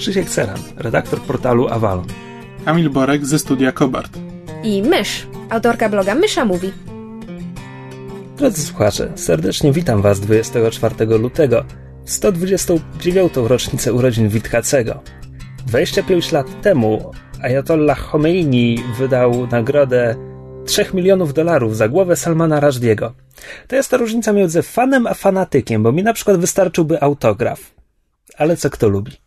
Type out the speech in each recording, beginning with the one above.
Krzysiek Ceran, redaktor portalu Avalon. Kamil Borek ze studia Kobart. i Mysz, autorka bloga Mysza Mówi. Drodzy słuchacze, serdecznie witam Was 24 lutego w 129. rocznicę urodzin Witkacego. 25 lat temu Ayatollah Khomeini wydał nagrodę 3 milionów dolarów za głowę Salmana Rushdie'ego. To jest ta różnica między fanem a fanatykiem, bo mi na przykład wystarczyłby autograf. Ale co kto lubi?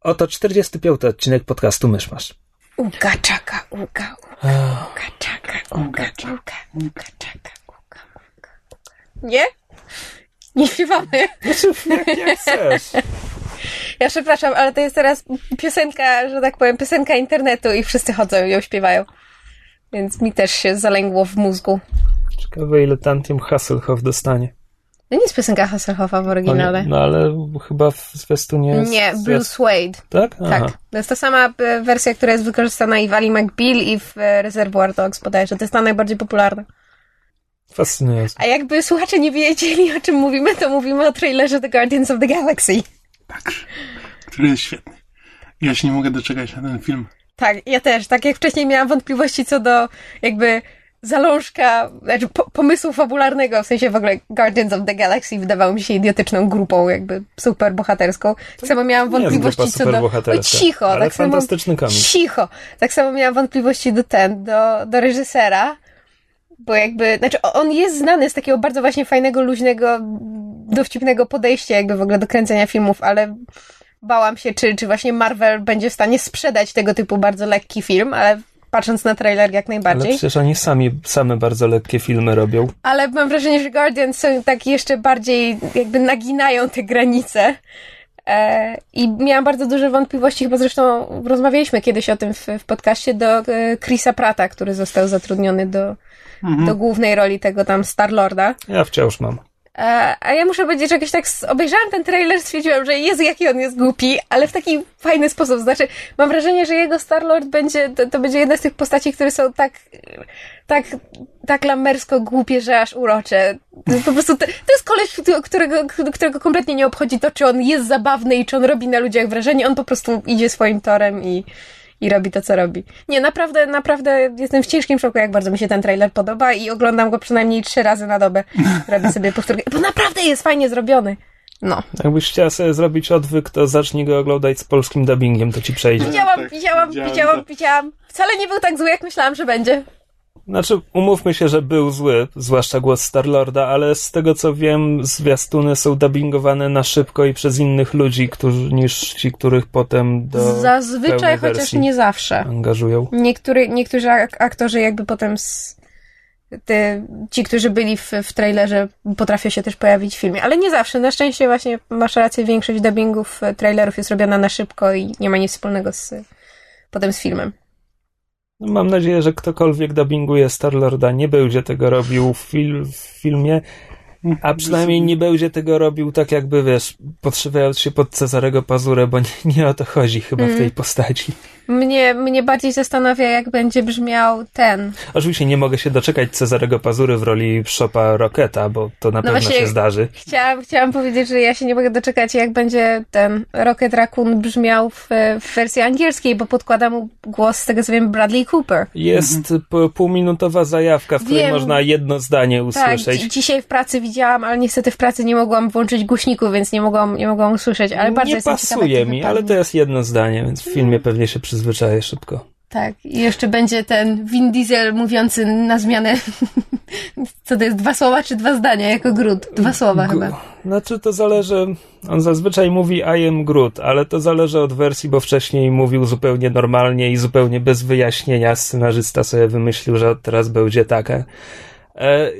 Oto 45. odcinek podcastu Myszmasz. Uga czaka, uga, uga, uga czaka, uga, uga, uga czaka, uga, uga, uga. Nie? Nie śpiewamy. Jak, jak chcesz. Ja przepraszam, ale to jest teraz piosenka, że tak powiem, piosenka internetu i wszyscy chodzą i ją śpiewają. Więc mi też się zalęgło w mózgu. Ciekawe ile Tantium Hasselhoff dostanie. To nie jest piosenka Hasselhoffa w oryginale. No ale chyba w zwiastunie jest... Nie, Bruce Wade. Tak? Aha. Tak. To jest ta sama e, wersja, która jest wykorzystana i w Ali McBeal i w e, Reservoir Dogs bodajże. To jest ta najbardziej popularna. Fascynujące. A jakby słuchacze nie wiedzieli, o czym mówimy, to mówimy o trailerze The Guardians of the Galaxy. Tak, który jest świetny. Ja się nie mogę doczekać na ten film. Tak, ja też. Tak jak wcześniej miałam wątpliwości co do jakby zalążka, znaczy po, pomysłu fabularnego, w sensie w ogóle Guardians of the Galaxy wydawało mi się idiotyczną grupą, jakby super bohaterską. Tak samo miałam wątpliwości co do... cicho! ale tak samo, fantastyczny komiks. Cicho! Tak samo miałam wątpliwości do ten, do, do reżysera, bo jakby, znaczy on jest znany z takiego bardzo właśnie fajnego, luźnego, dowcipnego podejścia jakby w ogóle do kręcenia filmów, ale bałam się, czy, czy właśnie Marvel będzie w stanie sprzedać tego typu bardzo lekki film, ale patrząc na trailer jak Ale najbardziej. przecież oni sami, same bardzo lekkie filmy robią. Ale mam wrażenie, że Guardians są tak jeszcze bardziej jakby naginają te granice. E, I miałam bardzo duże wątpliwości, chyba zresztą rozmawialiśmy kiedyś o tym w, w podcaście do e, Chrisa Prata, który został zatrudniony do, do głównej roli tego tam Star-Lorda. Ja wciąż mam. E, A ja muszę powiedzieć, że jakoś tak obejrzałam ten trailer, stwierdziłam, że Jezu, jaki on jest głupi, ale w taki fajny sposób. Znaczy, mam wrażenie, że jego Star-Lord będzie, to, to będzie jedna z tych postaci, które są tak, tak, tak lamersko głupie, że aż urocze. Jest po prostu, to, to jest koleś, którego, którego kompletnie nie obchodzi to, czy on jest zabawny i czy on robi na ludziach wrażenie. On po prostu idzie swoim torem i, i robi to, co robi. Nie, naprawdę, naprawdę jestem w ciężkim szoku, jak bardzo mi się ten trailer podoba i oglądam go przynajmniej trzy razy na dobę. Robię sobie powtórkę, bo naprawdę jest fajnie zrobiony. No. Jakbyś chciała sobie zrobić odwyk, to zacznij go oglądać z polskim dubbingiem, to ci przejdzie. Widziałam, tak, widziałam, widziałam, widziałam. Wcale nie był tak zły, jak myślałam, że będzie. Znaczy, umówmy się, że był zły, zwłaszcza głos Starlorda, ale z tego co wiem, zwiastuny są dubbingowane na szybko i przez innych ludzi, którzy, niż ci, których potem do Zazwyczaj, chociaż nie zawsze. angażują. Niektóry, niektórzy ak- aktorzy jakby potem z, te, ci, którzy byli w, w trailerze, potrafią się też pojawić w filmie, ale nie zawsze. Na szczęście właśnie masz rację, większość dubbingów e, trailerów jest robiona na szybko i nie ma nic wspólnego z, potem z filmem. No, Mam nadzieję, że ktokolwiek dubbinguje Starlorda nie będzie tego robił w, fil- w filmie, a przynajmniej nie będzie tego robił tak jakby, wiesz, podszywając się pod Cezarego Pazurę, bo nie, nie o to chodzi chyba Mm. w tej postaci. Mnie, mnie bardziej zastanawia, jak będzie brzmiał ten. Oczywiście nie mogę się doczekać Cezarego Pazury w roli Shopa Rocketa, bo to na pewno No właśnie- się zdarzy. Chciałam, chciałam powiedzieć, że ja się nie mogę doczekać, jak będzie ten Rocket Raccoon brzmiał w, w wersji angielskiej, bo podkłada mu głos, z tego co wiem, Bradley Cooper. Jest p- półminutowa zajawka, w której Wiem. można jedno zdanie Tak, usłyszeć. dzi- dzisiaj w pracy widziałam, ale niestety w pracy nie mogłam włączyć głośników, więc nie mogłam, nie mogłam usłyszeć, ale bardzo nie ciekawa, pasuje to mi, ale to jest jedno zdanie, więc w filmie pewnie się przyzwyczaję szybko. Tak, i jeszcze będzie ten Vin Diesel mówiący na zmianę, co to jest, dwa słowa czy dwa zdania, jako Groot? Dwa słowa G- chyba. Znaczy to zależy, on zazwyczaj mówi I am Groot, ale to zależy od wersji, bo wcześniej mówił zupełnie normalnie i zupełnie bez wyjaśnienia. Scenarzysta sobie wymyślił, że teraz będzie taka. E,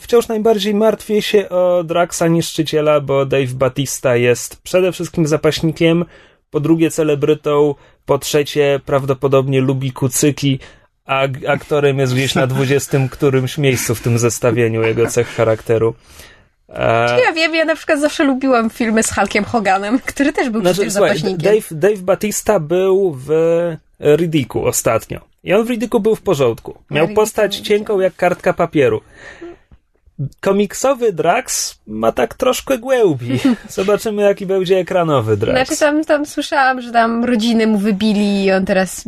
wciąż najbardziej martwię się o Draxa Niszczyciela, bo Dave Batista jest przede wszystkim zapaśnikiem, po drugie celebrytą, Po trzecie, prawdopodobnie lubi kucyki, a aktorem jest gdzieś na dwudziestym którymś miejscu w tym zestawieniu jego cech charakteru. E... Ja wiem, ja na przykład zawsze lubiłam filmy z Hulkiem Hoganem, który też był znaczy, przecież zapaśnikiem. Dave, Dave Batista był w Ridiku ostatnio. I on w Ridiku był w porządku. Miał postać cienką jak kartka papieru komiksowy Drax ma tak troszkę głębi. Zobaczymy, jaki będzie ekranowy Drax. Znaczy, tam, tam słyszałam, że tam rodziny mu wybili i on teraz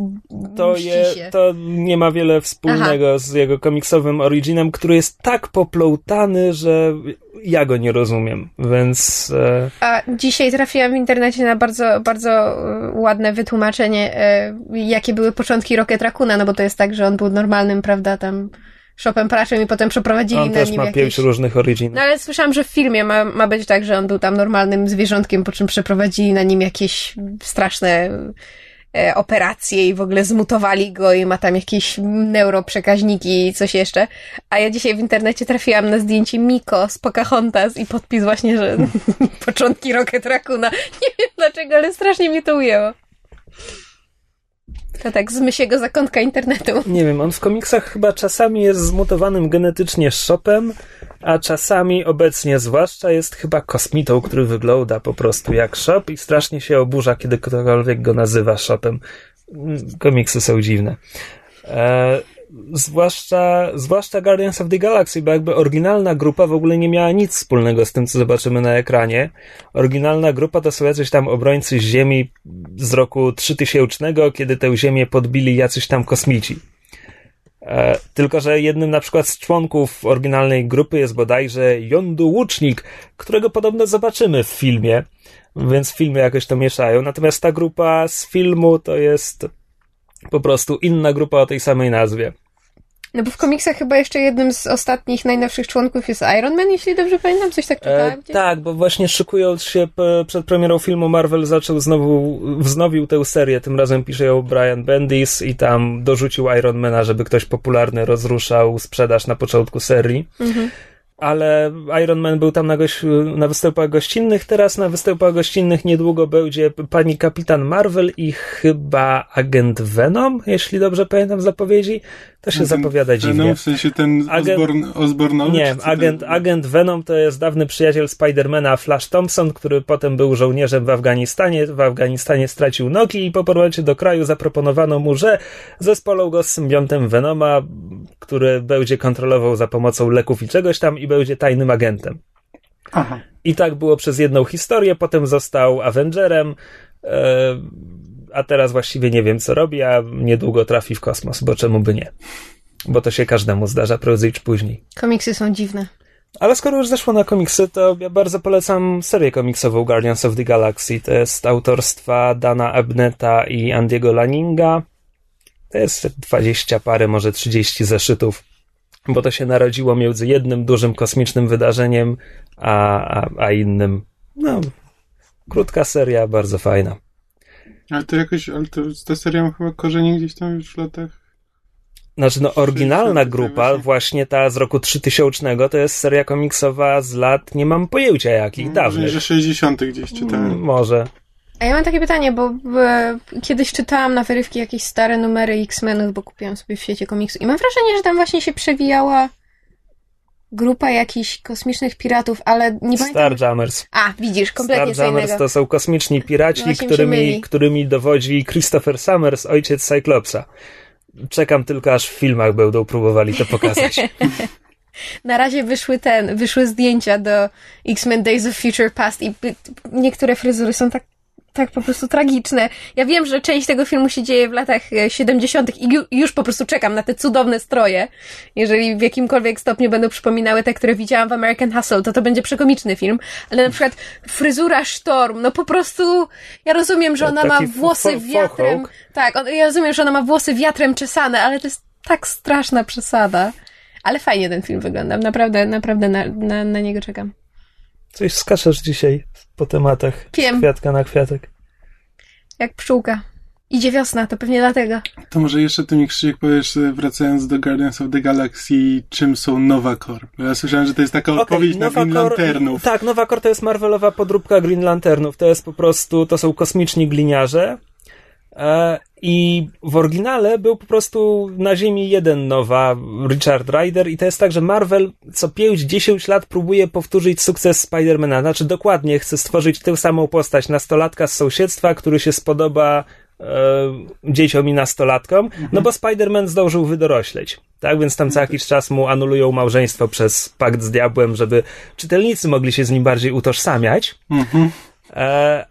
to, je, to nie ma wiele wspólnego Aha. z jego komiksowym originem, który jest tak poploutany, że ja go nie rozumiem, więc... E... A dzisiaj trafiłam w internecie na bardzo, bardzo e, ładne wytłumaczenie, e, jakie były początki Rocket Raccoona, no bo to jest tak, że on był normalnym, prawda, tam Shopem Praczem i potem przeprowadzili on na też nim ma pięć różnych originów. No ale słyszałam, że w filmie ma, ma być tak, że on był tam normalnym zwierzątkiem, po czym przeprowadzili na nim jakieś straszne e, operacje i w ogóle zmutowali go i ma tam jakieś neuroprzekaźniki i coś jeszcze. A ja dzisiaj w internecie trafiłam na zdjęcie Miko z Pocahontas i podpis właśnie, że początki Rocket Raccoona. Nie wiem dlaczego, ale strasznie mnie to ujęło. To tak, z mysiego zakątka internetu. Nie wiem, on w komiksach chyba czasami jest zmutowanym genetycznie shopem, a czasami obecnie zwłaszcza jest chyba kosmitą, który wygląda po prostu jak shop i strasznie się oburza, kiedy ktokolwiek go nazywa shopem. Komiksy są dziwne. E, zwłaszcza, zwłaszcza Guardians of the Galaxy, bo jakby oryginalna grupa w ogóle nie miała nic wspólnego z tym, co zobaczymy na ekranie. Oryginalna grupa to są jacyś tam obrońcy Ziemi z roku 3000, kiedy tę Ziemię podbili jacyś tam kosmici. E, tylko, że jednym na przykład z członków oryginalnej grupy jest bodajże Yondu Łucznik, którego podobno zobaczymy w filmie, więc filmy jakoś to mieszają. Natomiast ta grupa z filmu to jest po prostu inna grupa o tej samej nazwie. No bo w komiksach chyba jeszcze jednym z ostatnich, najnowszych członków jest Iron Man, jeśli dobrze pamiętam, coś tak czytałem. E, tak, bo właśnie szykując się przed premierą filmu Marvel zaczął znowu, wznowił tę serię, tym razem pisze ją Brian Bendis i tam dorzucił Ironmana, żeby ktoś popularny rozruszał sprzedaż na początku serii. Mhm ale Iron Man był tam na, goś, na występach gościnnych, teraz na występach gościnnych niedługo będzie pani Kapitan Marvel i chyba Agent Venom, jeśli dobrze pamiętam zapowiedzi. To się zapowiada dziwnie. Venom w sensie ten agent, Osborn, Nie, agent, ten... agent Venom to jest dawny przyjaciel Spidermana Flash Thompson, który potem był żołnierzem w Afganistanie. W Afganistanie stracił nogi i po powrocie do kraju zaproponowano mu, że zespolą go z symbiontem Venoma, który będzie kontrolował za pomocą leków i czegoś tam i będzie tajnym agentem. Aha. I tak było przez jedną historię, potem został Avengerem, e, a teraz właściwie nie wiem, co robi, a niedługo trafi w kosmos, bo czemu by nie? Bo to się każdemu zdarza prędzej czy później. Komiksy są dziwne. Ale skoro już zeszło na komiksy, to ja bardzo polecam serię komiksową Guardians of the Galaxy. To jest autorstwa Dana Abneta i Andiego Laninga. To jest 20 parę, może 30 zeszytów bo to się narodziło między jednym dużym kosmicznym wydarzeniem, a, a, a innym. No, krótka seria, bardzo fajna. Ale to jakoś, ale to, ta seria ma chyba korzenie gdzieś tam już w latach. Znaczy, no, oryginalna grupa, właśnie. właśnie ta z roku 3000, to jest seria komiksowa z lat, nie mam pojęcia jakich, no, dawnych. że 60. gdzieś czytałem. Mm, może. A ja mam takie pytanie, bo e, kiedyś czytałam na wyrywki jakieś stare numery X-Menów, bo kupiłam sobie w świecie komiksu i mam wrażenie, że tam właśnie się przewijała grupa jakichś kosmicznych piratów, ale nie pamiętam... Starjammers. A, widzisz, kompletnie Starjammers to są kosmiczni piraci, no którymi, którymi dowodzi Christopher Summers, ojciec Cyclopsa. Czekam tylko, aż w filmach będą próbowali to pokazać. Na razie wyszły ten, wyszły zdjęcia do X-Men Days of Future Past i niektóre fryzury są tak tak po prostu tragiczne. Ja wiem, że część tego filmu się dzieje w latach 70. E, i już po prostu czekam na te cudowne stroje. Jeżeli w jakimkolwiek stopniu będą przypominały te, które widziałam w American Hustle, to to będzie przekomiczny film. Ale na przykład fryzura Storm, no po prostu ja rozumiem, że ona ma włosy wiatrem. Tak, ja rozumiem, że ona ma włosy wiatrem czesane, ale to jest tak straszna przesada. Ale fajnie ten film wygląda. Naprawdę, naprawdę na, na, na niego czekam. Coś skaczesz dzisiaj po tematach. Wiem. Kwiatka na kwiatek. Jak pszczółka. Idzie wiosna, to pewnie dlatego. To może jeszcze ty mi Krzysiek powiesz, wracając do Guardians of the Galaxy, czym są Nova Corps? Bo ja słyszałem, że to jest taka okay, odpowiedź na Green Lanternów. Tak, Nova Corps to jest Marvelowa podróbka Green Lanternów. To jest po prostu, to są kosmiczni gliniarze, E, I w oryginale był po prostu na Ziemi jeden nowa Richard Rider i to jest tak, że Marvel co 5-10 lat próbuje powtórzyć sukces Spidermana. Znaczy dokładnie chce stworzyć tę samą postać nastolatka z sąsiedztwa, który się spodoba e, dzieciom i nastolatkom, no bo Spider-Man zdążył wydorośleć. Tak, więc tam co jakiś czas mu anulują małżeństwo przez pakt z diabłem, żeby czytelnicy mogli się z nim bardziej utożsamiać. E,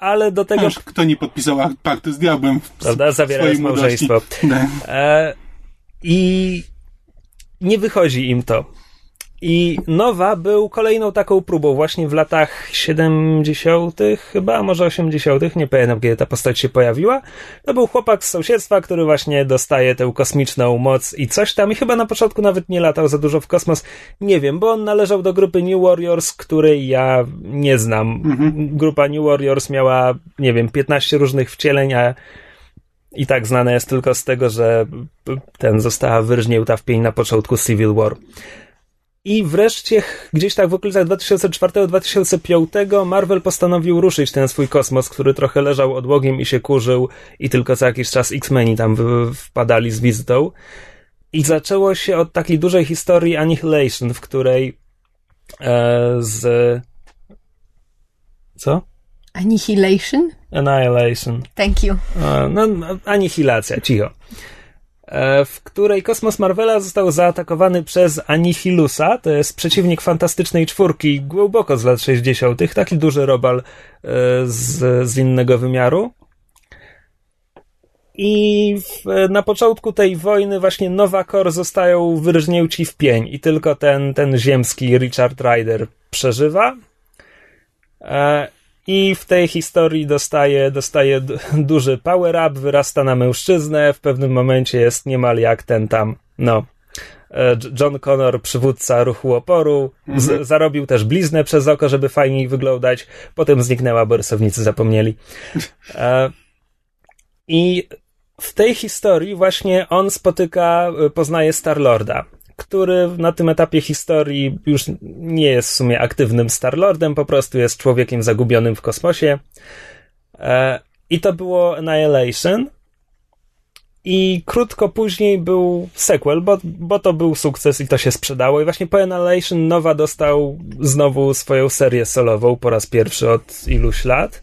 ale do tego. Aż kto nie podpisał paktu z diabłem? W, prawda? Zawierając małżeństwo. E, I nie wychodzi im to. I Nowa był kolejną taką próbą właśnie w latach 70. chyba, a może 80., nie pamiętam kiedy ta postać się pojawiła. To był chłopak z sąsiedztwa, który właśnie dostaje tę kosmiczną moc i coś tam i chyba na początku nawet nie latał za dużo w kosmos. Nie wiem, bo on należał do grupy New Warriors, której ja nie znam. Mhm. Grupa New Warriors miała, nie wiem, 15 różnych wcieleń, a i tak znane jest tylko z tego, że ten została wyrżnięta w pień na początku Civil War. I wreszcie, gdzieś tak w okolicach 2004-2005 Marvel postanowił ruszyć ten swój kosmos, który trochę leżał odłogiem i się kurzył i tylko co jakiś czas X-Meni tam wpadali z wizytą. I zaczęło się od takiej dużej historii Annihilation, w której e, z... Co? Annihilation? Annihilation. Thank you. E, no, anihilacja, cicho. E, w której kosmos Marvela został zaatakowany przez Anihilusa, to jest przeciwnik fantastycznej czwórki, głęboko z lat 60., taki duży robal e, z, z innego wymiaru. I w, na początku tej wojny właśnie Nowa Kor zostają wyrżnięci w pień i tylko ten, ten ziemski Richard Rider przeżywa. I w tej historii dostaje, dostaje duży power up, wyrasta na mężczyznę, w pewnym momencie jest niemal jak ten tam, no, e, John Connor, przywódca ruchu oporu, mhm. zarobił też bliznę przez oko, żeby fajniej wyglądać, potem zniknęła, bo rysownicy zapomnieli. E, I w tej historii właśnie on spotyka, e, poznaje Star-Lorda który na tym etapie historii już nie jest w sumie aktywnym Starlordem, po prostu jest człowiekiem zagubionym w kosmosie. E, I to było Annihilation. I krótko później był sequel, bo, bo to był sukces i to się sprzedało. I właśnie po Annihilation Nowa dostał znowu swoją serię solową po raz pierwszy od iluś lat.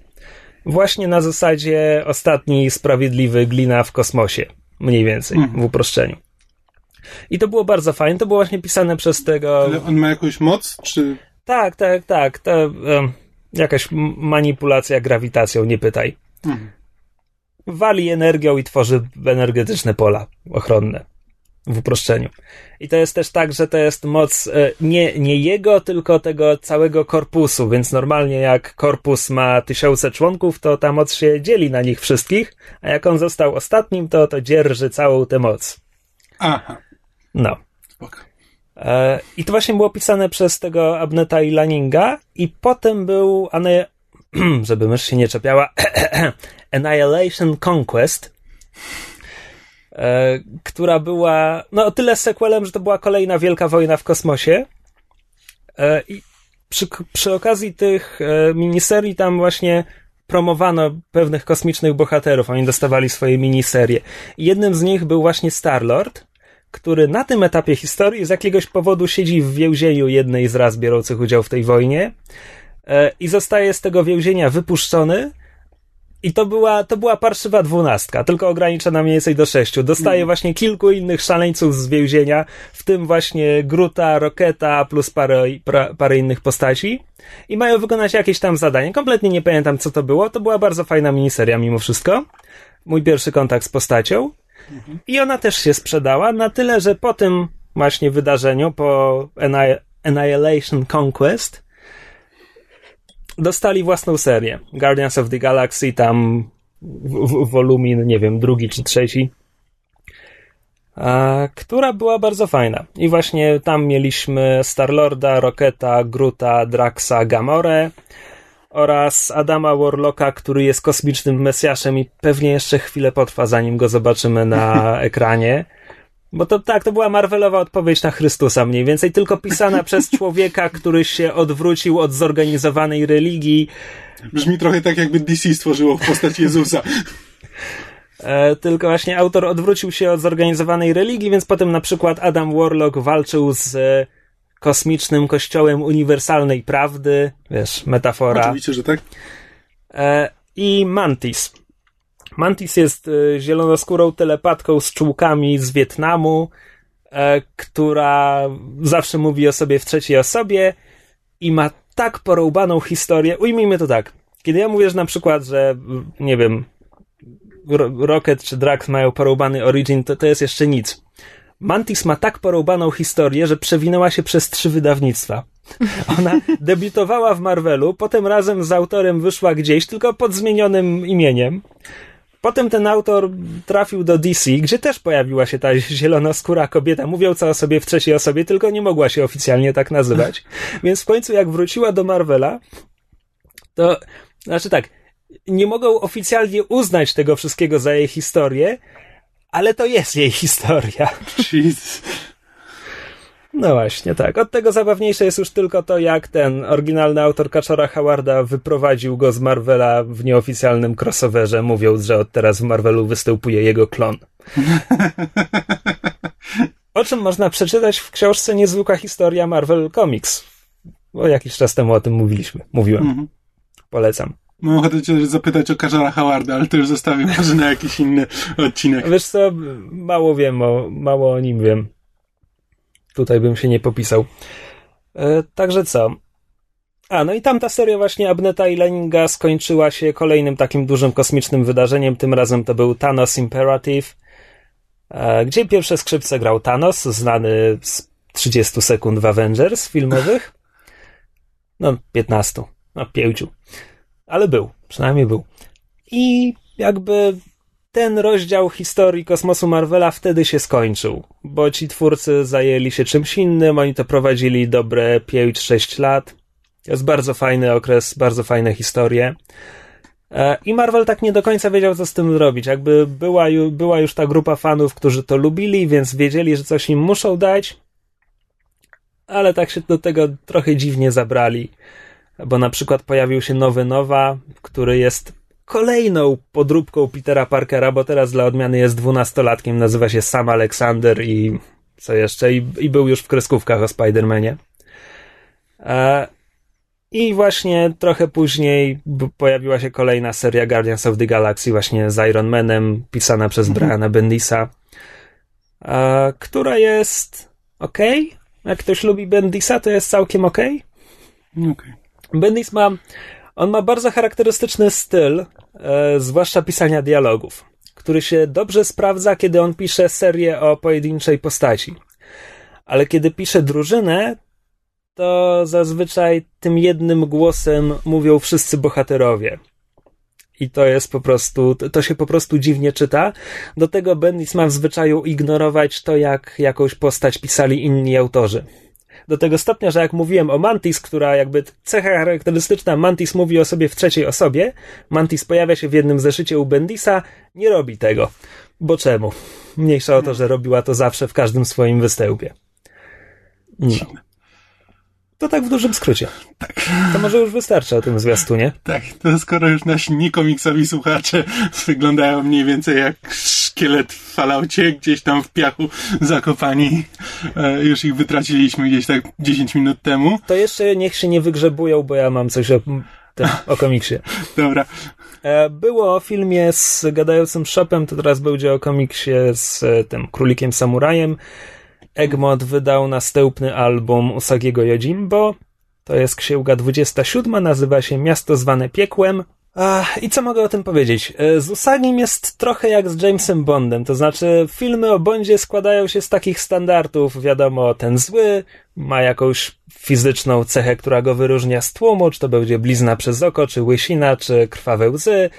Właśnie na zasadzie ostatni sprawiedliwy glina w kosmosie. Mniej więcej, w uproszczeniu. I to było bardzo fajne. To było właśnie pisane przez tego. Ale on ma jakąś moc, czy. Tak, tak, tak. To um, jakaś manipulacja grawitacją, nie pytaj. Mhm. Wali energią i tworzy energetyczne pola ochronne w uproszczeniu. I to jest też tak, że to jest moc e, nie, nie jego, tylko tego całego korpusu, więc normalnie jak korpus ma tysiące członków, to ta moc się dzieli na nich wszystkich, a jak on został ostatnim, to to dzierży całą tę moc. Aha. No. E, I to właśnie było pisane przez tego Abneta i Lanninga i potem był, ane, żeby mysz się nie czepiała, Annihilation Conquest, e, która była no o tyle sequelem, że to była kolejna wielka wojna w kosmosie. E, I przy, przy okazji tych miniserii tam właśnie promowano pewnych kosmicznych bohaterów. Oni dostawali swoje miniserie. I jednym z nich był właśnie Star-Lord, który na tym etapie historii z jakiegoś powodu siedzi w więzieniu jednej z raz biorących udział w tej wojnie e, i zostaje z tego więzienia wypuszczony. I to była, to była parszywa dwunastka, tylko ograniczona mniej więcej do sześciu. Dostaje mm. właśnie kilku innych szaleńców z więzienia, w tym właśnie Gruta, Roketa, plus parę, pra, parę innych postaci. I mają wykonać jakieś tam zadanie. Kompletnie nie pamiętam, co to było. To była bardzo fajna miniseria mimo wszystko. Mój pierwszy kontakt z postacią. I ona też się sprzedała na tyle, że po tym właśnie wydarzeniu, po Annihilation Conquest, dostali własną serię. Guardians of the Galaxy, tam wolumin, nie wiem, drugi czy trzeci, a, która była bardzo fajna. I właśnie tam mieliśmy Starlorda, Rocketa, Gruta, Draxa, Gamorę, oraz Adama Warlocka, który jest kosmicznym mesjaszem i pewnie jeszcze chwilę potrwa, zanim go zobaczymy na ekranie. Bo to tak, to była Marvelowa odpowiedź na Chrystusa mniej więcej, tylko pisana przez człowieka, który się odwrócił od zorganizowanej religii. Brzmi trochę tak, jakby DC stworzyło w postaci Jezusa. E, tylko właśnie autor odwrócił się od zorganizowanej religii, więc potem na przykład Adam Warlock walczył z e, kosmicznym kościołem uniwersalnej prawdy, wiesz, metafora. Oczywiście, że tak. E, I Mantis. Mantis jest e, zielonoskórą telepatką z czułkami z Wietnamu, e, która zawsze mówi o sobie w trzeciej osobie i ma tak porąbaną historię. Ujmijmy to tak. Kiedy ja mówię, że na przykład, że nie wiem, Rocket czy Drax mają porąbany origin, to to jest jeszcze nic. Mantis ma tak porąbaną historię, że przewinęła się przez trzy wydawnictwa. Ona debiutowała w Marvelu, potem razem z autorem wyszła gdzieś, tylko pod zmienionym imieniem. Potem ten autor trafił do DC, gdzie też pojawiła się ta zielonoskóra kobieta, mówiąca o sobie w trzeciej osobie, tylko nie mogła się oficjalnie tak nazywać. Więc w końcu jak wróciła do Marvela, to, znaczy tak, nie mogą oficjalnie uznać tego wszystkiego za jej historię, ale to jest jej historia. Jesus. No właśnie, tak. Od tego zabawniejsze jest już tylko to, jak ten oryginalny autor Kaczora Howarda wyprowadził go z Marvela w nieoficjalnym crossoverze, mówiąc, że od teraz w Marvelu występuje jego klon. O czym można przeczytać w książce Niezwykła historia Marvel Comics. O jakiś czas temu o tym mówiliśmy. Mówiłem. Mhm. Polecam. Mam ochotę cię zapytać o Kaczora Howarda, ale to już zostawię może na jakiś inny odcinek. Wiesz co, mało wiem, o, mało o nim wiem. Tutaj bym się nie popisał. E, także co? A, no i tamta seria właśnie Abneta i Leninga skończyła się kolejnym takim dużym kosmicznym wydarzeniem. Tym razem to był Thanos Imperative, e, gdzie pierwsze skrzypce grał Thanos, znany z 30 sekund w Avengers filmowych. No, 15. No, 5. Ale był, przynajmniej był. I jakby ten rozdział historii kosmosu Marvela wtedy się skończył, bo ci twórcy zajęli się czymś innym, oni to prowadzili dobre 5-6 lat. To jest bardzo fajny okres, bardzo fajne historie. E, I Marvel tak nie do końca wiedział, co z tym zrobić. Jakby była, była już ta grupa fanów, którzy to lubili, więc wiedzieli, że coś im muszą dać, ale tak się do tego trochę dziwnie zabrali, bo na przykład pojawił się nowy Nowa, który jest kolejną podróbką Petera Parkera, bo teraz dla odmiany jest dwunastolatkiem, nazywa się Sam Alexander i co jeszcze, i, i był już w kreskówkach o Spider-Manie. E, I właśnie trochę później pojawiła się kolejna seria Guardians of the Galaxy właśnie z Iron Manem, pisana przez mhm. Briana Bendisa, e, która jest ok. Jak ktoś lubi Bendisa, to jest całkiem ok. okay. Bendis ma on ma bardzo charakterystyczny styl, e, zwłaszcza pisania dialogów, który się dobrze sprawdza, kiedy on pisze serię o pojedynczej postaci. Ale kiedy pisze drużynę, to zazwyczaj tym jednym głosem mówią wszyscy bohaterowie. I to jest po prostu, to się po prostu dziwnie czyta. Do tego Bendis ma w zwyczaju ignorować to, jak jakąś postać pisali inni autorzy do tego stopnia, że jak mówiłem o Mantis, która jakby cecha charakterystyczna, Mantis mówi o sobie w trzeciej osobie, Mantis pojawia się w jednym zeszycie u Bendisa, nie robi tego. Bo czemu? Mniejsza o to, że robiła to zawsze w każdym swoim występie. No. To tak w dużym skrócie. Tak. To może już wystarczy o tym zwiastunie. Tak, to skoro już nasi niekomiksowi słuchacze wyglądają mniej więcej jak szkielet w falaucie, gdzieś tam w piachu zakopani, e, już ich wytraciliśmy gdzieś tak 10 minut temu. To jeszcze niech się nie wygrzebują, bo ja mam coś o, tym, o komiksie. Dobra. E, było o filmie z gadającym shopem, to teraz będzie o komiksie z e, tym królikiem samurajem. Egmont wydał następny album Usagiego Yojimbo. To jest księga 27, nazywa się Miasto zwane piekłem. Ach, I co mogę o tym powiedzieć? E, z Usagim jest trochę jak z Jamesem Bondem, to znaczy filmy o Bondzie składają się z takich standardów, wiadomo, ten zły ma jakąś fizyczną cechę, która go wyróżnia z tłumu, czy to będzie blizna przez oko, czy łysina, czy krwawe łzy.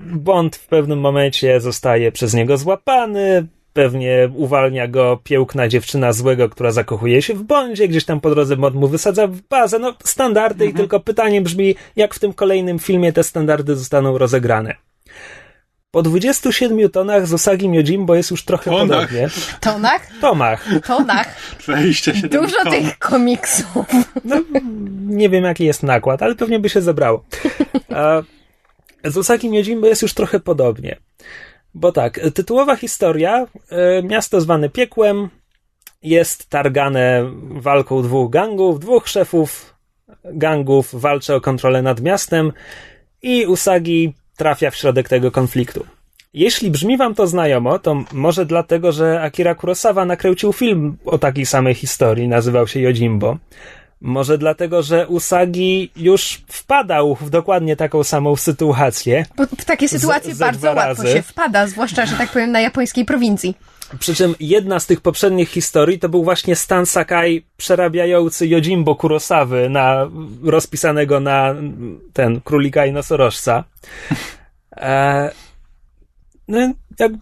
Bond w pewnym momencie zostaje przez niego złapany, pewnie uwalnia go piękna dziewczyna złego, która zakochuje się w Bondzie, gdzieś tam po drodze mod mu wysadza w bazę, no standardy mhm. i tylko pytanie brzmi, jak w tym kolejnym filmie te standardy zostaną rozegrane. Po 27 tonach z Osagi Miojimbo jest już trochę Tonach. podobnie. Tonach? Tomach. Tonach. 27 Dużo ton. tych komiksów. No, nie wiem jaki jest nakład, ale pewnie by się zebrało. Z Osagi Miojimbo jest już trochę podobnie. Bo tak, tytułowa historia, e, miasto zwane piekłem, jest targane walką dwóch gangów, dwóch szefów gangów walczy o kontrolę nad miastem i Usagi trafia w środek tego konfliktu. Jeśli brzmi wam to znajomo, to może dlatego, że Akira Kurosawa nakręcił film o takiej samej historii, nazywał się Yojimbo. Może dlatego, że Usagi już wpadał w dokładnie taką samą sytuację. Bo w takie sytuacje Z- bardzo łatwo razy. się wpada, zwłaszcza, że tak powiem, na japońskiej prowincji. Przy czym jedna z tych poprzednich historii to był właśnie Stan Sakai przerabiający Yojimbo Kurosawy na, rozpisanego na ten królika i nosorożca. E, no, jak,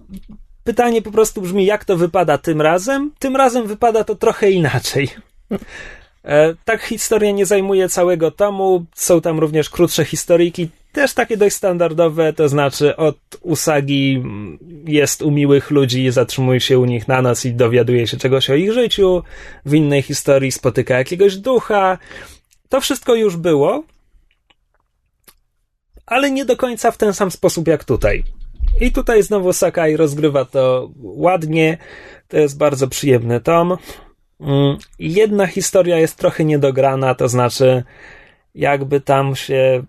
pytanie po prostu brzmi, jak to wypada tym razem? Tym razem wypada to trochę inaczej. E, tak historia nie zajmuje całego tomu, są tam również krótsze historyjki, też takie dość standardowe, to znaczy od Usagi mm, jest u miłych ludzi, zatrzymuje się u nich na noc i dowiaduje się czegoś o ich życiu, w innej historii spotyka jakiegoś ducha. To wszystko już było, ale nie do końca w ten sam sposób jak tutaj. I tutaj znowu Sakai rozgrywa to ładnie, to jest bardzo przyjemny tom. Mm, Jedna historia jest trochę niedograna, to znaczy, jakby tam się,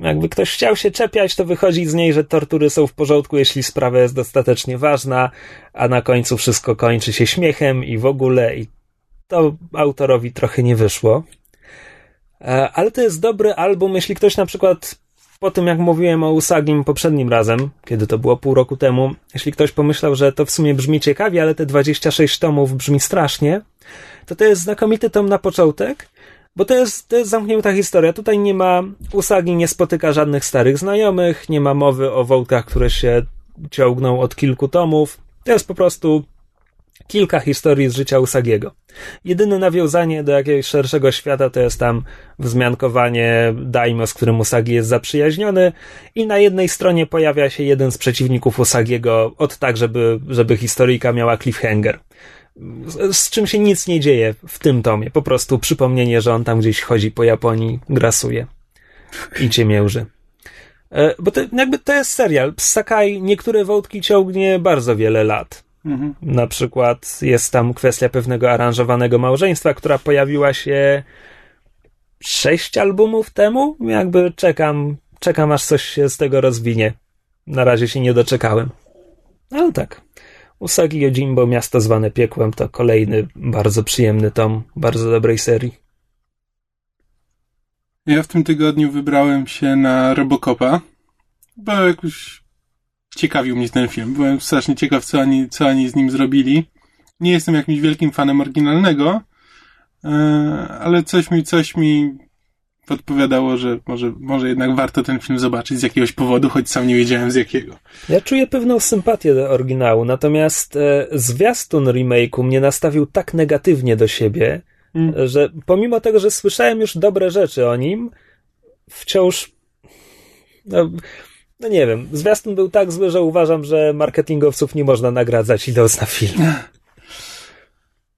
jakby ktoś chciał się czepiać, to wychodzi z niej, że tortury są w porządku, jeśli sprawa jest dostatecznie ważna, a na końcu wszystko kończy się śmiechem i w ogóle, i to autorowi trochę nie wyszło. E, Ale to jest dobry album, jeśli ktoś na przykład po tym, jak mówiłem o Usagim poprzednim razem, kiedy to było pół roku temu, jeśli ktoś pomyślał, że to w sumie brzmi ciekawie, ale te 26 tomów brzmi strasznie, to to jest znakomity tom na początek, bo to jest, to jest zamknięta historia. Tutaj nie ma, Usagi nie spotyka żadnych starych znajomych, nie ma mowy o wątkach, które się ciągną od kilku tomów. To jest po prostu kilka historii z życia Usagiego. Jedyne nawiązanie do jakiegoś szerszego świata to jest tam wzmiankowanie Daimo, z którym Usagi jest zaprzyjaźniony i na jednej stronie pojawia się jeden z przeciwników Usagiego od tak, żeby, żeby historyjka miała cliffhanger. Z, z czym się nic nie dzieje w tym tomie. Po prostu przypomnienie, że on tam gdzieś chodzi po Japonii, grasuje i ciemięży. E, Bo to, jakby to jest serial. Sakai niektóre wątki ciągnie bardzo wiele lat. Mhm. Na przykład jest tam kwestia pewnego aranżowanego małżeństwa, która pojawiła się sześć albumów temu. Jakby czekam, czekam aż coś się z tego rozwinie. Na razie się nie doczekałem. Ale tak. Usagi Yojimbo, miasto zwane piekłem, to kolejny bardzo przyjemny tom bardzo dobrej serii. Ja w tym tygodniu wybrałem się na Robocopa, bo jakoś ciekawił mnie ten film. Byłem strasznie ciekaw, co oni, co oni z nim zrobili. Nie jestem jakimś wielkim fanem oryginalnego, e, ale coś mi, coś mi podpowiadało, że może, może jednak warto ten film zobaczyć z jakiegoś powodu, choć sam nie wiedziałem z jakiego. Ja czuję pewną sympatię do oryginału, natomiast e, zwiastun remake'u mnie nastawił tak negatywnie do siebie, Mm. że pomimo tego, że słyszałem już dobre rzeczy o nim, wciąż. No, no nie wiem, zwiastun był tak zły, że uważam, że marketingowców nie można nagradzać idąc na film.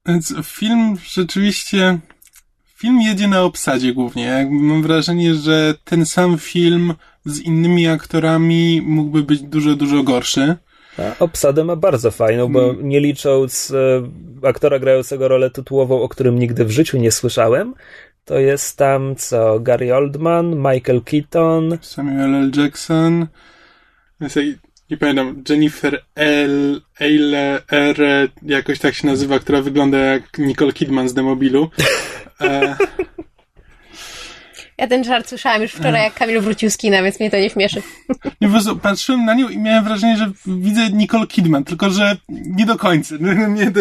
Więc film rzeczywiście. Film jedzie na obsadzie głównie. Mam wrażenie, że ten sam film z innymi aktorami mógłby być dużo, dużo gorszy. A obsadę ma bardzo fajną, bo nie licząc e, aktora grającego rolę tytułową, o którym nigdy w życiu nie słyszałem, to jest tam co Gary Oldman, Michael Keaton, Samuel L. Jackson. Nie pamiętam, Jennifer L. Eile R. jakoś tak się nazywa, która wygląda jak Nicole Kidman z Demobilu. E, Ja ten żart słyszałam już wczoraj, jak Kamil wrócił z kina, więc mnie to nie śmieszy. Nie, po prostu patrzyłem na nią i miałem wrażenie, że widzę Nicole Kidman, tylko że nie do końca. Nie,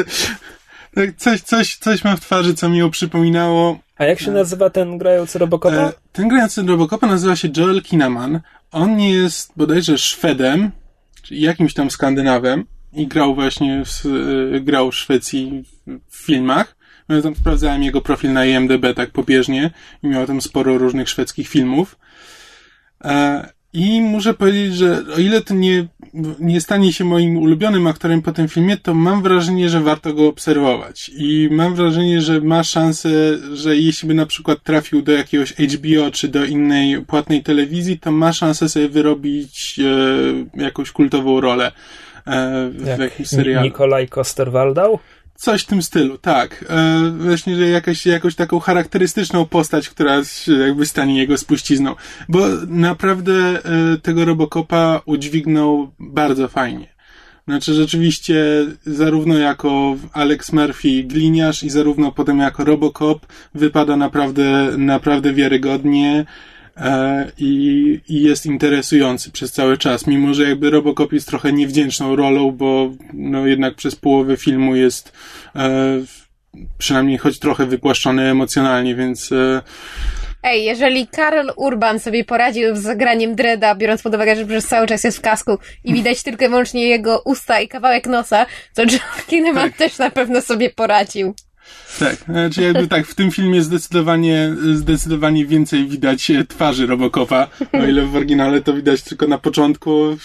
coś, coś, coś mam w twarzy, co mi ją przypominało. A jak się nazywa ten grający Robocopa? E, ten grający Robocopa nazywa się Joel Kinnaman. On jest bodajże Szwedem, czyli jakimś tam Skandynawem i grał właśnie, w, e, grał w Szwecji w filmach. Ja tam sprawdzałem jego profil na IMDb tak pobieżnie i miał tam sporo różnych szwedzkich filmów. E, I muszę powiedzieć, że o ile to nie, nie stanie się moim ulubionym aktorem po tym filmie, to mam wrażenie, że warto go obserwować. I mam wrażenie, że ma szansę, że jeśli by na przykład trafił do jakiegoś HBO czy do innej płatnej telewizji, to ma szansę sobie wyrobić e, jakąś kultową rolę e, w Jak jakimś serialu. Nikolaj Koster-Waldau? Coś w tym stylu, tak. E, właśnie, że jakaś, jakąś taką charakterystyczną postać, która jakby stanie jego spuścizną. Bo naprawdę e, tego Robocopa udźwignął bardzo fajnie. Znaczy rzeczywiście zarówno jako Alex Murphy gliniarz i zarówno potem jako Robocop wypada naprawdę, naprawdę wiarygodnie i, i jest interesujący przez cały czas, mimo że jakby Robocop jest trochę niewdzięczną rolą, bo no jednak przez połowę filmu jest e, przynajmniej choć trochę wypłaszczony emocjonalnie, więc e, Ej, jeżeli Karol Urban sobie poradził z zagraniem Dreda, biorąc pod uwagę, że przez cały czas jest w kasku i widać tylko i wyłącznie jego usta i kawałek nosa, to John Kinnaman Tak. też na pewno sobie poradził. Tak, znaczy jakby tak, w tym filmie zdecydowanie, zdecydowanie więcej widać e, twarzy Robocopa, o ile w oryginale to widać tylko na początku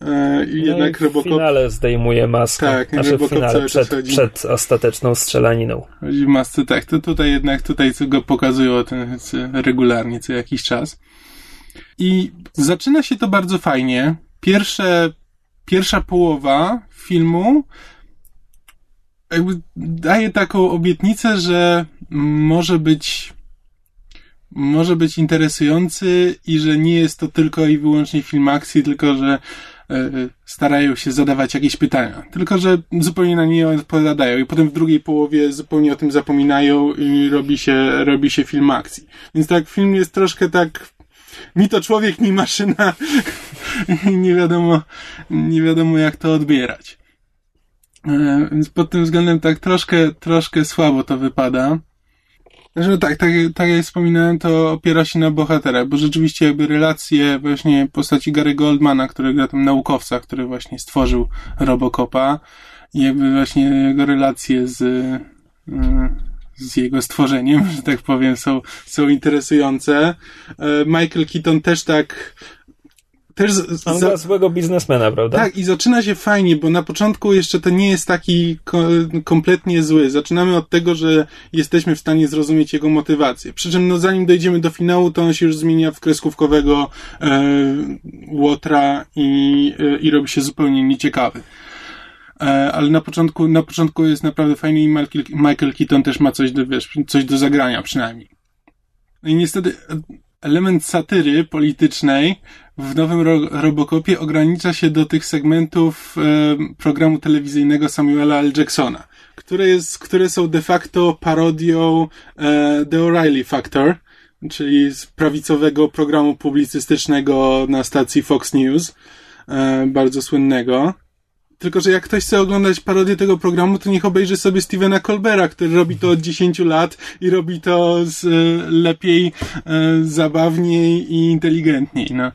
e, i No jednak i w Robocop finale zdejmuje maskę. Tak, znaczy w finale przed, chodzi. przed ostateczną strzelaniną. Chodzi w masce, tak. To tutaj jednak, tutaj co go pokazują ten, co, regularnie, co jakiś czas. I zaczyna się to bardzo fajnie. Pierwsze, pierwsza połowa filmu jakby daje taką obietnicę, że może być może być interesujący i że nie jest to tylko i wyłącznie film akcji, tylko że e, starają się zadawać jakieś pytania. Tylko, że zupełnie na nie odpowiadają i potem w drugiej połowie zupełnie o tym zapominają i robi się, robi się film akcji. Więc tak, film jest troszkę tak mi to człowiek, mi maszyna nie wiadomo, nie wiadomo jak to odbierać. E, Więc pod tym względem tak troszkę, troszkę słabo to wypada. No tak, tak, tak jak wspominałem, to opiera się na bohaterach, bo rzeczywiście jakby relacje właśnie postaci Gary Goldmana, który gra tam naukowca, który właśnie stworzył Robocopa i jakby właśnie jego relacje z, y, z jego stworzeniem, że tak powiem, są, są interesujące. E, Michael Keaton też tak też z, On za- złego biznesmena, prawda? tak, i zaczyna się fajnie, bo na początku jeszcze to nie jest taki ko- kompletnie zły. Zaczynamy od tego, że jesteśmy w stanie zrozumieć jego motywację. Przy czym, no, zanim dojdziemy do finału, to on się już zmienia w kreskówkowego e, Łotra i, e, i robi się zupełnie nieciekawy. E, ale na początku, na początku jest naprawdę fajny i Michael, Michael Keaton też ma coś do, wiesz, coś do zagrania przynajmniej. No i niestety element satyry politycznej w nowym ro Robocopie ogranicza się do tych segmentów e, programu telewizyjnego Samuela L. Jacksona, które, jest, które są de facto parodią e, The O'Reilly Factor, czyli z prawicowego programu publicystycznego na stacji Fox News, e, bardzo słynnego. Tylko, że jak ktoś chce oglądać parodię tego programu, to niech obejrzy sobie Stevena Colbera, który robi to od 10 lat i robi to z, e, lepiej, e, zabawniej i inteligentniej. No.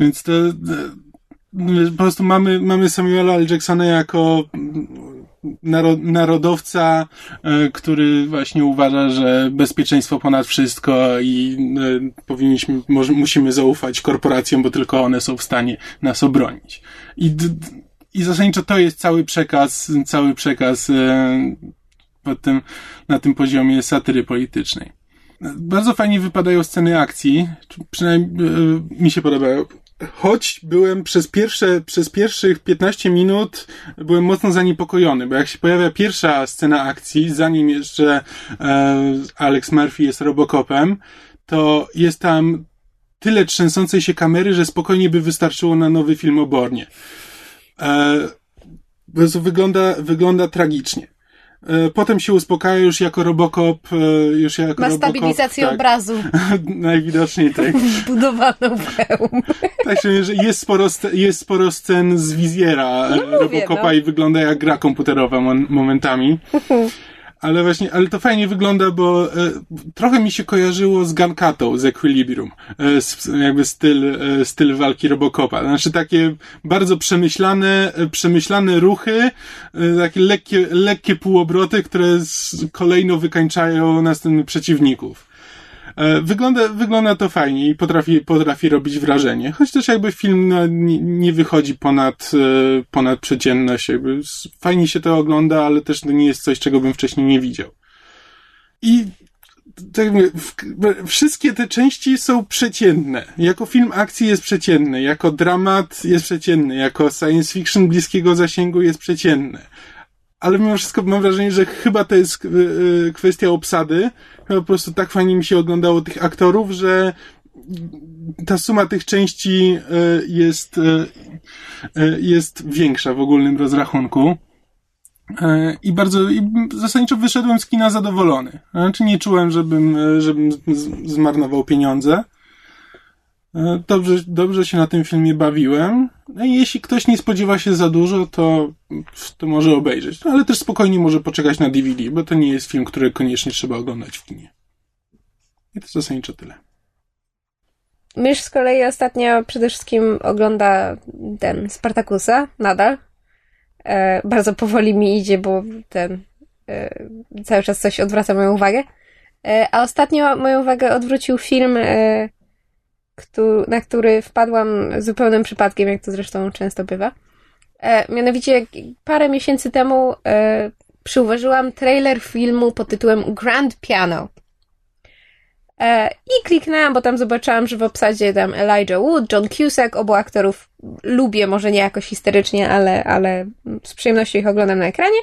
Więc to e, po prostu mamy, mamy Samuela L. Jacksona jako mm, naro, narodowca, który właśnie uważa, że bezpieczeństwo ponad wszystko i powinniśmy, musimy zaufać korporacjom, bo tylko one są w stanie nas obronić. I, d- i zasadniczo to jest cały przekaz, cały przekaz e, pod tym, na tym poziomie satyry politycznej. Bardzo fajnie wypadają sceny akcji, przynajmniej e, mi się podobają. Choć byłem przez pierwsze, przez pierwszych 15 minut byłem mocno zaniepokojony, bo jak się pojawia pierwsza scena akcji, zanim jeszcze e, Alex Murphy jest Robocopem, to jest tam tyle trzęsącej się kamery, że spokojnie by wystarczyło na nowy film o Bornie. E, wygląda, wygląda tragicznie. E, Potem się uspokaja już jako Robocop, e, już jako Ma Robocop. stabilizację tak, obrazu Najwidoczniej tak. budowaną w hełm. Tak, szczerze, że jest sporo, jest sporo scen z wizjera No Robocopa no. i wygląda jak gra komputerowa momentami. Ale właśnie, ale to fajnie wygląda, bo e, trochę mi się kojarzyło z Guncatą, z Equilibrium. E, s- jakby styl, e, styl walki Robocopa. Znaczy takie bardzo przemyślane, e, przemyślane ruchy, e, takie lekkie, lekkie półobroty, które z, kolejno wykańczają następnych przeciwników. E, wygląda, wygląda to fajnie i potrafi, potrafi robić wrażenie. Choć też jakby film no, nie, nie wychodzi ponad, e, ponad przeciętność. Jakby fajnie się to ogląda, ale też to nie jest coś, czego bym wcześniej nie widział. I tak mówię, wszystkie te części są przeciętne. Jako film akcji jest przeciętny, jako dramat jest przeciętny, jako science fiction bliskiego zasięgu jest przeciętny. Ale mimo wszystko mam wrażenie, że chyba to jest e, e, kwestia obsady. Po prostu tak fajnie mi się oglądało tych aktorów, że ta suma tych części e, jest, jest większa w ogólnym rozrachunku. I bardzo, i zasadniczo wyszedłem z kina zadowolony. Znaczy nie czułem, żebym, żebym zmarnował pieniądze. Dobrze, dobrze się na tym filmie bawiłem. No I jeśli ktoś nie spodziewa się za dużo, to, to może obejrzeć. No, ale też spokojnie może poczekać na DVD, bo to nie jest film, który koniecznie trzeba oglądać w kinie. I to zasadniczo tyle. Mysz z kolei ostatnio przede wszystkim ogląda ten Spartakusa nadal. E, bardzo powoli mi idzie, bo ten e, cały czas coś odwraca moją uwagę. E, a ostatnio moją uwagę odwrócił film, e, na który wpadłam zupełnym przypadkiem, jak to zresztą często bywa. E, mianowicie parę miesięcy temu e, przyuważyłam trailer filmu pod tytułem Grand Piano. E, I kliknęłam, bo tam zobaczyłam, że w obsadzie tam Elijah Wood, John Cusack, obu aktorów lubię, może nie jakoś historycznie, ale, ale z przyjemnością ich oglądam na ekranie.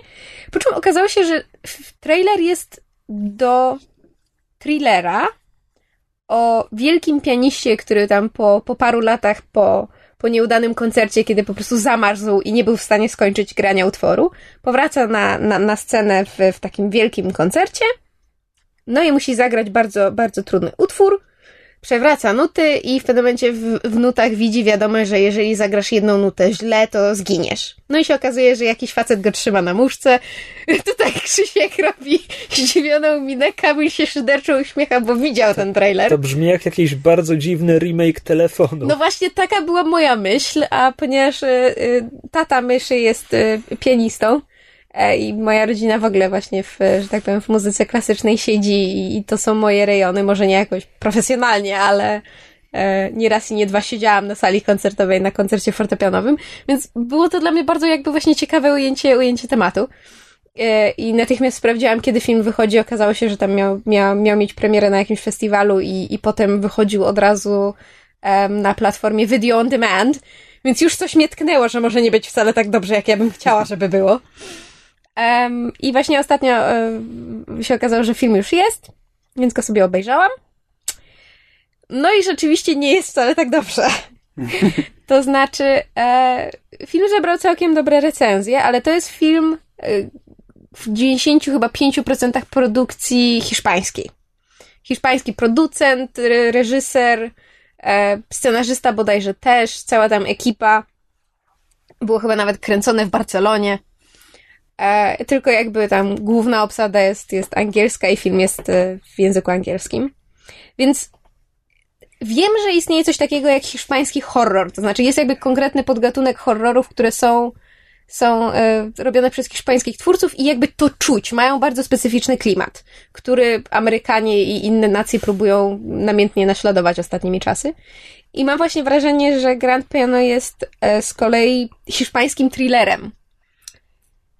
Po czym okazało się, że trailer jest do thrillera o wielkim pianiście, który tam po, po paru latach, po, po nieudanym koncercie, kiedy po prostu zamarzł i nie był w stanie skończyć grania utworu, powraca na, na, na scenę w, w takim wielkim koncercie no i musi zagrać bardzo, bardzo trudny utwór. Przewraca nuty i w pewnym momencie w, w nutach widzi wiadomość, że jeżeli zagrasz jedną nutę źle, to zginiesz. No i się okazuje, że jakiś facet go trzyma na muszce. Tutaj Krzysiek robi zdziwioną minę, Kamil się szyderczo uśmiecha, bo widział ten trailer. To brzmi jak jakiś bardzo dziwny remake telefonu. No właśnie taka była moja myśl, a ponieważ y, y, tata myszy jest y, pianistą, I moja rodzina w ogóle właśnie w, że tak powiem, w muzyce klasycznej siedzi i to są moje rejony, może nie jakoś profesjonalnie, ale e, nie raz i nie dwa siedziałam na sali koncertowej na koncercie fortepianowym, więc było to dla mnie bardzo jakby właśnie ciekawe ujęcie, ujęcie tematu. E, I natychmiast sprawdziłam, kiedy film wychodzi. Okazało się, że tam miał, miał, miał mieć premierę na jakimś festiwalu i, i potem wychodził od razu um, na platformie Video On Demand, więc już coś mnie tknęło, że może nie być wcale tak dobrze, jak ja bym chciała, żeby było. Um, I właśnie ostatnio um, się okazało, że film już jest, więc go sobie obejrzałam. No i rzeczywiście nie jest wcale tak dobrze. to znaczy, e, film zebrał całkiem dobre recenzje, ale to jest film e, w 90 chyba 5% produkcji hiszpańskiej. Hiszpański producent, reżyser, e, scenarzysta bodajże też, cała tam ekipa. Było chyba nawet kręcone w Barcelonie. E, tylko jakby tam główna obsada jest, jest angielska i film jest e, w języku angielskim. Więc wiem, że istnieje coś takiego jak hiszpański horror. To znaczy jest jakby konkretny podgatunek horrorów, które są, są e, robione przez hiszpańskich twórców i jakby to czuć. Mają bardzo specyficzny klimat, który Amerykanie i inne nacje próbują namiętnie naśladować ostatnimi czasy. I mam właśnie wrażenie, że Grand Piano jest e, z kolei hiszpańskim thrillerem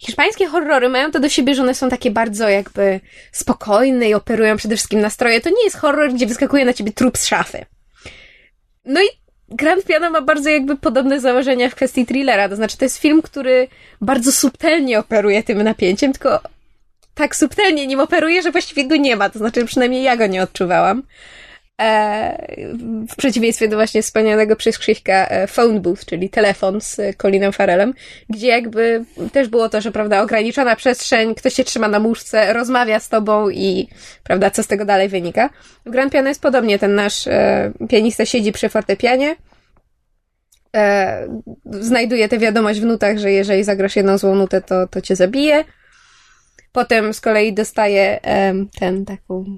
Hiszpańskie horrory mają to do siebie, że one są takie bardzo jakby spokojne i operują przede wszystkim nastroje. To nie jest horror, gdzie wyskakuje na ciebie trup z szafy. No i Grand Piano ma bardzo jakby podobne założenia w kwestii thrillera. To znaczy, to jest film, który bardzo subtelnie operuje tym napięciem, tylko tak subtelnie nim operuje, że właściwie go nie ma. To znaczy, przynajmniej ja go nie odczuwałam. E, w przeciwieństwie do właśnie wspomnianego przez Krzyśka e, phone booth, czyli telefon z Colinem Farelem, gdzie jakby też było to, że prawda, ograniczona przestrzeń, ktoś się trzyma na muszce, rozmawia z tobą i prawda, co z tego dalej wynika. W Grand Piano jest podobnie, ten nasz e, pianista siedzi przy fortepianie, znajduje tę wiadomość w nutach, że jeżeli zagrasz jedną złą nutę, to, to cię zabije. Potem z kolei dostaje ten taką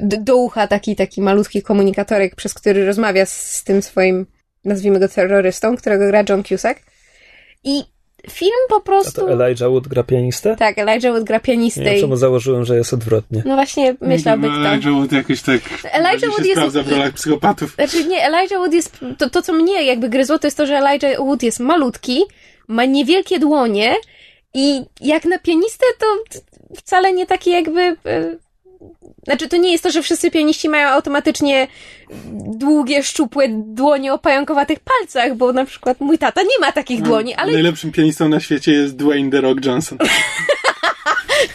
do ucha taki, taki malutki komunikatorek, przez który rozmawia z, z tym swoim, nazwijmy go terrorystą, którego gra John Cusack. I film po A prostu... to Elijah Wood gra pianistę? Tak, Elijah Wood gra Nie pianistę. wiem, i- czemu założyłem, że jest odwrotnie. No właśnie, myślałby kto. Elijah Wood jakoś tak Elijah Wood jest- sprawdza w rolach psychopatów. Znaczy nie, Elijah Wood jest, to, to co mnie jakby gryzło, to jest to, że Elijah Wood jest malutki, ma niewielkie dłonie i jak na pianistę to wcale nie taki jakby... Znaczy, to nie jest to, że wszyscy pianiści mają automatycznie długie, szczupłe dłonie o pająkowatych palcach, bo na przykład mój tata nie ma takich dłoni, ale Najlepszym pianistą na świecie jest Dwayne The Rock Johnson.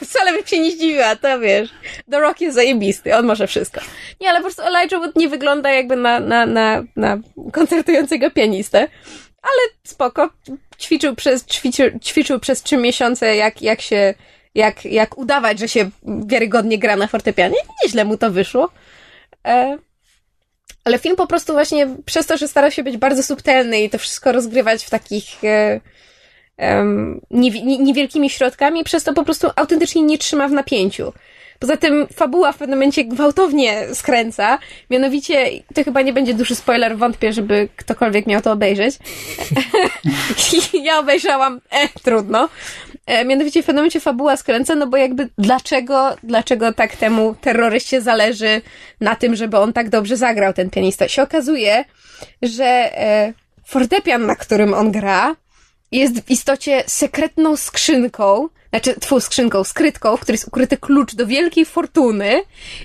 wcale bym się nie zdziwiła, to wiesz. The Rock jest zajebisty, on może wszystko. Nie, ale po prostu Elijah Wood nie wygląda jakby na, na, na, na koncertującego pianistę. Ale spoko. Ćwiczył przez, ćwiczył, ćwiczył przez trzy miesiące, jak, jak się, jak, jak udawać, że się wiarygodnie gra na fortepianie. Nieźle mu to wyszło. E, ale film po prostu właśnie przez to, że stara się być bardzo subtelny i to wszystko rozgrywać w takich e, niewielkimi środkami, przez to po prostu autentycznie nie trzyma w napięciu. Poza tym fabuła w pewnym momencie gwałtownie skręca. Mianowicie, to chyba nie będzie duży spoiler, wątpię, żeby ktokolwiek miał to obejrzeć. ja obejrzałam, e, trudno. E, mianowicie w pewnym momencie fabuła skręca, no bo jakby dlaczego, dlaczego tak temu terroryście zależy na tym, żeby on tak dobrze zagrał, ten pianista. Się okazuje, że e, fortepian, na którym on gra, jest w istocie sekretną skrzynką, znaczy twą skrzynką, skrytką, w której jest ukryty klucz do wielkiej fortuny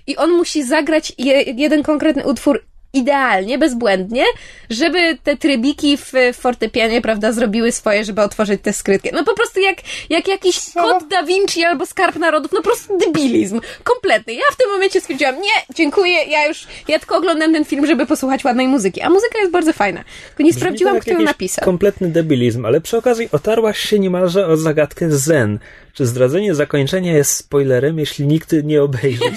i on musi zagrać je, jeden konkretny utwór idealnie, bezbłędnie, żeby te trybiki w fortepianie, prawda, zrobiły swoje, żeby otworzyć tę skrytkę. No po prostu jak, jak jakiś kod Da Vinci albo Skarb Narodów, no po prostu debilizm. Kompletny. Ja w tym momencie stwierdziłam, nie, dziękuję, ja już, ja tylko oglądam ten film, żeby posłuchać ładnej muzyki. A muzyka jest bardzo fajna. Tylko nie Brzmi sprawdziłam, to jak kto ją napisał. Kompletny debilizm, ale przy okazji otarłaś się niemalże o zagadkę Zen. Czy zdradzenie zakończenia jest spoilerem, jeśli nikt nie obejrzy?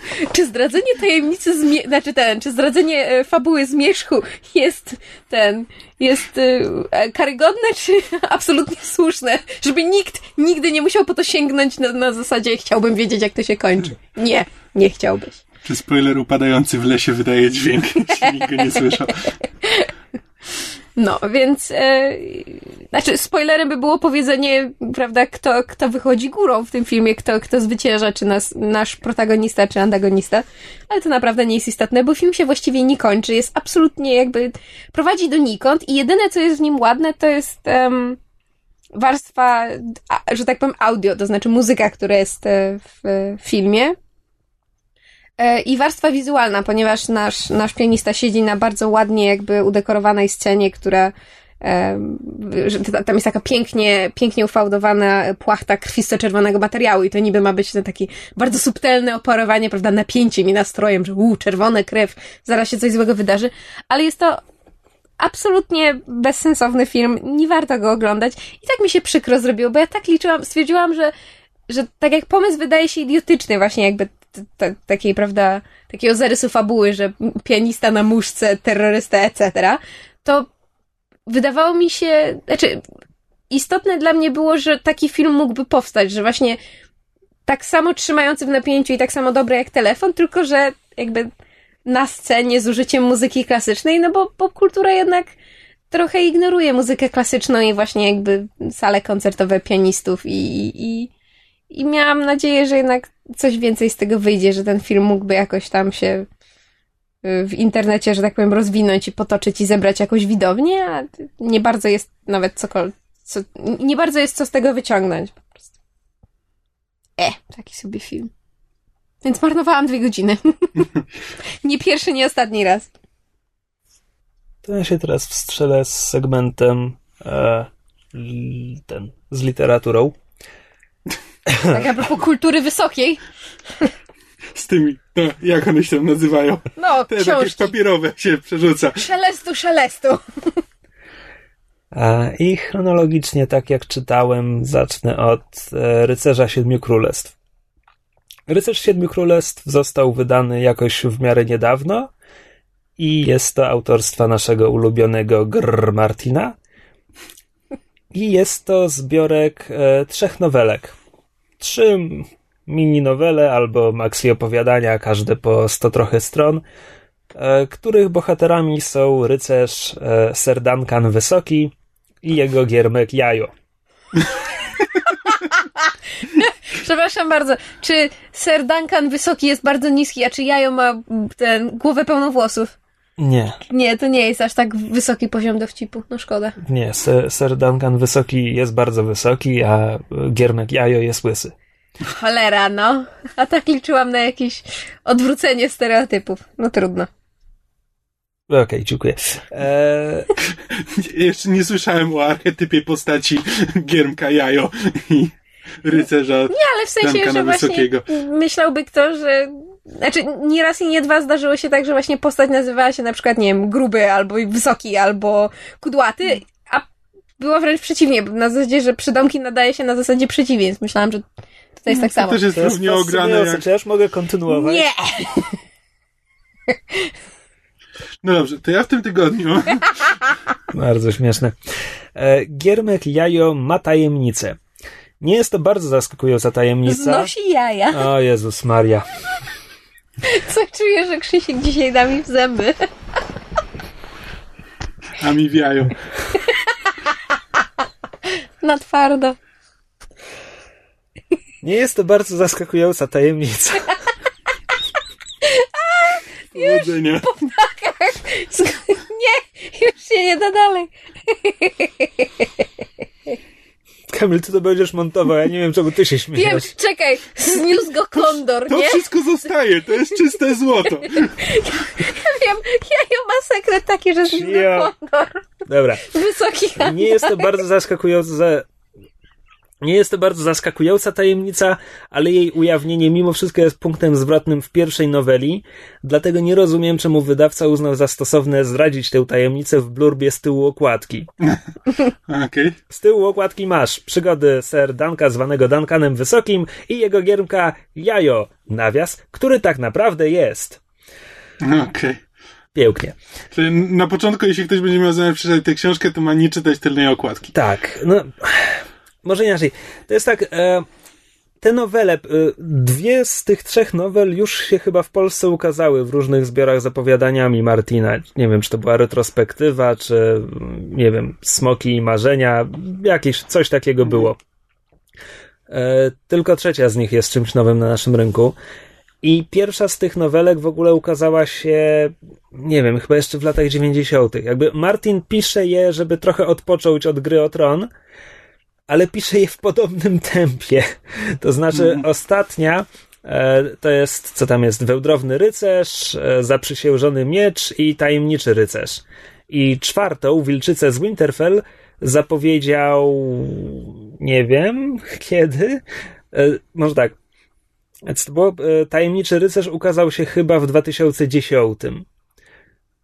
Czy zdradzenie tajemnicy zmie- znaczy ten, czy zdradzenie e, fabuły zmierzchu jest ten, jest e, karygodne, czy absolutnie słuszne? Żeby nikt nigdy nie musiał po to sięgnąć na, na zasadzie chciałbym wiedzieć, jak to się kończy. Nie, nie chciałbyś. Czy spoiler upadający w lesie wydaje dźwięk, nikt go nie słyszał? No, więc e, znaczy spoilerem by było powiedzenie, prawda, kto, kto wychodzi górą w tym filmie, kto, kto zwycięża, czy nas, nasz protagonista, czy antagonista, ale to naprawdę nie jest istotne, bo film się właściwie nie kończy, jest absolutnie jakby, prowadzi donikąd i jedyne, co jest w nim ładne, to jest em, warstwa, że tak powiem, audio, to znaczy muzyka, która jest e, w filmie. E, I warstwa wizualna, ponieważ nasz, nasz pianista siedzi na bardzo ładnie jakby udekorowanej scenie, która ta- tam jest taka pięknie, pięknie ufałdowana płachta krwisto-czerwonego materiału i to niby ma być ten taki bardzo subtelne operowanie, prawda, napięciem i nastrojem, że uu, czerwone krew, zaraz się coś złego wydarzy, ale jest to absolutnie bezsensowny film, nie warto go oglądać. I tak mi się przykro zrobiło, bo ja tak liczyłam, stwierdziłam, że, że tak jak pomysł wydaje się idiotyczny, właśnie jakby takiej, prawda, takiego zarysu fabuły, że pianista na muszce, terrorysta, etc., to wydawało mi się, znaczy, istotne dla mnie było, że taki film mógłby powstać, że właśnie tak samo trzymający w napięciu i tak samo dobry jak telefon, tylko że jakby na scenie z użyciem muzyki klasycznej, no bo popkultura jednak trochę ignoruje muzykę klasyczną i właśnie jakby sale koncertowe pianistów i, i, i miałam nadzieję, że jednak coś więcej z tego wyjdzie, że ten film mógłby jakoś tam się y, w internecie, że tak powiem, rozwinąć i potoczyć i zebrać jakąś widownię, a nie bardzo jest nawet cokolwiek, co, nie bardzo jest co z tego wyciągnąć po prostu. E, taki sobie film. Więc marnowałam dwie godziny. nie pierwszy, nie ostatni raz. To ja się teraz wstrzelę z segmentem e, ten, z literaturą. Tak a propos kultury wysokiej. Z tymi, no, jak one się tam nazywają? No, Te takie książki. papierowe się przerzuca. Szelestu, szelestu. I chronologicznie, tak jak czytałem, zacznę od e, Rycerza Siedmiu Królestw. Rycerz Siedmiu Królestw został wydany jakoś w miarę niedawno i jest to autorstwa naszego ulubionego Grr Martina. I jest to zbiorek e, trzech nowelek. Trzy mini nowele albo maxi opowiadania, każde po sto trochę stron, e, których bohaterami są rycerz e, Ser Duncan Wysoki i jego giermek Jajo. Przepraszam bardzo, czy Sir Duncan wysoki jest bardzo niski, a czy Jajo ma ten głowę pełną włosów? Nie, Nie, to nie jest aż tak wysoki poziom dowcipu, no szkoda. nie. Ser, Ser Duncan Wysoki jest bardzo wysoki, a e, giermek Jajo jest łysy. Cholera, no. A tak liczyłam na jakieś odwrócenie stereotypów. No trudno. Okej, dziękuję. E, Jeszcze nie słyszałem o archetypie postaci Giermka Jajo i rycerza Nie, ale w sensie, Duncana że właśnie Wysokiego. myślałby kto, że... Znaczy, nie raz i nie dwa zdarzyło się tak, że właśnie postać nazywała się na przykład, nie wiem, gruby, albo wysoki, albo kudłaty, a było wręcz przeciwnie, bo na zasadzie, że przydomki nadaje się na zasadzie przeciwieństw. Myślałam, że tutaj jest tak To samo. też jest to jest równie ograne jak... Czy ja już mogę kontynuować? Nie! No dobrze, to ja w tym tygodniu Bardzo śmieszne. E, Giermek Jajo ma tajemnicę. Nie jest to bardzo zaskakująca tajemnica. Znosi jaja. O Jezus Maria. Co czuję, że Krzysiek dzisiaj da mi w zęby. a mi wiają. Na twardo. Nie jest to bardzo zaskakująca tajemnica. Powodzenia. Nie, już się nie da dalej. Kamil, ty to będziesz montował, ja nie wiem, czemu ty się Wiem, śmiejesz. czekaj, zniósł go kondor, To nie? wszystko zostaje, to jest czyste złoto. Wiem, ja ma sekret taki, że zniósł Ja. go kondor. Dobra. Wysoki Nie jest to bardzo zaskakujące. Nie jest to bardzo zaskakująca tajemnica, ale jej ujawnienie mimo wszystko jest punktem zwrotnym w pierwszej noweli, dlatego nie rozumiem, czemu wydawca uznał za stosowne zdradzić tę tajemnicę w blurbie z tyłu okładki. Okej. Z tyłu okładki masz przygody Sir Danka zwanego Duncanem Wysokim i jego giermka Jajo, nawias, który tak naprawdę jest. Okej. Pięknie. Czyli na początku, jeśli ktoś będzie miał zamiar przeczytać tę książkę, to ma nie czytać tylnej okładki. Tak, no może inaczej. To jest tak, e, te nowele, e, dwie z tych trzech nowel już się chyba w Polsce ukazały w różnych zbiorach z opowiadaniami Martina. Nie wiem, czy to była retrospektywa, czy mm, nie wiem, Smoki i Marzenia, jakieś coś takiego było. E, tylko trzecia z nich jest czymś nowym na naszym rynku. I pierwsza z tych nowelek w ogóle ukazała się, nie wiem, chyba jeszcze w latach 90. Jakby Martin pisze je, żeby trochę odpocząć od gry o tron, ale pisze je w podobnym tempie. To znaczy, ostatnia e, to jest, co tam jest, Wełdrowny Rycerz, e, Zaprzysiężony Miecz i Tajemniczy Rycerz. I czwartą, Wilczycę z Winterfell, zapowiedział, nie wiem kiedy, e, może tak, więc to było, Tajemniczy Rycerz ukazał się chyba w 2010.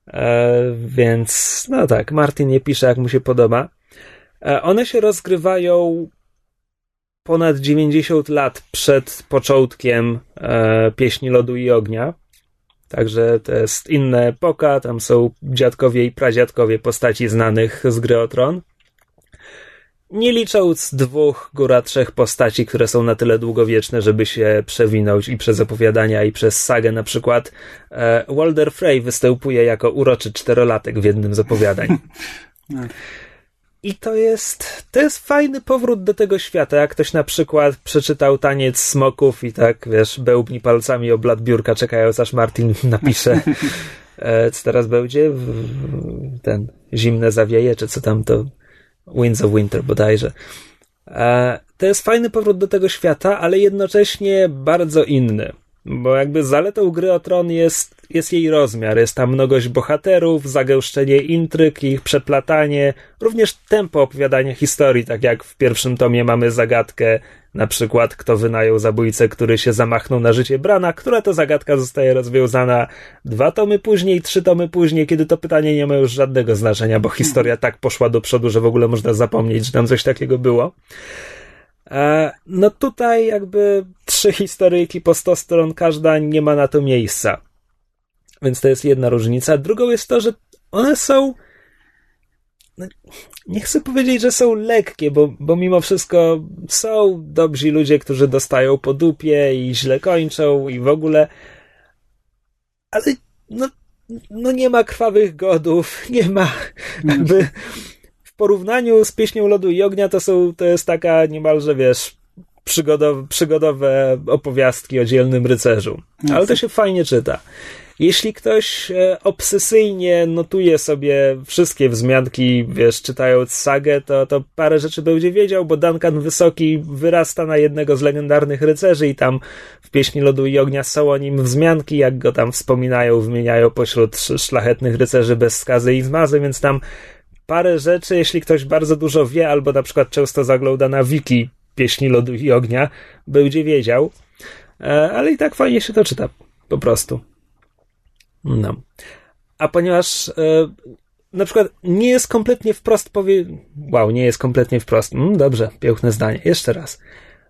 E, więc, no tak, Martin nie pisze jak mu się podoba. E, one się rozgrywają ponad 90 lat przed początkiem e, Pieśni Lodu i Ognia. Także to jest inna epoka, tam są dziadkowie i pradziadkowie postaci znanych z gry o tron. Nie licząc dwóch, góra trzech postaci, które są na tyle długowieczne, żeby się przewinąć i przez opowiadania, i przez sagę. Na przykład e, Walder Frey występuje jako uroczy czterolatek w jednym z opowiadań. I to jest, to jest fajny powrót do tego świata. Jak ktoś na przykład przeczytał taniec smoków i tak, wiesz, bełbni palcami o blat biurka, czekając aż Martin napisze, e, co teraz będzie, ten zimne zawieje, czy co tam to, Winds of Winter bodajże. E, to jest fajny powrót do tego świata, ale jednocześnie bardzo inny. Bo jakby zaletą gry o tron jest, jest jej rozmiar. Jest tam mnogość bohaterów, zagęszczenie intryg, ich przeplatanie, również tempo opowiadania historii, tak jak w pierwszym tomie mamy zagadkę, na przykład kto wynajął zabójcę, który się zamachnął na życie Brana, która to zagadka zostaje rozwiązana dwa tomy później, trzy tomy później, kiedy to pytanie nie ma już żadnego znaczenia, bo historia tak poszła do przodu, że w ogóle można zapomnieć, że tam coś takiego było. E, No tutaj jakby trzy historyjki po 100 stron, każda nie ma na to miejsca. Więc to jest jedna różnica. Drugą jest to, że one są. no, Nie chcę powiedzieć, że są lekkie, bo, bo mimo wszystko są dobrzy ludzie, którzy dostają po dupie i źle kończą i w ogóle. Ale no, no nie ma krwawych godów, nie ma jakby porównaniu z pieśnią lodu i ognia to są, to jest taka niemalże, wiesz, przygodowe, przygodowe opowiastki o dzielnym rycerzu. Ale to się fajnie czyta. Jeśli ktoś e, obsesyjnie notuje sobie wszystkie wzmianki, wiesz, czytając sagę, to, to parę rzeczy będzie wiedział, bo Duncan Wysoki wyrasta na jednego z legendarnych rycerzy i tam w Pieśni Lodu i Ognia są o nim wzmianki, jak go tam wspominają, wymieniają pośród szlachetnych rycerzy bez skazy i zmazy, więc tam parę rzeczy, jeśli ktoś bardzo dużo wie, albo na przykład często zagląda na wiki Pieśni Lodu i Ognia, będzie wiedział. E, ale i tak fajnie się to czyta, po prostu. No. A ponieważ e, na przykład nie jest kompletnie wprost powie... Wow, nie jest kompletnie wprost. Mm, dobrze, piękne zdanie. Jeszcze raz.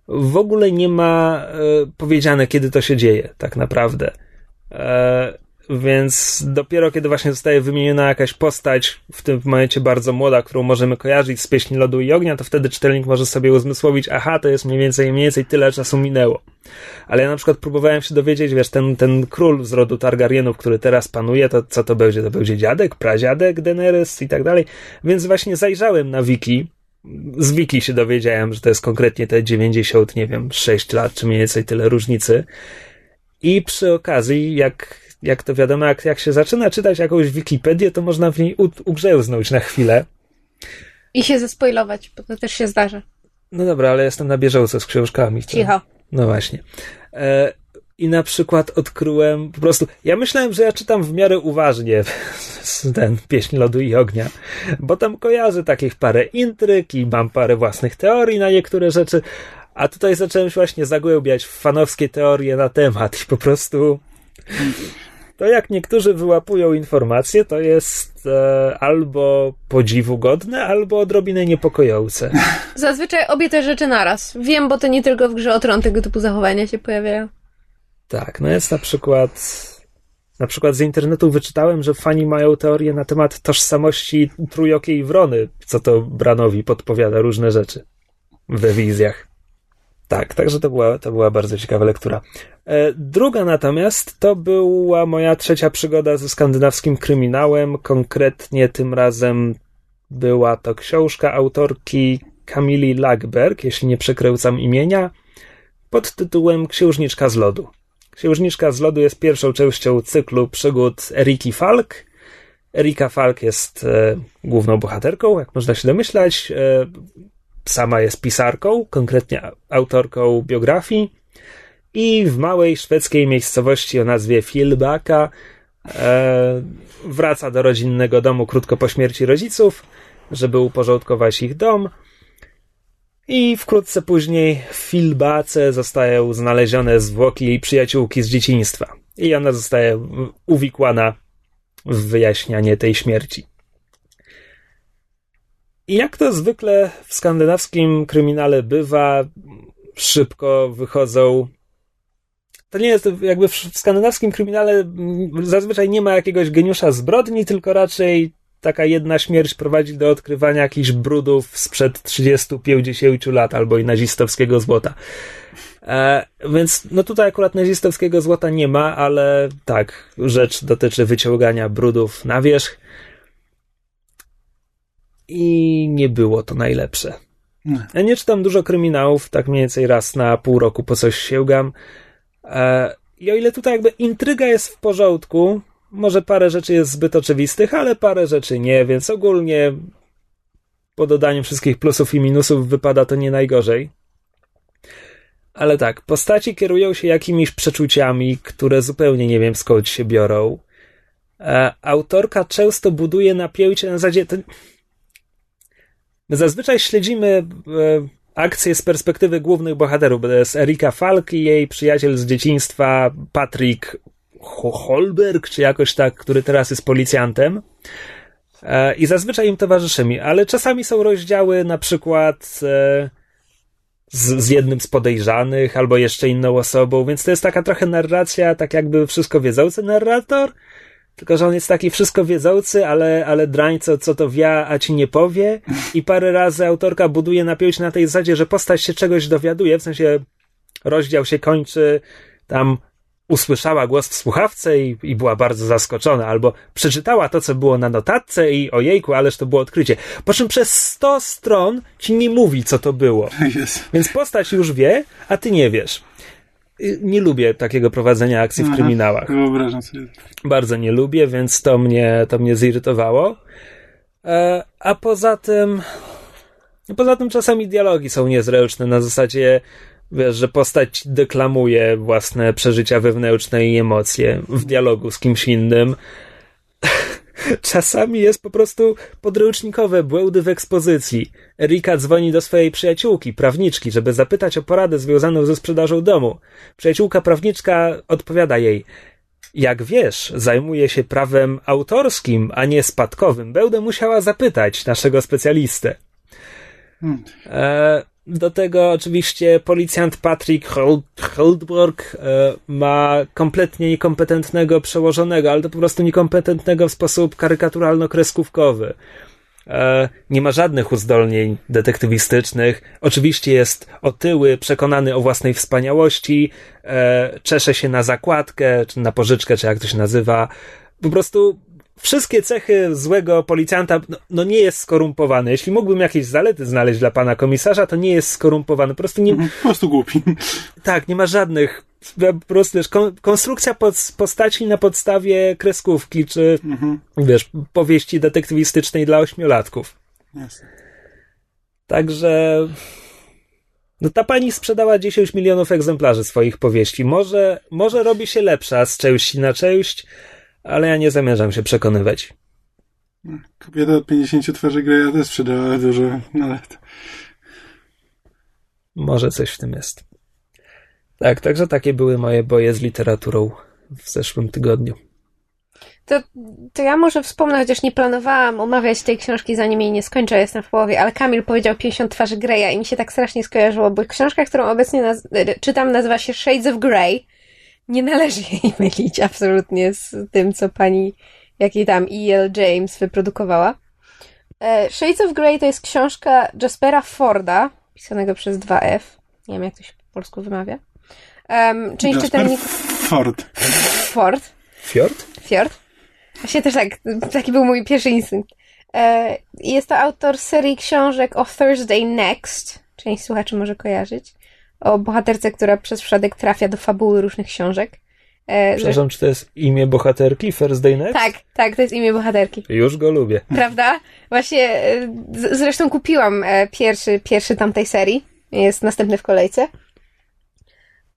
W ogóle nie ma e, powiedziane, kiedy to się dzieje, tak naprawdę. Więc dopiero kiedy właśnie zostaje wymieniona jakaś postać, w tym momencie bardzo młoda, którą możemy kojarzyć z pieśni lodu i ognia, to wtedy czytelnik może sobie uzmysłowić, aha, to jest mniej więcej, mniej więcej tyle czasu minęło. Ale ja na przykład próbowałem się dowiedzieć, wiesz, ten, ten król z rodu Targaryenów, który teraz panuje, to co to będzie? To będzie dziadek, pradziadek Daenerys i tak dalej. Więc właśnie zajrzałem na wiki, z wiki się dowiedziałem, że to jest konkretnie te 90, nie wiem, 6 lat, czy mniej więcej tyle różnicy. I przy okazji, jak jak to wiadomo, jak, jak się zaczyna czytać jakąś Wikipedię, to można w niej u, ugrzęznąć na chwilę. I się zespoilować, bo to też się zdarza. No dobra, ale jestem na bieżąco z książkami. To... Cicho. No właśnie. E, I na przykład odkryłem po prostu. Ja myślałem, że ja czytam w miarę uważnie ten pieśń lodu i ognia, bo tam kojarzę takich parę intryg i mam parę własnych teorii na niektóre rzeczy. A tutaj zacząłem się właśnie zagłębiać w fanowskie teorie na temat i po prostu to jak niektórzy wyłapują informacje, to jest e, albo podziwu godne, albo odrobinę niepokojące. Zazwyczaj obie te rzeczy naraz. Wiem, bo to nie tylko w grze o tron tego typu zachowania się pojawiają. Tak, no jest na przykład na przykład z internetu wyczytałem, że fani mają teorię na temat tożsamości trójokiej wrony, co to Branowi podpowiada różne rzeczy we wizjach. Tak, także to była, to była bardzo ciekawa lektura. E, druga natomiast to była moja trzecia przygoda ze skandynawskim kryminałem. Konkretnie tym razem była to książka autorki Kamili Lagberg, jeśli nie przekręcam imienia, pod tytułem Księżniczka z lodu. Księżniczka z lodu jest pierwszą częścią cyklu przygód Eriki Falk. Erika Falk jest e, główną bohaterką, jak można się domyślać. E, sama jest pisarką, konkretnie autorką biografii i w małej szwedzkiej miejscowości o nazwie Filbaka e, wraca do rodzinnego domu krótko po śmierci rodziców, żeby uporządkować ich dom. I wkrótce później w Filbace zostają znalezione zwłoki jej przyjaciółki z dzieciństwa. I ona zostaje uwikłana w wyjaśnianie tej śmierci. I jak to zwykle w skandynawskim kryminale bywa, szybko wychodzą. To nie jest jakby w skandynawskim kryminale zazwyczaj nie ma jakiegoś geniusza zbrodni, tylko raczej taka jedna śmierć prowadzi do odkrywania jakichś brudów sprzed 30-50 lat albo i nazistowskiego złota. E, więc no tutaj akurat nazistowskiego złota nie ma, ale tak, rzecz dotyczy wyciągania brudów na wierzch i nie było to najlepsze. Nie. Ja nie czytam dużo kryminałów, tak mniej więcej raz na pół roku po coś sięgam. E, I o ile tutaj jakby intryga jest w porządku, może parę rzeczy jest zbyt oczywistych, ale parę rzeczy nie, więc ogólnie po dodaniu wszystkich plusów i minusów wypada to nie najgorzej. Ale tak, postaci kierują się jakimiś przeczuciami, które zupełnie nie wiem skąd się biorą. E, autorka często buduje napięcie na zasadzie. To My zazwyczaj śledzimy e, akcje z perspektywy głównych bohaterów. To jest Erika Falk i jej przyjaciel z dzieciństwa Patrick Holberg, czy jakoś tak, który teraz jest policjantem. E, I zazwyczaj im towarzyszymy, ale czasami są rozdziały na przykład e, z, z, jednym z podejrzanych, albo jeszcze inną osobą, więc to jest taka trochę narracja, tak jakby wszystko wiedzący narrator, tylko, że on jest taki wszystko wiedzący, ale, ale drań, co, co to wie, a ci nie powie. I parę razy autorka buduje napięcie na tej zasadzie, że postać się czegoś dowiaduje, w sensie rozdział się kończy, tam usłyszała głos w słuchawce i, i była bardzo zaskoczona, albo przeczytała to, co było na notatce i ojejku, ależ to było odkrycie. Po czym przez 100 stron ci nie mówi, co to było. Jest. Więc postać już wie, a ty nie wiesz. Y, Nie lubię takiego prowadzenia akcji w Aha, kryminałach. Wyobrażam sobie. Bardzo nie lubię, więc to mnie, to mnie zirytowało. E, a poza tym, poza tym czasami dialogi są niezręczne na zasadzie, wiesz, że postać deklamuje własne przeżycia wewnętrzne i emocje w dialogu z kimś innym. Czasami jest po prostu podręcznikowe błędy w ekspozycji. Erika dzwoni do swojej przyjaciółki, prawniczki, żeby zapytać o poradę związaną ze sprzedażą domu. Przyjaciółka prawniczka odpowiada jej: jak wiesz, zajmuje się prawem autorskim, a nie spadkowym. Będę musiała zapytać naszego specjalistę. Hmm. E, do tego oczywiście policjant Patrick Hold- e, ma kompletnie niekompetentnego przełożonego, ale to po prostu niekompetentnego w sposób karykaturalno-kreskówkowy. E, nie ma żadnych uzdolnień detektywistycznych. Oczywiście jest otyły, przekonany o własnej wspaniałości, e, czesze się na zakładkę, czy na pożyczkę, czy jak to się nazywa. Po prostu wszystkie cechy złego policjanta, no, no nie jest skorumpowany. Jeśli mógłbym jakieś zalety znaleźć dla pana komisarza, to nie jest skorumpowany. Po prostu nie, Po prostu głupi. tak, nie ma żadnych. Po prostu wiesz, kon, konstrukcja postaci na podstawie kreskówki, czy Mhm. wiesz, powieści detektywistycznej dla ośmiolatków. Jasne. Także. No ta pani sprzedała 10 milionów egzemplarzy swoich powieści. Może, może robi się lepsza z części na część, ale ja nie zamierzam się przekonywać. Kobieta od 50 twarzy Greya też sprzedała dużo, no ale to... Może coś w tym jest. Tak, także takie były moje boje z literaturą w zeszłym tygodniu. To, to ja może wspomnę, chociaż nie planowałam omawiać tej książki, zanim jej nie skończę, jestem w połowie, ale Kamil powiedział 50 twarzy Greya i mi się tak strasznie skojarzyło, bo książka, którą obecnie naz- e, czytam, nazywa się Shades of Grey. Nie należy jej mylić absolutnie z tym, co pani, jakiej tam E.L. James wyprodukowała. E, Shades of Grey to jest książka Jaspera Forda, pisanego przez 2F. Nie wiem, jak to się po polsku wymawia. Um, część Jasper czytelników... Ford. Ford. Fjord? Fjord. Właśnie też tak, taki był mój pierwszy instynkt. E, Jest to autor serii książek o Thursday Next. Część słuchaczy może kojarzyć. O bohaterce, która przez przypadek trafia do fabuły różnych książek. E, Przepraszam, czy to jest imię bohaterki First Day Next? Tak, tak, to jest imię bohaterki. Już go lubię. Prawda? Właśnie, e, z- zresztą kupiłam e, pierwszy, pierwszy tamtej serii. Jest następny w kolejce.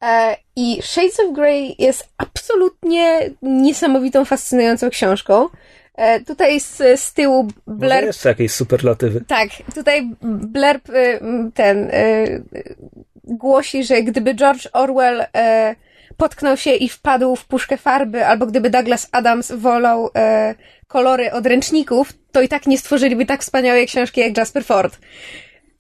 E, I Shades of Grey jest absolutnie niesamowitą, fascynującą książką. Tutaj z, z tyłu Może blurb jeszcze jakieś superlatywy. tak, tutaj blurb y, ten y, głosi, że gdyby George Orwell y, potknął się i wpadł w puszkę farby, albo gdyby Douglas Adams wolał y, kolory od ręczników, to i tak nie stworzyliby tak wspaniałej książki jak Jasper Ford.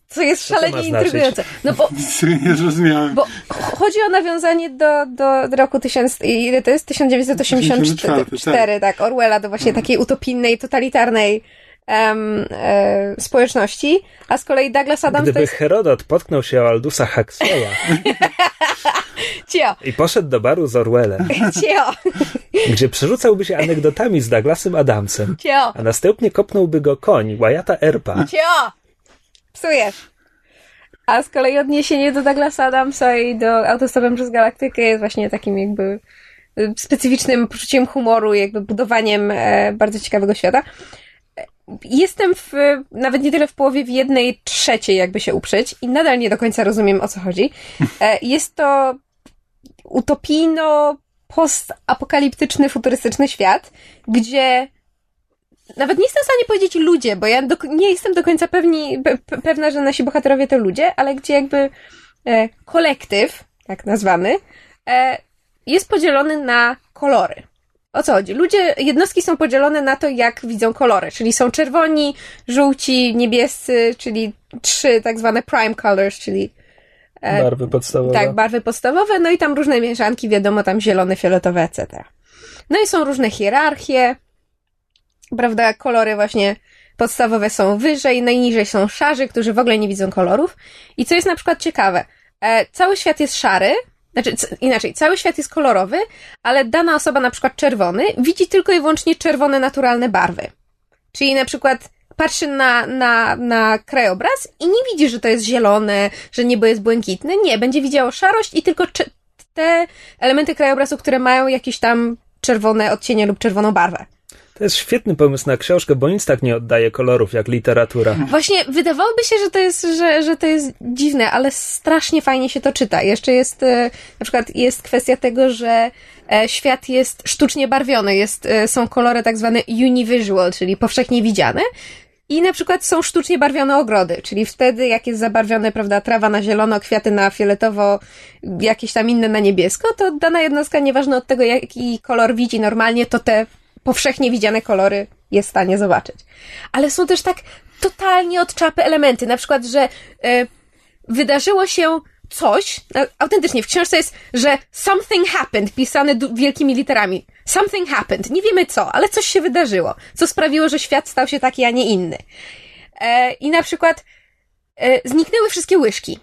Co jest Co szalenie intrygujące. No bo Nie zrozumiałem. bo chodzi o nawiązanie do, do, do roku 1000, ile to jest? 1984, 84, tak. Orwella, do właśnie takiej utopijnej, totalitarnej em, e, społeczności, a z kolei Douglas Adams Gdyby jest... Herodot potknął się o Aldusa Huxleya Cio, i poszedł do baru z Orwellem, cio, gdzie przerzucałby się anegdotami z Douglasem Adamsem, cio, a następnie kopnąłby go koń Wyatta Earpa, cio! Psujesz. A z kolei odniesienie do Douglasa Adamsa i do Autostopem przez Galaktykę jest właśnie takim jakby y, specyficznym poczuciem humoru, jakby budowaniem e, bardzo ciekawego świata. Jestem w, nawet nie tyle w połowie, w jednej trzeciej jakby się uprzeć i nadal nie do końca rozumiem o co chodzi. E, Jest to utopijno postapokaliptyczny, futurystyczny świat, gdzie nawet nie jestem w stanie powiedzieć ludzie, bo ja do, nie jestem do końca pewni, pe, pe- pewna, że nasi bohaterowie to ludzie, ale gdzie jakby e, kolektyw, tak nazwany, e, jest podzielony na kolory. O co chodzi? Ludzie, jednostki są podzielone na to, jak widzą kolory, czyli są czerwoni, żółci, niebiescy, czyli trzy tak zwane prime colors, czyli e, barwy podstawowe. tak, barwy podstawowe, no i tam różne mieszanki, wiadomo, tam zielone, fioletowe, etc. No i są różne hierarchie, prawda, kolory właśnie podstawowe są wyżej, najniżej są szarzy, którzy w ogóle nie widzą kolorów. I co jest na przykład ciekawe, e, cały świat jest szary, znaczy inaczej, cały świat jest kolorowy, ale dana osoba, na przykład czerwony, widzi tylko i wyłącznie czerwone naturalne barwy. Czyli na przykład patrzy na, na, na krajobraz i nie widzi, że to jest zielone, że niebo jest błękitne. Nie, będzie widziało szarość i tylko te elementy krajobrazu, które mają jakieś tam czerwone odcienie lub czerwoną barwę. To jest świetny pomysł na książkę, bo nic tak nie oddaje kolorów jak literatura. Właśnie wydawałoby się, że to jest, że, że to jest dziwne, ale strasznie fajnie się to czyta. Jeszcze jest, e, na przykład jest kwestia tego, że e, świat jest sztucznie barwiony, jest, e, są kolory tak zwane univisual, czyli powszechnie widziane. I na przykład są sztucznie barwione ogrody, czyli wtedy, jak jest zabarwione, prawda, trawa na zielono, kwiaty na fioletowo, jakieś tam inne na niebiesko, to dana jednostka, nieważne od tego, jaki kolor widzi normalnie, to te powszechnie widziane kolory jest w stanie zobaczyć. Ale są też tak totalnie od czapy elementy, na przykład, że e, wydarzyło się coś, autentycznie w książce jest, że something happened, pisane wielkimi literami. Something happened. Nie wiemy co, ale coś się wydarzyło, co sprawiło, że świat stał się taki, a nie inny. E, I na przykład e, zniknęły wszystkie łyżki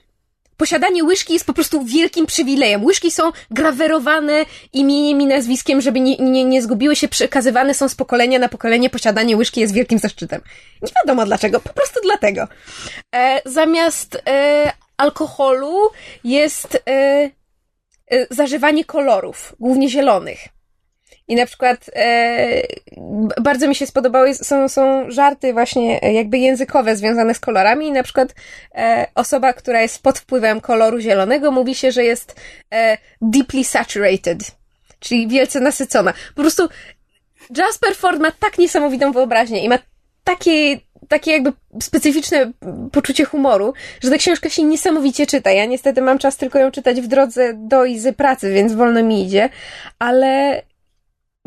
posiadanie łyżki jest po prostu wielkim przywilejem. Łyżki są grawerowane imieniem i nazwiskiem, żeby nie, nie, nie zgubiły się, przekazywane są z pokolenia na pokolenie. Posiadanie łyżki jest wielkim zaszczytem. Nie wiadomo dlaczego, po prostu dlatego. E, zamiast e, alkoholu jest e, e zażywanie kolorów, głównie zielonych. I na przykład e, bardzo mi się spodobały, są, są żarty właśnie e, jakby językowe związane z kolorami i na przykład e, osoba, która jest pod wpływem koloru zielonego mówi się, że jest e, deeply saturated, czyli wielce nasycona. Po prostu Jasper Ford ma tak niesamowitą wyobraźnię i ma takie, takie jakby specyficzne poczucie humoru, że ta książka się niesamowicie czyta. Ja niestety mam czas tylko ją czytać w drodze do i z pracy, więc wolno mi idzie, ale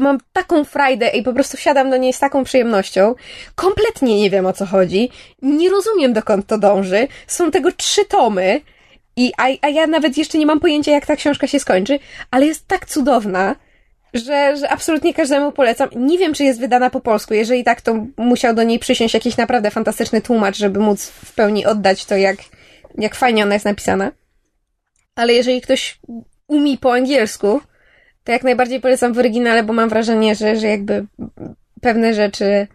mam taką frajdę i po prostu wsiadam do niej z taką przyjemnością. Kompletnie nie wiem o co chodzi. Nie rozumiem dokąd to dąży. Są tego trzy tomy. I, a, a ja nawet jeszcze nie mam pojęcia, jak ta książka się skończy, ale jest tak cudowna, że, że absolutnie każdemu polecam. Nie wiem, czy jest wydana po polsku. Jeżeli tak, to musiał do niej przysiąść jakiś naprawdę fantastyczny tłumacz, żeby móc w pełni oddać to, jak, jak fajnie ona jest napisana. Ale jeżeli ktoś umie po angielsku, to jak najbardziej polecam w oryginale, bo mam wrażenie, że, że jakby pewne rzeczy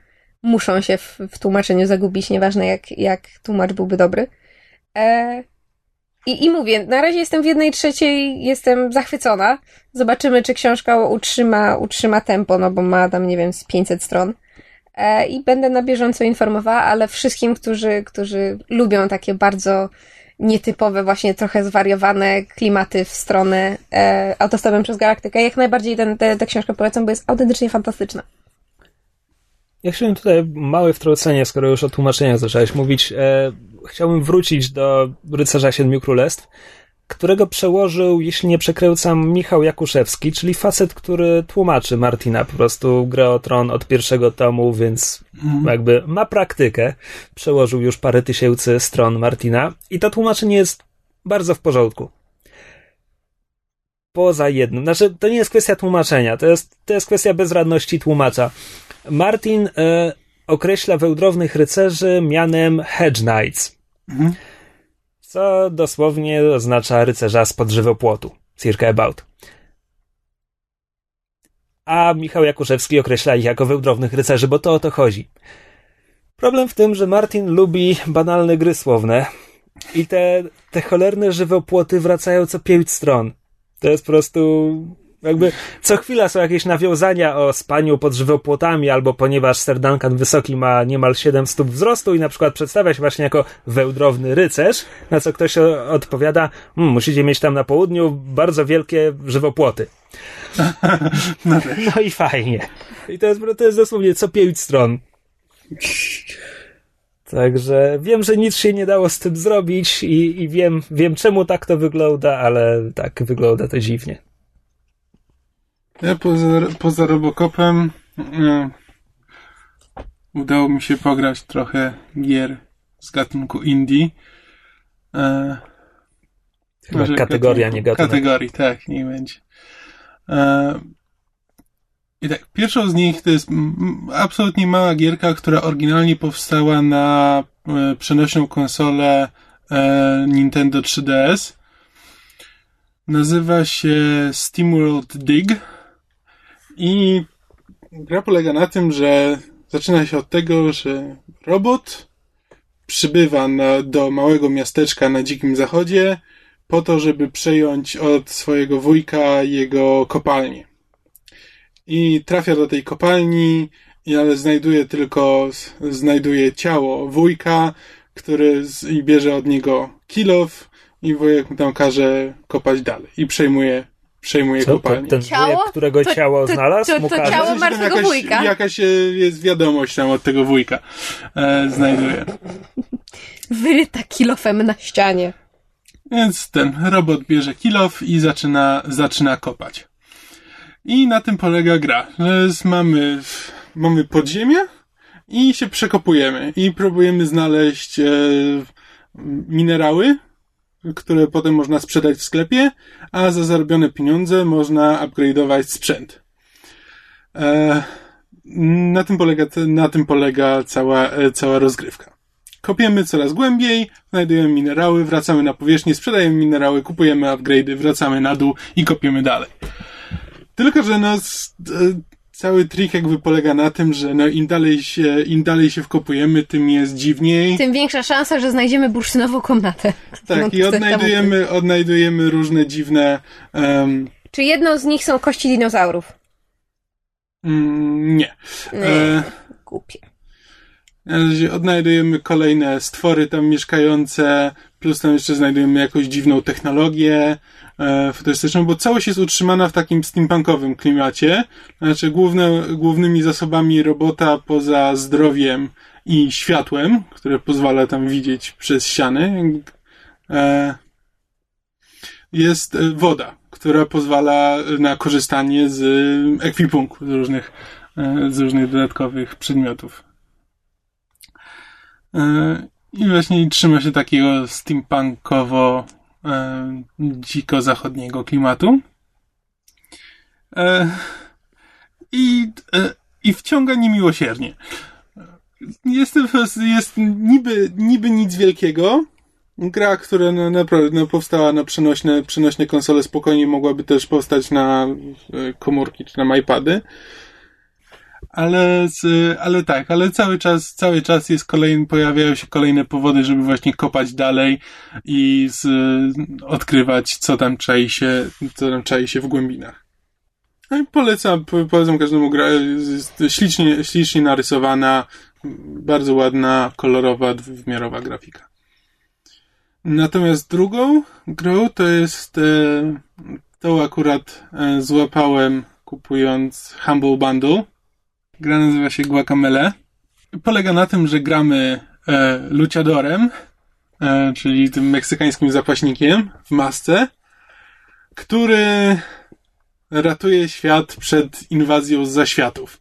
muszą się w, w tłumaczeniu zagubić, nieważne jak, jak tłumacz byłby dobry. E, i, I mówię, na razie jestem w jednej trzeciej, jestem zachwycona. Zobaczymy, czy książka utrzyma, utrzyma tempo, no bo ma tam, nie wiem, z 500 stron. E, I będę na bieżąco informowała, ale wszystkim, którzy, którzy lubią takie bardzo nietypowe, właśnie trochę zwariowane klimaty w stronę e, autostopem przez galaktykę. Jak najbardziej tę ten, te, książkę polecam, bo jest autentycznie fantastyczna. Ja chciałem tutaj małe wtrącenie, skoro już o tłumaczeniach zacząłeś mówić. E, chciałbym wrócić do Rycerza Siedmiu Królestw którego przełożył, jeśli nie przekręcam, Michał Jakuszewski, czyli facet, który tłumaczy Martina po prostu grę o tron od pierwszego tomu, więc mm. jakby ma praktykę. Przełożył już parę tysięcy stron Martina i to tłumaczenie jest bardzo w porządku. Poza jednym. Znaczy, to nie jest kwestia tłumaczenia, to jest, to jest kwestia bezradności tłumacza. Martin e, określa wełdrownych rycerzy mianem Hedge Knights. Mm co dosłownie oznacza rycerza spod żywopłotu. Circa about. A Michał Jakuszewski określa ich jako wełdrownych rycerzy, bo to o to chodzi. Problem w tym, że Martin lubi banalne gry słowne i te, te cholerne żywopłoty wracają co pięć stron. To jest po prostu jakby co chwila są jakieś nawiązania o spaniu pod żywopłotami, albo ponieważ Sir Duncan Wysoki ma niemal 7 stóp wzrostu i na przykład przedstawia się właśnie jako wełdrowny rycerz, na co ktoś odpowiada, mmm, musicie mieć tam na południu bardzo wielkie żywopłoty. No, no i fajnie. I to jest, to jest dosłownie co pięć stron. Także wiem, że nic się nie dało z tym zrobić i, i wiem, wiem czemu tak to wygląda, ale tak wygląda to dziwnie. Ja poza, poza Robocopem e, udało mi się pograć trochę gier z gatunku indie. E, Chyba kategoria, nie gatunek. Kategorii, tak, nie będzie. E, I tak, pierwszą z nich to jest absolutnie mała gierka, która oryginalnie powstała na e, przenośną konsolę e, Nintendo 3DS. Nazywa się SteamWorld Dig i gra polega na tym, że zaczyna się od tego, że robot przybywa na, do małego miasteczka na dzikim zachodzie po to, żeby przejąć od swojego wujka jego kopalnię. I trafia do tej kopalni, ale znajduje tylko, znajduje ciało wujka, który z, i bierze od niego kilof i wujek mu tam każe kopać dalej i przejmuje przejmuje Co, to kopalnię. ten Ciało? wujek, którego To- ciało to- znalazł, to- to każe? ciało martwego jakaś, wujka. Jakaś e, jest wiadomość tam od tego wujka e, znajduje. Wyryta kilofem na ścianie. Więc ten robot bierze kilof i zaczyna, zaczyna kopać. I na tym polega gra. Mamy, mamy podziemie i się przekopujemy i próbujemy znaleźć e, minerały, które potem można sprzedać w sklepie, a za zarobione pieniądze można upgrade'ować sprzęt. E, na tym polega, na tym polega cała, e, cała rozgrywka. Kopiemy coraz głębiej, znajdujemy minerały, wracamy na powierzchnię, sprzedajemy minerały, kupujemy upgrade'y, wracamy na dół i kopiemy dalej. Tylko, że no, s- e, cały trik jakby polega na tym, że no, im dalej się, im dalej się wkopujemy, tym jest dziwniej. Tym większa szansa, że znajdziemy bursztynową komnatę. Tak, No, i odnajdujemy, odnajdujemy różne dziwne, um, Czy jedną z nich są kości dinozaurów? mm, nie. Nie, E, głupie. Na razie odnajdujemy kolejne stwory tam mieszkające, plus tam jeszcze znajdujemy jakąś dziwną technologię e, futurystyczną, bo całość jest utrzymana w takim steampunkowym klimacie. Znaczy główne, głównymi zasobami robota poza zdrowiem i światłem, które pozwala tam widzieć przez ściany, e, jest woda, która pozwala na korzystanie z ekwipunku, z różnych, e, z różnych dodatkowych przedmiotów. E, I właśnie trzyma się takiego steampunkowo e, dziko zachodniego klimatu. E, I, e, I wciąga niemiłosiernie. Jest, jest niby, niby nic wielkiego. Gra, która naprawdę no, powstała na przenośne, przenośne konsole, spokojnie mogłaby też powstać na e, komórki czy na iPady. Ale, ale tak, ale cały czas, cały czas jest kolejny, pojawiają się kolejne powody, żeby właśnie kopać dalej i z, odkrywać, co tam czai się, co tam czai się w głębinach. No i polecam, po- polecam każdemu gra, jest ślicznie, ślicznie narysowana, bardzo ładna, kolorowa, dwuwymiarowa grafika. Natomiast drugą grą to jest, e, tą akurat e, złapałem kupując Humble Bundle. Gra nazywa się Guacamele. Polega na tym, że gramy e, luciadorem, e, czyli tym meksykańskim zapaśnikiem w masce, który ratuje świat przed inwazją z zaświatów.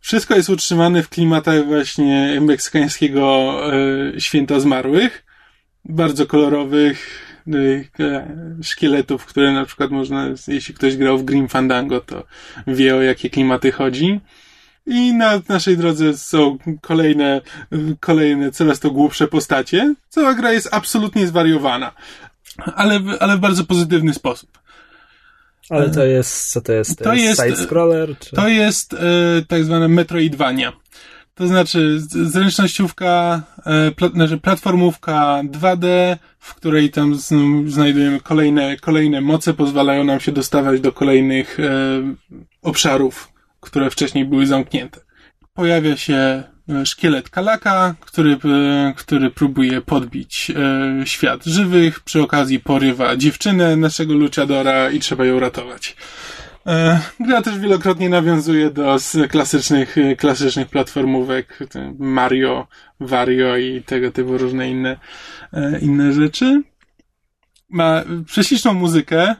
Wszystko jest utrzymane w klimatach właśnie meksykańskiego e, święta zmarłych, bardzo kolorowych e, szkieletów, które na przykład można, jeśli ktoś grał w Grim Fandango, to wie o jakie klimaty chodzi. I na naszej drodze są kolejne, kolejne coraz to głupsze postacie. Cała gra jest absolutnie zwariowana. Ale, w- ale w bardzo pozytywny sposób. Ale to jest, co to jest? To, jest, side-scroller? Czy... To jest e, tak zwane Metroidvania. To znaczy zręcznościówka, e, pla, znaczy platformówka 2D, w której tam z, znajdujemy kolejne, kolejne moce, pozwalają nam się dostawać do kolejnych e, obszarów, które wcześniej były zamknięte. Pojawia się e, szkielet Kalaka, który, e, który próbuje podbić e, świat żywych, przy okazji porywa dziewczynę naszego luchadora i trzeba ją ratować. Gra też wielokrotnie nawiązuje do klasycznych, klasycznych platformówek Mario, Wario i tego typu różne inne, inne rzeczy. Ma prześliczną muzykę,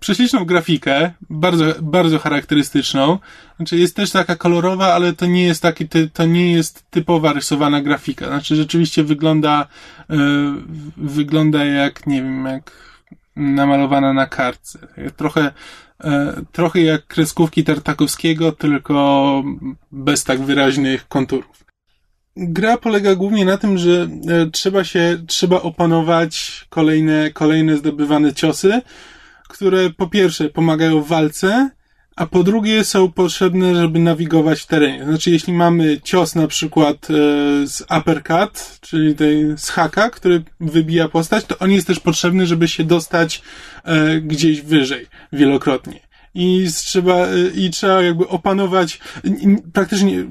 prześliczną grafikę, bardzo, bardzo charakterystyczną. Znaczy jest też taka kolorowa, ale to nie jest taki, to nie jest typowa rysowana grafika. Znaczy rzeczywiście wygląda, e, wygląda jak, nie wiem, jak namalowana na kartce. Trochę, e, trochę jak kreskówki Tartakowskiego, tylko bez tak wyraźnych konturów. Gra polega głównie na tym, że e, trzeba się, trzeba opanować kolejne, kolejne zdobywane ciosy, które po pierwsze pomagają w walce, a po drugie są potrzebne, żeby nawigować w terenie. Znaczy, jeśli mamy cios na przykład e, z uppercut, czyli tej, z haka, który wybija postać, to on jest też potrzebny, żeby się dostać e, gdzieś wyżej wielokrotnie. I trzeba, e, i trzeba jakby opanować, praktycznie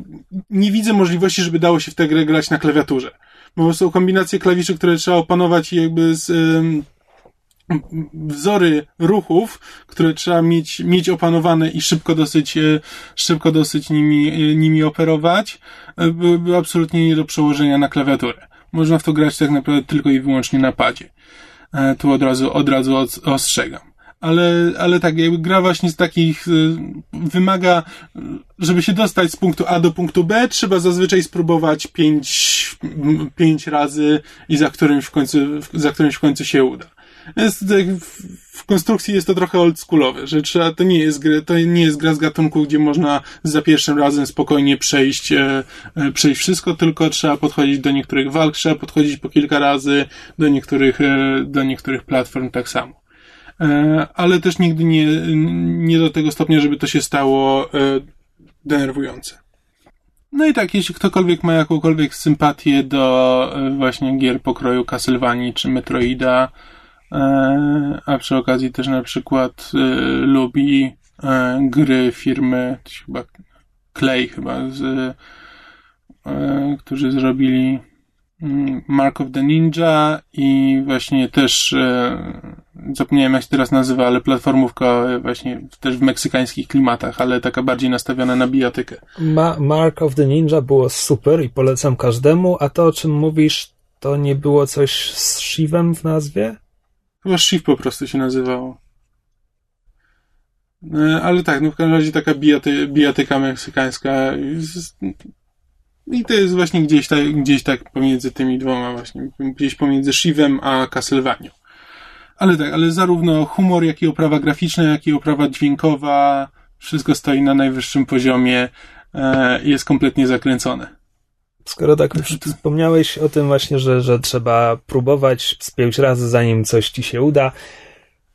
nie widzę możliwości, żeby dało się w tę grę grać na klawiaturze. Bo są kombinacje klawiszy, które trzeba opanować i jakby z, wzory ruchów, które trzeba mieć, mieć opanowane i szybko dosyć, e, szybko dosyć nimi, e, nimi operować, e, byłyby absolutnie nie do przełożenia na klawiaturę. Można w to grać tak naprawdę tylko i wyłącznie na padzie. Tu od razu, od razu ostrzegam. Ale, ale tak, jakby gra właśnie z takich, wymaga, żeby się dostać z punktu A do punktu B, trzeba zazwyczaj spróbować pięć, pięć razy i za którymś w końcu, za którymś w końcu się uda. W konstrukcji jest to trochę oldschoolowe, że trzeba, to nie jest gra, to nie jest gra z gatunku, gdzie można za pierwszym razem spokojnie przejść, e, e, przejść wszystko, tylko trzeba podchodzić do niektórych walk, trzeba podchodzić po kilka razy, do niektórych, e, do niektórych platform tak samo. Ale też nigdy nie, nie do tego stopnia, żeby to się stało denerwujące. No i tak, jeśli ktokolwiek ma jakąkolwiek sympatię do właśnie gier pokroju Castlevanii czy Metroida, E, a przy okazji też na przykład e, lubi e, gry firmy, chyba Clay chyba, z, którzy zrobili mm, Mark of the Ninja i właśnie też zapomniałem jak się teraz nazywa, ale platformówka właśnie też w meksykańskich klimatach, ale taka bardziej nastawiona na bijatykę. Ma Mark of the Ninja było super i polecam każdemu, a to o czym mówisz, to nie było coś z Shivem w nazwie? Chyba Shift po prostu się nazywało. E, ale tak, no w każdym razie taka bijaty, bijatyka meksykańska i to jest właśnie gdzieś tak, gdzieś tak pomiędzy tymi dwoma właśnie, gdzieś pomiędzy Shivem a Castlevanią. Ale tak, ale zarówno humor, jak i oprawa graficzna, jak i oprawa dźwiękowa, wszystko stoi na najwyższym poziomie, e, jest kompletnie zakręcone. Skoro tak wspomniałeś o tym właśnie, że, że trzeba próbować z pięć razy, zanim coś ci się uda.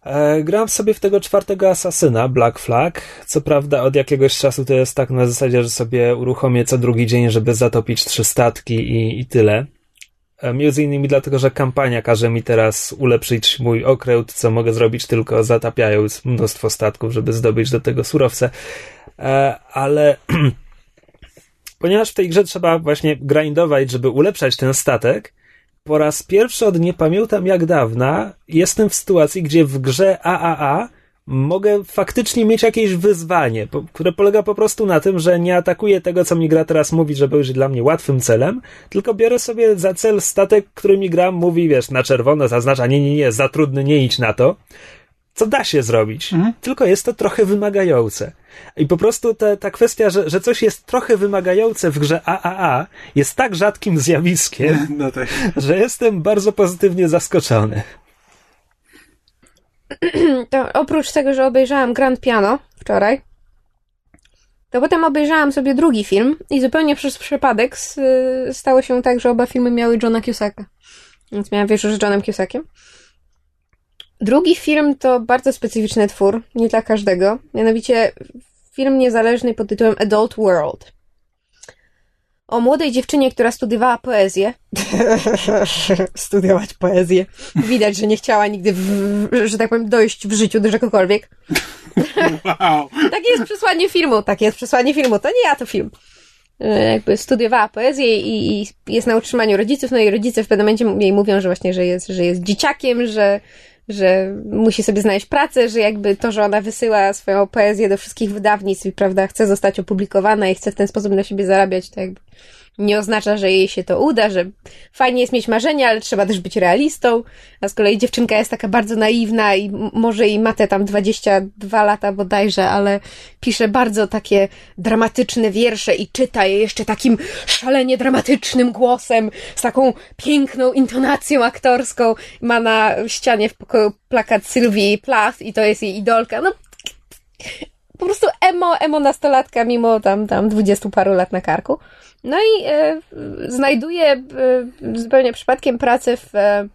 E, gram sobie w tego czwartego asasyna, Black Flag. Co prawda od jakiegoś czasu to jest tak na zasadzie, że sobie uruchomię co drugi dzień, żeby zatopić trzy statki i, i tyle. E, między innymi dlatego, że kampania każe mi teraz ulepszyć mój okręt, co mogę zrobić tylko zatapiając mnóstwo statków, żeby zdobyć do tego surowce. E, ale ponieważ w tej grze trzeba właśnie grindować, żeby ulepszać ten statek, po raz pierwszy od nie pamiętam jak dawna jestem w sytuacji, gdzie w grze AAA mogę faktycznie mieć jakieś wyzwanie, które polega po prostu na tym, że nie atakuję tego, co mi gra teraz mówi, że będzie dla mnie łatwym celem, tylko biorę sobie za cel statek, który mi gra mówi, wiesz, na czerwono zaznacza, nie, nie, nie, za trudny, nie idź na to co da się zrobić, mhm. tylko jest to trochę wymagające. I po prostu ta, ta kwestia, że, że coś jest trochę wymagające w grze AAA jest tak rzadkim zjawiskiem, no tak. że jestem bardzo pozytywnie zaskoczony. To oprócz tego, że obejrzałam Grand Piano wczoraj, to potem obejrzałam sobie drugi film i zupełnie przez przypadek stało się tak, że oba filmy miały Johna Cusacka. Więc miałam wieczór z Johnem Cusackiem. Drugi film to bardzo specyficzny twór, nie dla każdego. Mianowicie film niezależny pod tytułem Adult World. O młodej dziewczynie, która studiowała poezję. Studiować poezję. Widać, że nie chciała nigdy, w, że tak powiem, dojść w życiu do czegokolwiek. Wow. takie jest przesłanie filmu, takie jest przesłanie filmu. To nie ja, to film. E, jakby studiowała poezję i, i jest na utrzymaniu rodziców, no i rodzice w pewnym momencie jej mówią, że właśnie, że jest, że jest dzieciakiem, że że musi sobie znaleźć pracę, że jakby to, że ona wysyła swoją poezję do wszystkich wydawnictw i prawda, chce zostać opublikowana i chce w ten sposób na siebie zarabiać, to jakby nie oznacza, że jej się to uda, że fajnie jest mieć marzenia, ale trzeba też być realistą. A z kolei dziewczynka jest taka bardzo naiwna i może i ma te tam 22 lata bodajże, ale pisze bardzo takie dramatyczne wiersze i czyta je jeszcze takim szalenie dramatycznym głosem, z taką piękną intonacją aktorską. Ma na ścianie w pokoju plakat Sylwii Plath i to jest jej idolka. No, po prostu emo, emo nastolatka mimo tam, tam dwudziestu paru lat na karku. No i e, znajduje e, zupełnie przypadkiem pracę w e,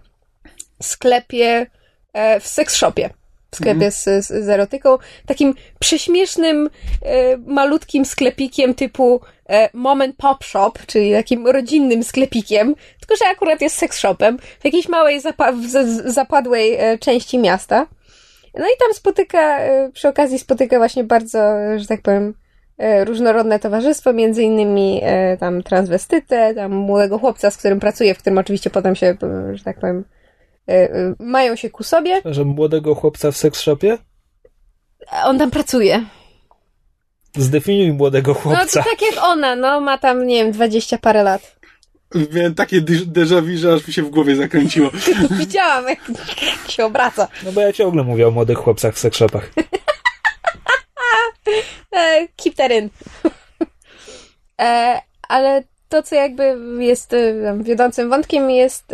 sklepie, e, w seks shopie. w sklepie z, z erotyką, takim prześmiesznym, e, malutkim sklepikiem typu e, Moment Pop Shop, czyli takim rodzinnym sklepikiem, tylko że akurat jest sex shopem, w jakiejś małej, zapa w, z, zapadłej e, części miasta. No i tam spotyka, e, przy okazji spotyka właśnie bardzo, że tak powiem, e, różnorodne towarzystwo, między innymi e, tam transwestytę, tam młodego chłopca, z którym pracuje, w którym oczywiście potem się, że tak powiem, mają się ku sobie. Że młodego chłopca w seks shopie? A On tam pracuje. Zdefiniuj młodego No to chłopca. tak jak ona, no ma tam, nie wiem, dwadzieścia parę lat. Miałem takie déjà vu, że aż mi się w głowie zakręciło. Widziałam, jak się obraca. No bo ja ciągle mówię o młodych chłopcach w seks shopach. E, keep that in. e, ale to, co jakby jest e, wiodącym wątkiem, jest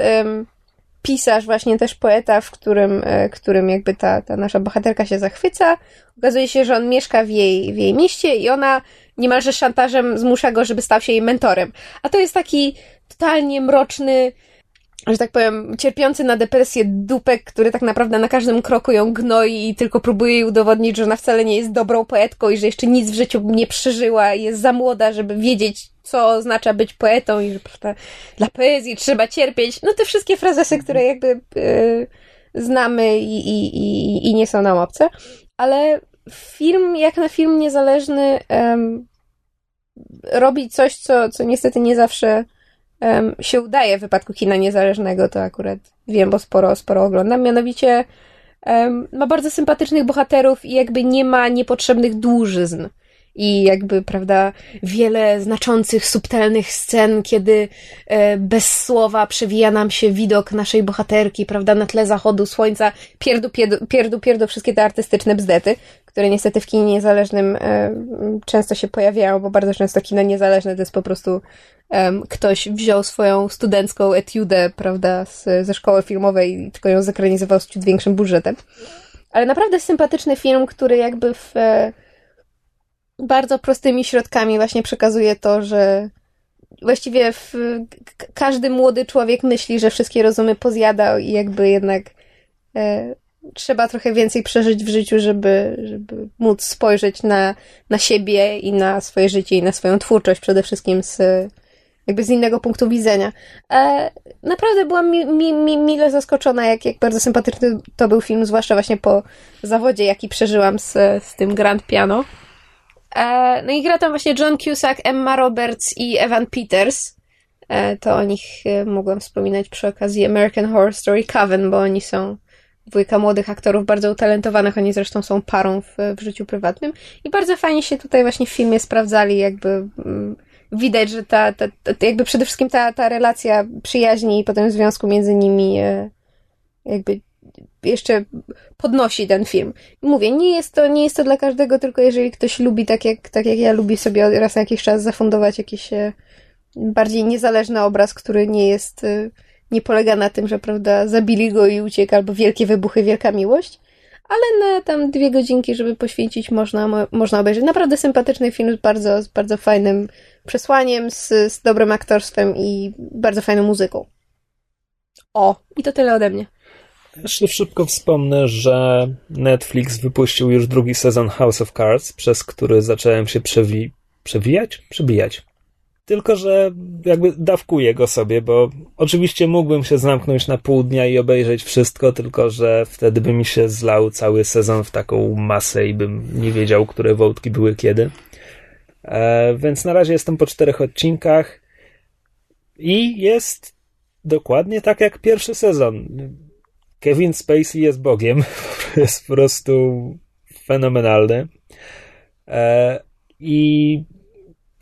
pisarz, właśnie też poeta, w którym, którym jakby ta, ta nasza bohaterka się zachwyca. Okazuje się, że on mieszka w jej, w jej mieście i ona niemalże szantażem zmusza go, żeby stał się jej mentorem. A to jest taki totalnie mroczny, że tak powiem, cierpiący na depresję dupek, który tak naprawdę na każdym kroku ją gnoi i tylko próbuje jej udowodnić, że ona wcale nie jest dobrą poetką i że jeszcze nic w życiu nie przeżyła i jest za młoda, żeby wiedzieć, co oznacza być poetą i że prawda, dla poezji trzeba cierpieć. No te wszystkie frazesy, które jakby yy, znamy i, i, i, i nie są nam obce. Ale film, jak na film niezależny, em, robi coś, co, co niestety nie zawsze em, się udaje w wypadku kina niezależnego, to akurat wiem, bo sporo, sporo oglądam. Mianowicie em, ma bardzo sympatycznych bohaterów i jakby nie ma niepotrzebnych dłużyzn. I jakby, prawda, wiele znaczących, subtelnych scen, kiedy e, bez słowa przewija nam się widok naszej bohaterki, prawda, na tle zachodu słońca, pierdu, pierdu, pierdu, pierdu wszystkie te artystyczne bzdety, które niestety w kinie niezależnym e, często się pojawiają, bo bardzo często kino niezależne to jest po prostu ktoś wziął swoją studencką etiudę, prawda, z, ze szkoły filmowej i tylko ją zekranizował z ciut większym budżetem. Ale naprawdę sympatyczny film, który jakby w e, bardzo prostymi środkami właśnie przekazuje to, że właściwie każdy młody człowiek myśli, że wszystkie rozumy pozjadał i jakby jednak e, trzeba trochę więcej przeżyć w życiu, żeby, żeby móc spojrzeć na, na siebie i na swoje życie i na swoją twórczość przede wszystkim z jakby z innego punktu widzenia. E, naprawdę byłam mi, mi, mi, mile zaskoczona, jak, jak bardzo sympatyczny to był film, zwłaszcza właśnie po zawodzie, jaki przeżyłam z, z tym Grand Piano. E, no i gra tam właśnie John Cusack, Emma Roberts i Evan Peters. E, to o nich e, mogłam wspominać przy okazji American Horror Story Coven, bo oni są dwójka młodych aktorów, bardzo utalentowanych, oni zresztą są parą w, w życiu prywatnym i bardzo fajnie się tutaj właśnie w filmie sprawdzali, jakby mm, widać, że ta, ta, ta jakby przede wszystkim ta, ta relacja przyjaźni i potem związku między nimi e, jakby jeszcze podnosi ten film. Mówię, nie jest to, nie jest to dla każdego, tylko jeżeli ktoś lubi, tak jak, tak jak ja lubię sobie raz na jakiś czas zafundować jakiś e, bardziej niezależny obraz, który nie jest, e, nie polega na tym, że prawda, zabili go i uciekł, albo wielkie wybuchy, wielka miłość, ale na tam dwie godzinki, żeby poświęcić, można, mo, można obejrzeć. Naprawdę sympatyczny film z bardzo, z bardzo fajnym przesłaniem, z, z dobrym aktorstwem i bardzo fajną muzyką. O, i to tyle ode mnie. Jeszcze szybko wspomnę, że Netflix wypuścił już drugi sezon House of Cards, przez który zacząłem się przewi przewijać? Przebijać. Tylko, że jakby dawkuję go sobie, bo oczywiście mógłbym się zamknąć na pół dnia i obejrzeć wszystko, tylko że wtedy by mi się zlał cały sezon w taką masę i bym nie wiedział, które wątki były kiedy. E, więc na razie jestem po czterech odcinkach i jest dokładnie tak jak pierwszy sezon. Kevin Spacey jest Bogiem. jest po prostu fenomenalny. E, I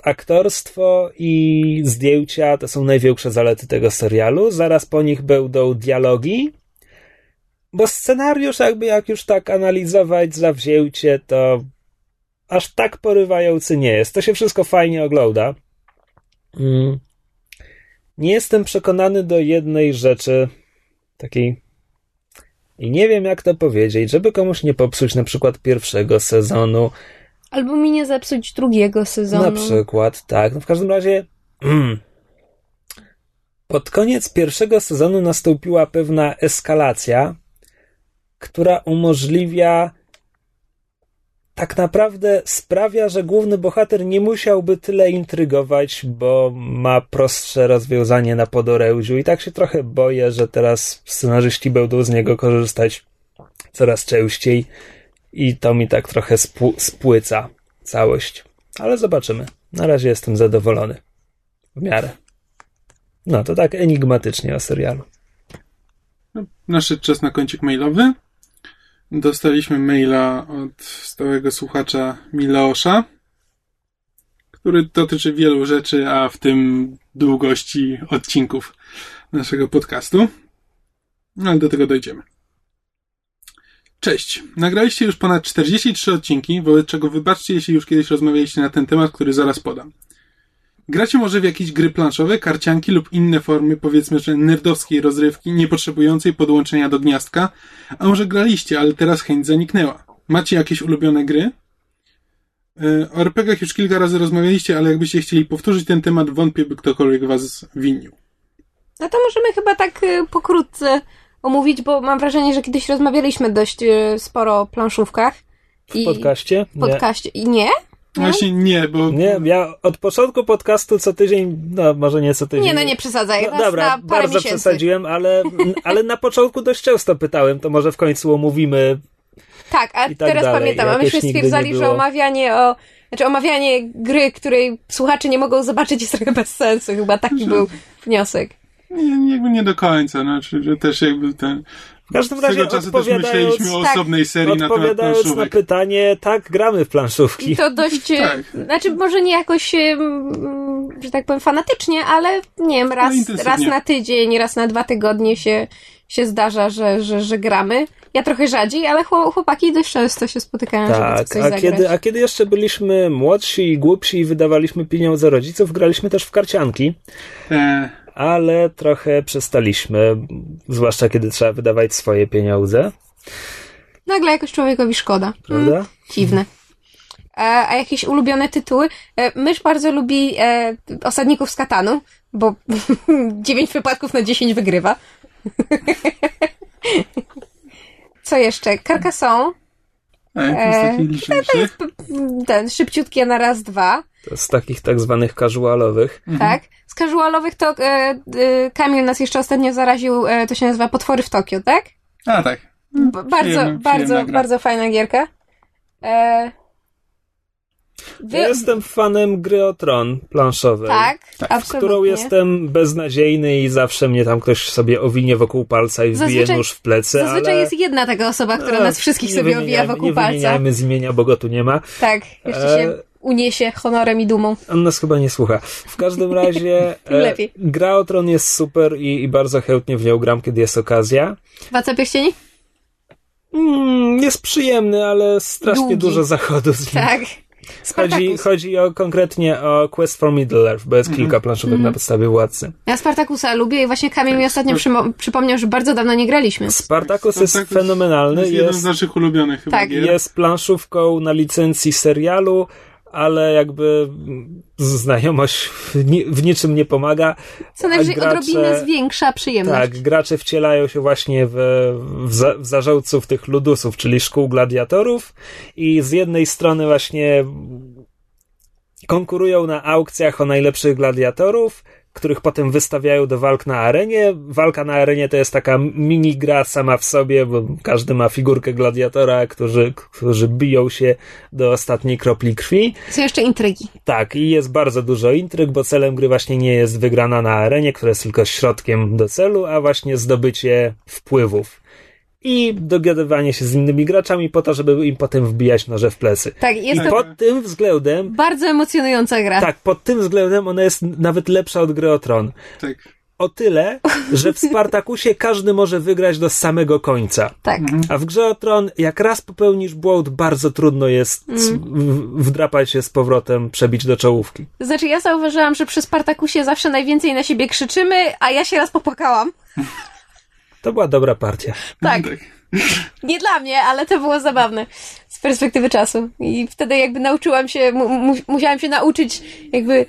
aktorstwo i zdjęcia to są największe zalety tego serialu. Zaraz po nich będą dialogi. Bo scenariusz, jakby jak już tak analizować zawzięcie, to aż tak porywający nie jest. To się wszystko fajnie ogląda. Mm. Nie jestem przekonany do jednej rzeczy, takiej i nie wiem, jak to powiedzieć, żeby komuś nie popsuć na przykład pierwszego sezonu. Albo mi nie zepsuć drugiego sezonu. Na przykład, tak. No w każdym razie. Mm, pod koniec pierwszego sezonu nastąpiła pewna eskalacja, która umożliwia tak naprawdę sprawia, że główny bohater nie musiałby tyle intrygować, bo ma prostsze rozwiązanie na podorędziu i tak się trochę boję, że teraz scenarzyści będą z niego korzystać coraz częściej i to mi tak trochę spł- spłyca całość. Ale zobaczymy. Na razie jestem zadowolony. W miarę. No to tak enigmatycznie o serialu. No, Nadszedł czas na kącik mailowy. Dostaliśmy maila od stałego słuchacza Mileosza, który dotyczy wielu rzeczy, a w tym długości odcinków naszego podcastu. No, ale do tego dojdziemy. Cześć. Nagraliście już ponad 43 odcinki, wobec czego wybaczcie, jeśli już kiedyś rozmawialiście na ten temat, który zaraz podam. Gracie może w jakieś gry planszowe, karcianki lub inne formy, powiedzmy, że nerdowskiej rozrywki, nie potrzebującej podłączenia do gniazdka, a może graliście, ale teraz chęć zaniknęła. Macie jakieś ulubione gry? Yy, O RPGach już kilka razy rozmawialiście, ale jakbyście chcieli powtórzyć ten temat, wątpię, by ktokolwiek was winił. No to możemy chyba tak y, pokrótce omówić, bo mam wrażenie, że kiedyś rozmawialiśmy dość y, sporo o planszówkach. W podcaście? W podcaście. I nie? Właśnie nie, bo Nie, ja od początku podcastu co tydzień, no może nie co tydzień. Nie, no nie przesadzaj. No, dobra, bardzo miesięcy. przesadziłem, ale, ale na początku dość często pytałem, to może w końcu omówimy. Tak, a tak teraz dalej. pamiętam, a myśmy stwierdzali, że omawianie o... Znaczy omawianie gry, której słuchacze nie mogą zobaczyć jest trochę bez sensu. Chyba taki był wniosek. Nie, jakby nie do końca, znaczy, że też jakby ten... W każdym razie czasu też myśleliśmy o tak, osobnej serii na temat odpowiadając na planszówek. pytanie, tak, gramy w planszówki. I to dość, Tak. znaczy może nie jakoś, że tak powiem, fanatycznie, ale nie wiem, raz, intensywnie. raz na tydzień, raz na dwa tygodnie się, się zdarza, że, że, że gramy. Ja trochę rzadziej, ale chło- chłopaki dość często się spotykają, żeby Tak, coś a zagrać. kiedy, a kiedy jeszcze byliśmy młodsi i głupsi i wydawaliśmy pieniądze rodziców, graliśmy też w karcianki, E, ale trochę przestaliśmy, zwłaszcza kiedy trzeba wydawać swoje pieniądze, Nagle jakoś człowiekowi szkoda. prawda? Dziwne. A, a jakieś ulubione tytuły? E, Mysz bardzo lubi e, Osadników z Katanu, bo 9 wypadków na 10 wygrywa. Co jeszcze? Carcassonne, E, jest taki liczniejszy? ten szybciutkie na raz, dwa, To z takich tak zwanych casualowych. tak? Z casualowych to e, e, Kamil nas jeszcze ostatnio zaraził, e, to się nazywa Potwory w Tokio, tak? A tak. B- bardzo, Przyjemna- bardzo, przyjemna bardzo fajna gierka. E, wy, Ja jestem fanem gry o tron planszowej. tak, Tak, W absolutnie. którą jestem beznadziejny i zawsze mnie tam ktoś sobie owinie wokół palca i wbije Zazwyczaj- nóż w plecy, Zazwyczaj ale... jest jedna taka osoba, która A, nas wszystkich nie sobie owija wokół nie palca. wymieniajmy z imienia, bo go tu nie ma. Tak, jeszcze się E, uniesie honorem i dumą. On nas chyba nie słucha. W każdym razie Tym lepiej. gra o tron jest super i, i bardzo chętnie w nią gram, kiedy jest okazja. Władca Pierścieni? Mm, jest przyjemny, ale strasznie Długi. dużo zachodu z nim. Tak. Chodzi, Spartacus. chodzi o, konkretnie o Quest for Middle-earth, bo jest Mhm. kilka planszówek na podstawie Władcy. Ja Spartakusa lubię i właśnie Kamil mi ostatnio przymo- przypomniał, że bardzo dawno nie graliśmy. Spartacus jest Spartacus fenomenalny, To jest jeden jest, z naszych ulubionych chyba Tak, gier. jest planszówką na licencji serialu, ale jakby znajomość w, ni- w niczym nie pomaga. Co najwyżej gracze- odrobinę zwiększa przyjemność. Tak, gracze wcielają się właśnie w, w, za, w zarządców tych ludusów, czyli szkół gladiatorów i z jednej strony właśnie konkurują na aukcjach o najlepszych gladiatorów, których potem wystawiają do walk na arenie. Walka na arenie to jest taka mini gra sama w sobie, bo każdy ma figurkę gladiatora, którzy, którzy biją się do ostatniej kropli krwi. Są jeszcze intrygi. Tak, i jest bardzo dużo intryg, bo celem gry właśnie nie jest wygrana na arenie, która jest tylko środkiem do celu, a właśnie zdobycie wpływów. I dogadywanie się z innymi graczami po to, żeby im potem wbijać noże w plecy. Tak, jest I to pod tym względem, bardzo emocjonująca gra. tak, pod tym względem ona jest nawet lepsza od gry o tron. Tak. O tyle, że w Spartakusie każdy może wygrać do samego końca. Tak. A w grze o tron, jak raz popełnisz błąd, bardzo trudno jest Mm. wdrapać się z powrotem, przebić do czołówki. Znaczy, ja zauważyłam, że przy Spartakusie zawsze najwięcej na siebie krzyczymy, a ja się raz popłakałam. To była dobra partia. Tak. Nie dla mnie, ale to było zabawne z perspektywy czasu. I wtedy jakby nauczyłam się, mu, mu, musiałam się nauczyć jakby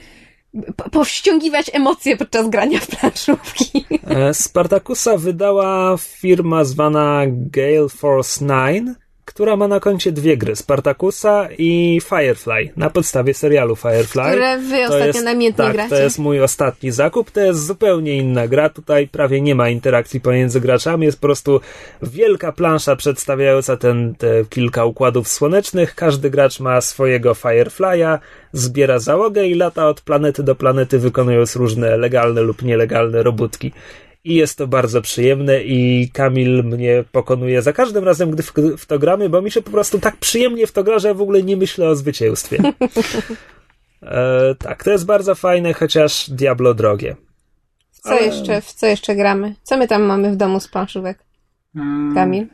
po- powściągiwać emocje podczas grania w planszówki. E, Spartakusa wydała firma zwana Gale Force 9, która ma na koncie dwie gry, Spartakusa i Firefly, na podstawie serialu Firefly. Które wy To ostatnio jest- namiętnie tak, gracie. to jest mój ostatni zakup, to jest zupełnie inna gra, tutaj prawie nie ma interakcji pomiędzy graczami, jest po prostu wielka plansza przedstawiająca ten, te kilka układów słonecznych, każdy gracz ma swojego Firefly'a, zbiera załogę i lata od planety do planety, wykonując różne legalne lub nielegalne robótki. I jest to bardzo przyjemne i Kamil mnie pokonuje za każdym razem, gdy w, w to gramy, bo mi się po prostu tak przyjemnie w to gra, że ja w ogóle nie myślę o zwycięstwie. E, tak, to jest bardzo fajne, chociaż Diablo drogie. Co ale- jeszcze, w co jeszcze gramy? Co my tam mamy w domu z planszówek, Mm, Kamil?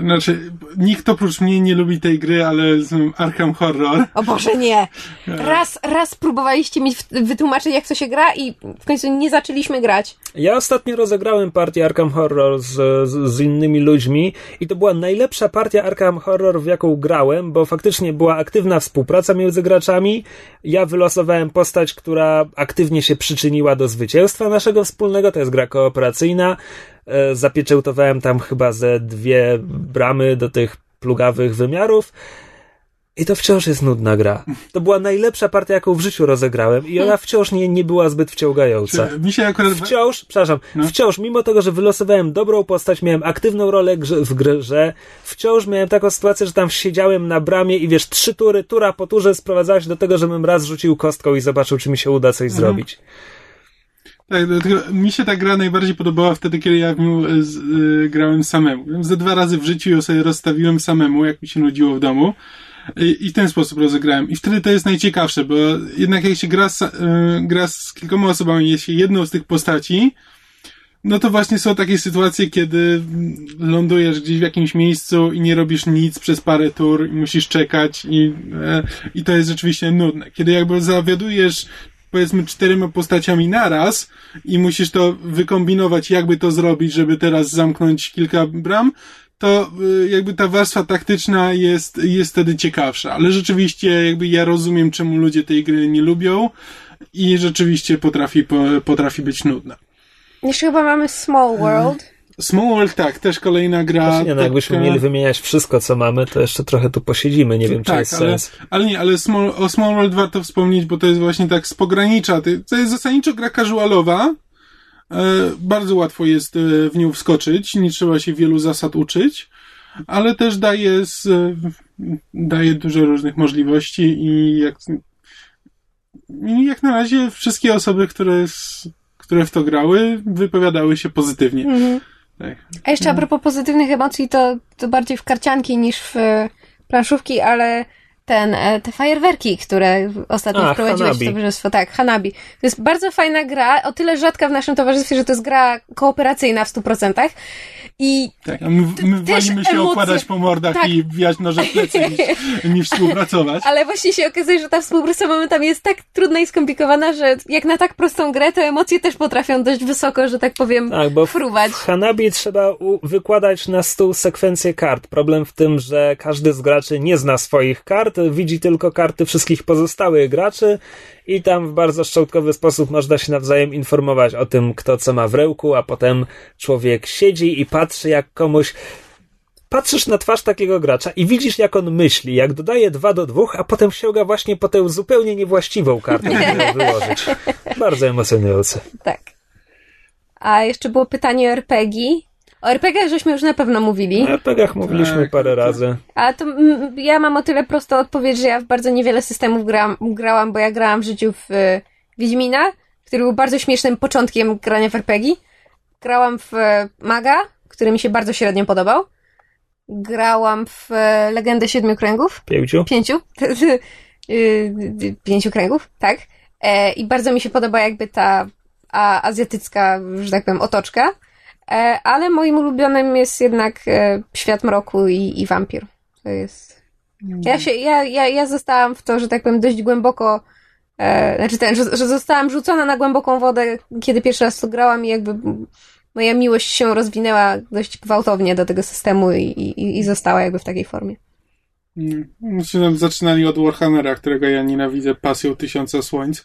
Znaczy, nikt oprócz mnie nie lubi tej gry, ale z Arkham Horror. O Boże, nie! Raz, raz próbowaliście mi wytłumaczyć, jak to się gra i w końcu nie zaczęliśmy grać. Ja ostatnio rozegrałem partię Arkham Horror z, z, z innymi ludźmi i to była najlepsza partia Arkham Horror, w jaką grałem, bo faktycznie była aktywna współpraca między graczami. Ja wylosowałem postać, która aktywnie się przyczyniła do zwycięstwa naszego wspólnego, to jest gra kooperacyjna. E, Zapieczętowałem tam chyba ze dwie bramy do tych plugawych wymiarów. I to wciąż jest nudna gra. To była najlepsza partia, jaką w życiu rozegrałem i ona wciąż nie, nie była zbyt wciągająca. Czy Mi się akurat... Wciąż, przepraszam, No. wciąż, mimo tego, że wylosowałem dobrą postać, miałem aktywną rolę grze, w grze, wciąż miałem taką sytuację, że tam siedziałem na bramie i wiesz, trzy tury, tura po turze sprowadzała się do tego, żebym raz rzucił kostką i zobaczył, czy mi się uda coś zrobić. Tak, dlatego mi się ta gra najbardziej podobała wtedy, kiedy ja nią e, z, e, grałem samemu. Ze dwa razy w życiu ją sobie rozstawiłem samemu, jak mi się nudziło w domu. I, I w ten sposób rozegrałem. I wtedy to jest najciekawsze, bo jednak jak się gra z, e, gra z kilkoma osobami, jest się jedną z tych postaci, no to właśnie są takie sytuacje, kiedy lądujesz gdzieś w jakimś miejscu i nie robisz nic przez parę tur i musisz czekać i, e, i to jest rzeczywiście nudne. Kiedy jakby zawiadujesz powiedzmy czterema postaciami naraz i musisz to wykombinować, jakby to zrobić, żeby teraz zamknąć kilka bram, to y, jakby ta warstwa taktyczna jest, jest wtedy ciekawsza. Ale rzeczywiście jakby ja rozumiem, czemu ludzie tej gry nie lubią i rzeczywiście potrafi, po, potrafi być nudna. Jeszcze chyba mamy Small World. Small World, tak, też kolejna gra. Właśnie, no, taka- jakbyśmy mieli wymieniać wszystko, co mamy, to jeszcze trochę tu posiedzimy, nie wiem, czy tak, jest ale, sens. ale nie, ale small, o Small World warto wspomnieć, bo to jest właśnie tak z pogranicza. To jest zasadniczo gra casualowa. E, bardzo łatwo jest e, w nią wskoczyć, nie trzeba się wielu zasad uczyć, ale też daje, z, e, daje dużo różnych możliwości i jak, i jak na razie wszystkie osoby, które, które w to grały, wypowiadały się pozytywnie. Mhm. Tak. A jeszcze a propos pozytywnych emocji, to, to bardziej w karcianki niż w e, planszówki, ale ten, e, te fajerwerki, które ostatnio A, wprowadziłeś w Hanabi. towarzystwo. Tak, Hanabi. To jest bardzo fajna gra, o tyle rzadka w naszym towarzystwie, że to jest gra kooperacyjna w 100%. I Tak, a my, my Też wolimy się emocje. okładać po mordach Tak. i wijać noże w plecy niż, niż współpracować. Ale właśnie się okazuje, że ta współpraca momentami jest tak trudna i skomplikowana, że jak na tak prostą grę, to emocje też potrafią dość wysoko, że tak powiem, Tak, bo w, fruwać. w Hanabi trzeba u, wykładać na stół sekwencję kart. Problem w tym, że każdy z graczy nie zna swoich kart, widzi tylko karty wszystkich pozostałych graczy i tam w bardzo szczątkowy sposób można się nawzajem informować o tym, kto co ma w rełku, a potem człowiek siedzi i patrzy jak komuś patrzysz na twarz takiego gracza i widzisz, jak on myśli, jak dodaje dwa do dwóch, a potem sięga właśnie po tę zupełnie niewłaściwą kartę, żeby wyłożyć. Bardzo emocjonujące. Tak. A jeszcze było pytanie o RPG. O RPG żeśmy już na pewno mówili. O RPGach mówiliśmy Tak, parę tak. razy. A to mm, ja mam o tyle prostą odpowiedź, że ja w bardzo niewiele systemów gram, grałam, bo ja grałam w życiu w y, Wiedźmina, który był bardzo śmiesznym początkiem grania w RPG. Grałam w y, Maga, który mi się bardzo średnio podobał. Grałam w y, Legendę Siedmiu Kręgów. Pięciu? Pięciu? Y, Pięciu kręgów, tak. E, I bardzo mi się podoba jakby ta a, azjatycka, że tak powiem, otoczka. E, ale moim ulubionym jest jednak e, Świat Mroku i, i Wampir. To jest... Ja się, ja, ja, ja zostałam w to, że tak powiem, dość głęboko e, znaczy ten, że, że zostałam rzucona na głęboką wodę, kiedy pierwszy raz to grałam i jakby moja miłość się rozwinęła dość gwałtownie do tego systemu i, i, i została jakby w takiej formie. Myślę, że zaczynali od Warhammera, którego ja nienawidzę pasją Tysiąca Słońc.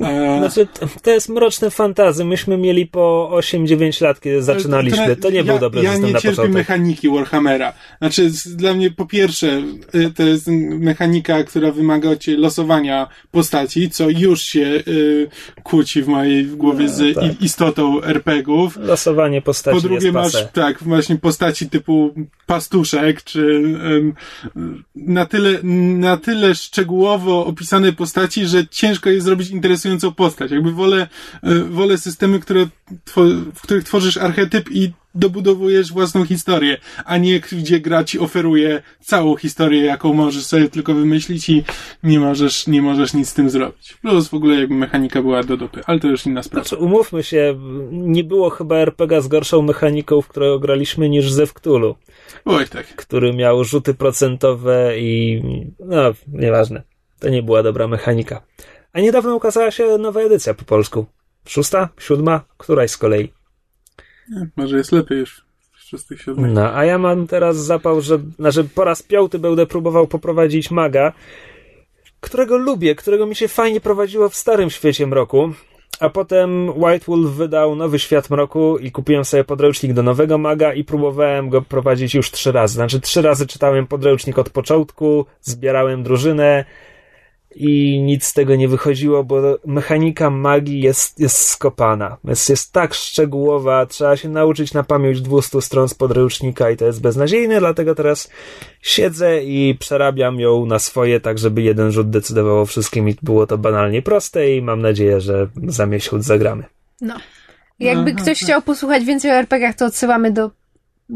E, Znaczy, to jest mroczne fantazy. Myśmy mieli po 8-9 lat, kiedy zaczynaliśmy. To nie ja, był dobry Ja system nie na cierpię początek. mechaniki Warhammera. Znaczy, z- dla mnie po pierwsze, y, to jest mechanika, która wymaga od losowania postaci, co już się y, kłóci w mojej głowie z No, tak. i- istotą RPGów. Losowanie postaci Po drugie masz, tak, właśnie postaci typu pastuszek, czy em, na tyle, na tyle szczegółowo opisane postaci, że ciężko jest zrobić interesującą postać. Jakby wolę, e, wolę systemy, które, w których tworzysz archetyp i dobudowujesz własną historię, a nie gdzie gra ci oferuje całą historię, jaką możesz sobie tylko wymyślić i nie możesz, nie możesz nic z tym zrobić. Plus w ogóle jakby mechanika była do dupy, ale to już inna sprawa. Znaczy, umówmy się, nie było chyba RPG z gorszą mechaniką, w którą graliśmy niż Zew Cthulhu, Oj, tak. który miał rzuty procentowe i no, nieważne. To nie była dobra mechanika. A niedawno ukazała się nowa edycja po polsku. Szósta? Siódma? Któraś z kolei. Może jest lepiej już w szóstych, siódmych. No, a ja mam teraz zapał, że znaczy po raz piąty będę próbował poprowadzić maga, którego lubię, którego mi się fajnie prowadziło w starym świecie mroku. A potem White Wolf wydał nowy świat mroku i kupiłem sobie podręcznik do nowego maga i próbowałem go prowadzić już trzy razy. Znaczy trzy razy czytałem podręcznik od początku, zbierałem drużynę i nic z tego nie wychodziło, bo mechanika magii jest, jest skopana. Jest, jest tak szczegółowa, trzeba się nauczyć na pamięć 200 stron z podręcznika i to jest beznadziejne, dlatego teraz siedzę i przerabiam ją na swoje, tak żeby jeden rzut decydował o wszystkim i było to banalnie proste i mam nadzieję, że za miesiąc zagramy. No. Jakby Aha, ktoś tak. chciał posłuchać więcej o RPG-ach, to odsyłamy do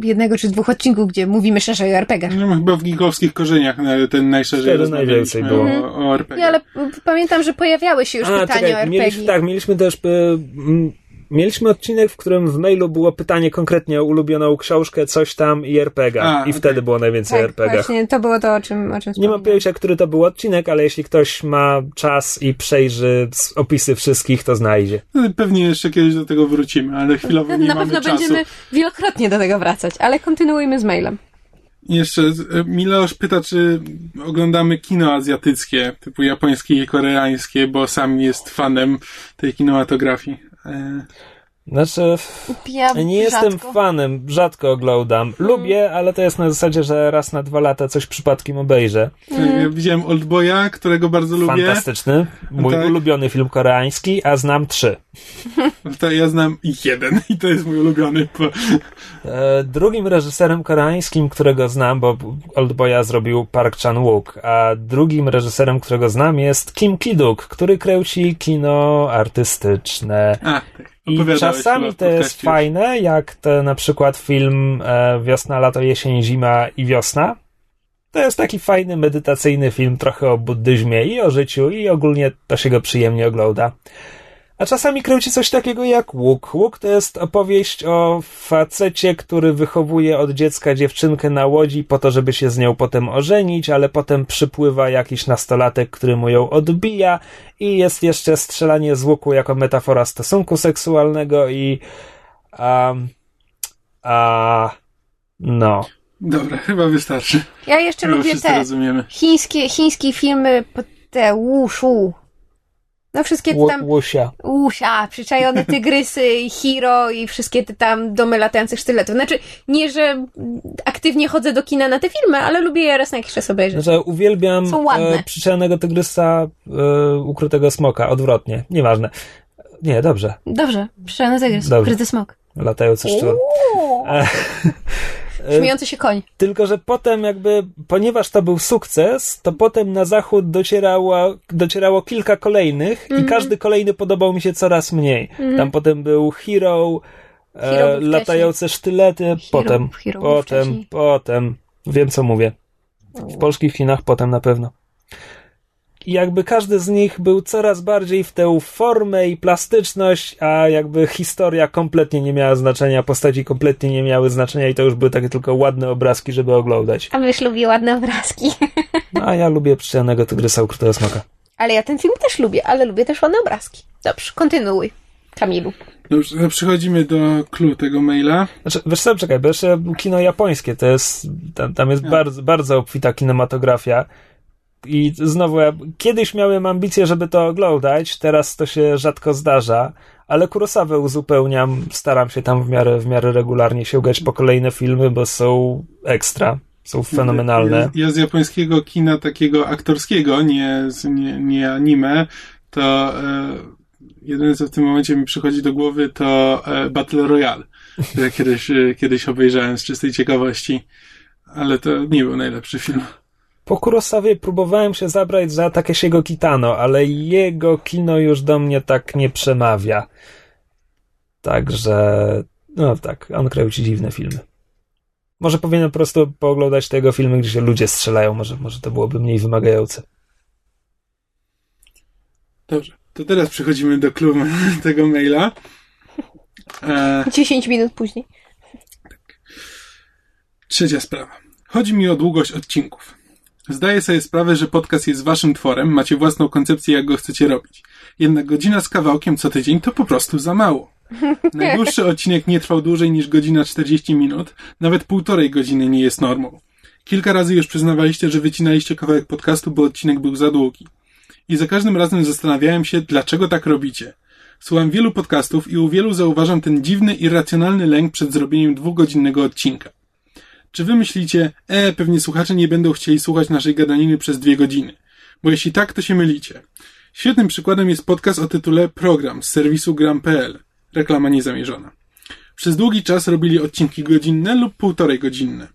jednego czy dwóch odcinków, gdzie mówimy szerzej o RPG-ach. No, chyba w gigowskich korzeniach e, ten najszerzej najwięcej o, o RPG. Nie, ale pamiętam, że pojawiały się już A, pytania o czekaj, RPG. mieliśmy, tak, mieliśmy też. y, Mieliśmy odcinek, w którym w mailu było pytanie konkretnie o ulubioną książkę, coś tam i RPG. A, I okej. wtedy było najwięcej tak, RPG. właśnie, to było to, o czym, o czym Nie mam pojęcia, który to był odcinek, ale jeśli ktoś ma czas i przejrzy opisy wszystkich, to znajdzie. No, Pewnie jeszcze kiedyś do tego wrócimy, ale chwilowo nie Na mamy pewno czasu. będziemy wielokrotnie do tego wracać, ale kontynuujmy z mailem. Jeszcze e, Milosz pyta, czy oglądamy kino azjatyckie, typu japońskie i koreańskie, bo sam jest fanem tej kinematografii. E, Znaczy, Ja nie jestem rzadko. fanem, rzadko oglądam. Lubię, ale to jest na zasadzie, że raz na dwa lata coś przypadkiem obejrzę. Ja widziałem Oldboya, którego bardzo lubię. Fantastyczny. Mój Tak. ulubiony film koreański, a znam trzy. To ja znam jeden i to jest mój ulubiony. Bo... E, Drugim reżyserem koreańskim, którego znam, bo Oldboya zrobił Park Chan-wook, a drugim reżyserem, którego znam jest Kim Ki-duk, który kręci kino artystyczne. A, tak. I czasami to jest fajne, jak to na przykład film e, Wiosna, Lato, Jesień, Zima i Wiosna. To jest taki fajny, medytacyjny film, trochę o buddyzmie i o życiu, i ogólnie to się go przyjemnie ogląda. A czasami kręci coś takiego jak Łuk. Łuk to jest opowieść o facecie, który wychowuje od dziecka dziewczynkę na łodzi po to, żeby się z nią potem ożenić, ale potem przypływa jakiś nastolatek, który mu ją odbija i jest jeszcze strzelanie z łuku jako metafora stosunku seksualnego i a, a no. Dobra, chyba wystarczy. Ja jeszcze Chyba lubię te rozumiemy. chińskie, chińskie filmy, te wushu. No wszystkie te tam Łusia. Usia, przyczajone tygrysy, i hiro i wszystkie te tam domy latających sztyletów. Znaczy, nie, że aktywnie chodzę do kina na te filmy, ale lubię je raz na jakiś czas obejrzeć. Znaczy, uwielbiam Są ładne. e, przyczajonego tygrysa, e, ukrytego smoka, odwrotnie, nieważne. Nie, dobrze, Dobrze, przyczajony tygrys, Dobrze. ukryty smok. latający szczur. E, Śmiejący się koń. Tylko, że potem jakby, ponieważ to był sukces, to potem na zachód docierało, docierało kilka kolejnych Mhm. i każdy kolejny podobał mi się coraz mniej. Tam potem był Hero, Hero e, latające sztylety, potem, Hero potem, wcześniej. potem, wiem co mówię. W polskich kinach potem na pewno. I jakby każdy z nich był coraz bardziej w tę formę i plastyczność, a jakby historia kompletnie nie miała znaczenia, postaci kompletnie nie miały znaczenia i to już były takie tylko ładne obrazki, żeby oglądać. A myś lubi ładne obrazki. No, a ja lubię przyczajonego tygrysa ukrytego smoka. Ale ja ten film też lubię, ale lubię też ładne obrazki. Dobrze, kontynuuj, Kamilu. Dobrze, to przechodzimy do clue tego maila. Znaczy, wiesz co, czekaj, bo jeszcze kino japońskie, to jest, tam, tam jest Ja. bardzo, bardzo obfita kinematografia. I znowu, ja kiedyś miałem ambicje, żeby to oglądać, teraz to się rzadko zdarza, ale Kurosawę uzupełniam, staram się tam w miarę, w miarę regularnie sięgać po kolejne filmy, bo są ekstra, są fenomenalne. Ja, z japońskiego kina takiego aktorskiego, nie, nie, nie anime, to e, jedyne co w tym momencie mi przychodzi do głowy to e, Battle Royale, które kiedyś, e, kiedyś obejrzałem z czystej ciekawości, ale to nie był najlepszy film. Po Kurosawie próbowałem się zabrać za Takeshiego Kitano, ale jego kino już do mnie tak nie przemawia. Także, no tak, on kręci dziwne filmy. Może powinienem po prostu pooglądać tego filmy, gdzie się ludzie strzelają, może, może to byłoby mniej wymagające. Dobrze, to teraz przechodzimy do klubu tego maila. E, 10 minut później. Trzecia sprawa. Chodzi mi o długość odcinków. Zdaję sobie sprawę, że podcast jest waszym tworem, macie własną koncepcję, jak go chcecie robić. Jednak godzina z kawałkiem co tydzień to po prostu za mało. Najdłuższy odcinek nie trwał dłużej niż godzina 40 minut, nawet półtorej godziny nie jest normą. Kilka razy już przyznawaliście, że wycinaliście kawałek podcastu, bo odcinek był za długi. I za każdym razem zastanawiałem się, dlaczego tak robicie. Słucham wielu podcastów i u wielu zauważam ten dziwny, irracjonalny lęk przed zrobieniem dwugodzinnego odcinka. Czy wy myślicie, e, pewnie słuchacze nie będą chcieli słuchać naszej gadaniny przez dwie godziny? Bo jeśli tak, to się mylicie. Świetnym przykładem jest podcast o tytule Program z serwisu gram.pl. Reklama niezamierzona. Przez długi czas robili odcinki godzinne lub półtorej godzinne.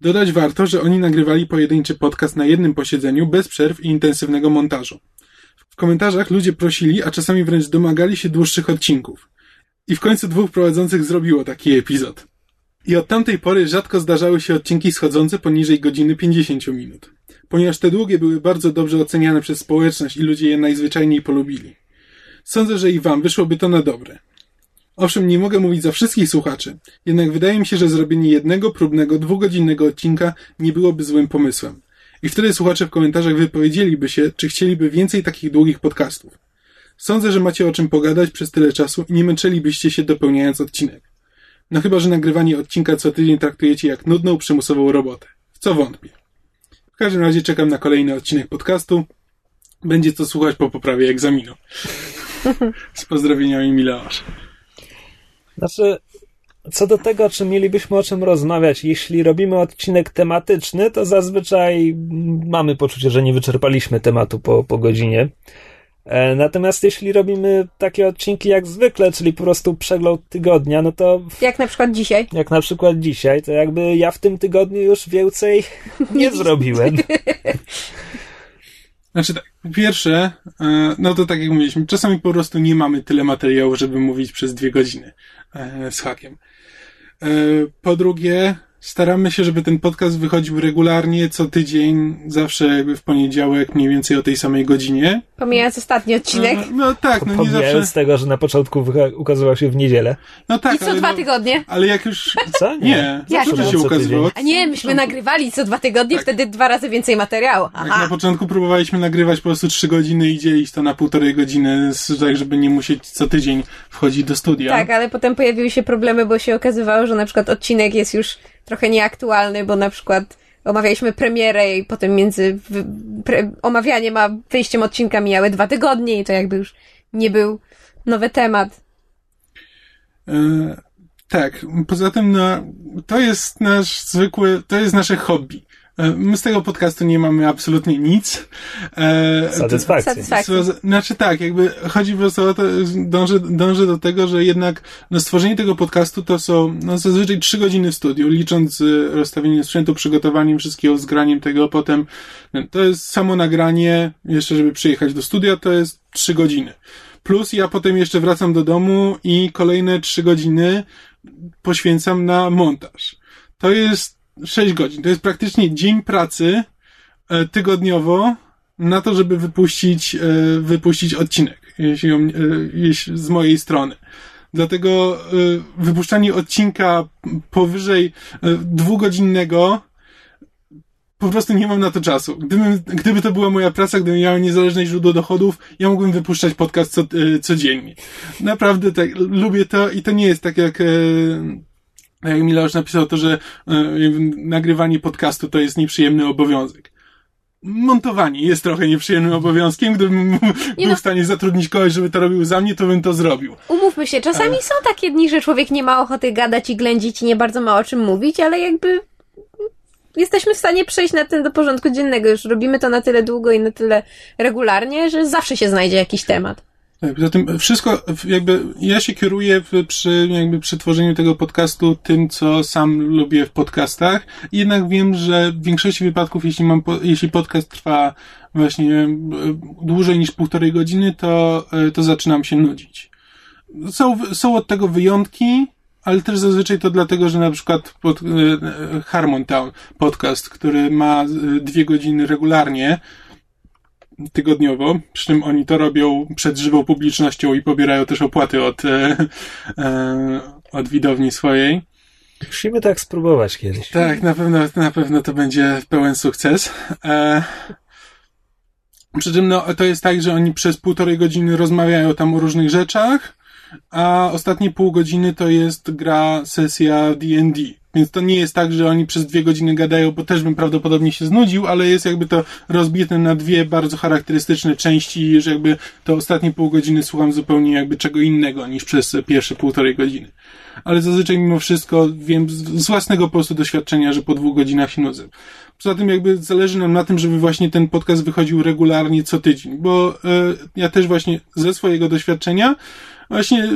Dodać warto, że oni nagrywali pojedynczy podcast na jednym posiedzeniu bez przerw i intensywnego montażu. W komentarzach ludzie prosili, a czasami wręcz domagali się dłuższych odcinków. I w końcu dwóch prowadzących zrobiło taki epizod. I od tamtej pory rzadko zdarzały się odcinki schodzące poniżej godziny 50 minut. Ponieważ te długie były bardzo dobrze oceniane przez społeczność i ludzie je najzwyczajniej polubili. Sądzę, że i wam wyszłoby to na dobre. Owszem, nie mogę mówić za wszystkich słuchaczy, jednak wydaje mi się, że zrobienie jednego próbnego dwugodzinnego odcinka nie byłoby złym pomysłem. I wtedy słuchacze w komentarzach wypowiedzieliby się, czy chcieliby więcej takich długich podcastów. Sądzę, że macie o czym pogadać przez tyle czasu i nie męczylibyście się dopełniając odcinek. No chyba, że nagrywanie odcinka co tydzień traktujecie jak nudną, przymusową robotę. W co wątpię. W każdym razie czekam na kolejny odcinek podcastu. Będzie co słuchać po poprawie egzaminu. Z pozdrowieniami Mileosz. Znaczy, co do tego, czy mielibyśmy o czym rozmawiać, jeśli robimy odcinek tematyczny, to zazwyczaj mamy poczucie, że nie wyczerpaliśmy tematu po, po godzinie. E, Natomiast jeśli robimy takie odcinki jak zwykle, czyli po prostu przegląd tygodnia, no to Jak na przykład dzisiaj. jak na przykład dzisiaj, to jakby ja w tym tygodniu już więcej nie zrobiłem. Znaczy tak, po pierwsze, e, no to tak jak mówiliśmy, czasami po prostu nie mamy tyle materiału, żeby mówić przez dwie godziny e, z hakiem. Po drugie, staramy się, żeby ten podcast wychodził regularnie, co tydzień, zawsze jakby w poniedziałek, mniej więcej o tej samej godzinie. Pomijając ostatni odcinek. No, no tak, no nie Pomijając zawsze. tego, że na początku ukazywał się w niedzielę. No tak, I co ale, dwa no, tygodnie. ale jak już. Co? Nie, Jak zawsze się ukazywało. A nie, myśmy nagrywali co dwa tygodnie, Tak. wtedy dwa razy więcej materiału. Jak na Aha. początku próbowaliśmy nagrywać po prostu trzy godziny i dzielić to na półtorej godziny, tak żeby nie musieć co tydzień wchodzić do studia. Tak, ale potem pojawiły się problemy, bo się okazywało, że na przykład odcinek jest już trochę nieaktualny, bo na przykład omawialiśmy premierę i potem między omawianiem a wyjściem odcinka mijały dwa tygodnie i to jakby już nie był nowy temat. E, tak, poza tym no, to jest nasz zwykły, to jest nasze hobby. E, my z tego podcastu nie mamy absolutnie nic. E, Satysfakcji. Satysfakcji. Znaczy tak, jakby chodzi po prostu o to, dąży, dąży do tego, że jednak no, stworzenie tego podcastu to są no, zazwyczaj trzy godziny w studiu, licząc z rozstawieniem sprzętu, przygotowaniem wszystkiego, zgraniem tego, potem no, to jest samo nagranie, jeszcze żeby przyjechać do studia, to jest trzy godziny. Plus ja potem jeszcze wracam do domu i kolejne trzy godziny poświęcam na montaż. To jest sześć godzin. To jest praktycznie dzień pracy e, tygodniowo na to, żeby wypuścić, e, wypuścić odcinek, jeśli, e, jeśli z mojej strony. Dlatego wypuszczanie odcinka powyżej dwugodzinnego po prostu nie mam na to czasu. Gdybym, gdyby to była moja praca, gdybym miał niezależne źródło dochodów, ja mógłbym wypuszczać podcast co, codziennie. Naprawdę tak, lubię to i to nie jest tak jak, jak Milosz napisał to, że e, nagrywanie podcastu to jest nieprzyjemny obowiązek. Montowanie jest trochę nieprzyjemnym obowiązkiem. Gdybym Nie był no. w stanie zatrudnić kogoś, żeby to robił za mnie, to bym to zrobił. Umówmy się, czasami są takie dni, że człowiek nie ma ochoty gadać i ględzić i nie bardzo ma o czym mówić, ale jakby jesteśmy w stanie przejść na tym do porządku dziennego. Już robimy to na tyle długo i na tyle regularnie, że zawsze się znajdzie jakiś temat. Poza tym wszystko, jakby ja się kieruję przy, jakby przy tworzeniu tego podcastu tym, co sam lubię w podcastach. Jednak wiem, że w większości wypadków, jeśli mam, jeśli podcast trwa właśnie e, dłużej niż półtorej godziny, to, e, to zaczynam się nudzić. Są, są od tego wyjątki, ale też zazwyczaj to dlatego, że na przykład pod, e, Harmon Town podcast, który ma dwie godziny regularnie, tygodniowo, przy czym oni to robią przed żywą publicznością i pobierają też opłaty od, e, e, od widowni swojej. Musimy tak spróbować kiedyś. Tak, na pewno, na pewno to będzie pełen sukces. E, przy czym no, to jest tak, że oni przez półtorej godziny rozmawiają tam o różnych rzeczach, a ostatnie pół godziny to jest gra, sesja D&D. Więc to nie jest tak, że oni przez dwie godziny gadają, bo też bym prawdopodobnie się znudził, ale jest jakby to rozbite na dwie bardzo charakterystyczne części, że jakby to ostatnie pół godziny słucham zupełnie jakby czego innego niż przez pierwsze półtorej godziny. Ale zazwyczaj mimo wszystko wiem z własnego po prostu doświadczenia, że po dwóch godzinach się nudzę. Poza tym jakby zależy nam na tym, żeby właśnie ten podcast wychodził regularnie co tydzień, bo e, ja też właśnie ze swojego doświadczenia właśnie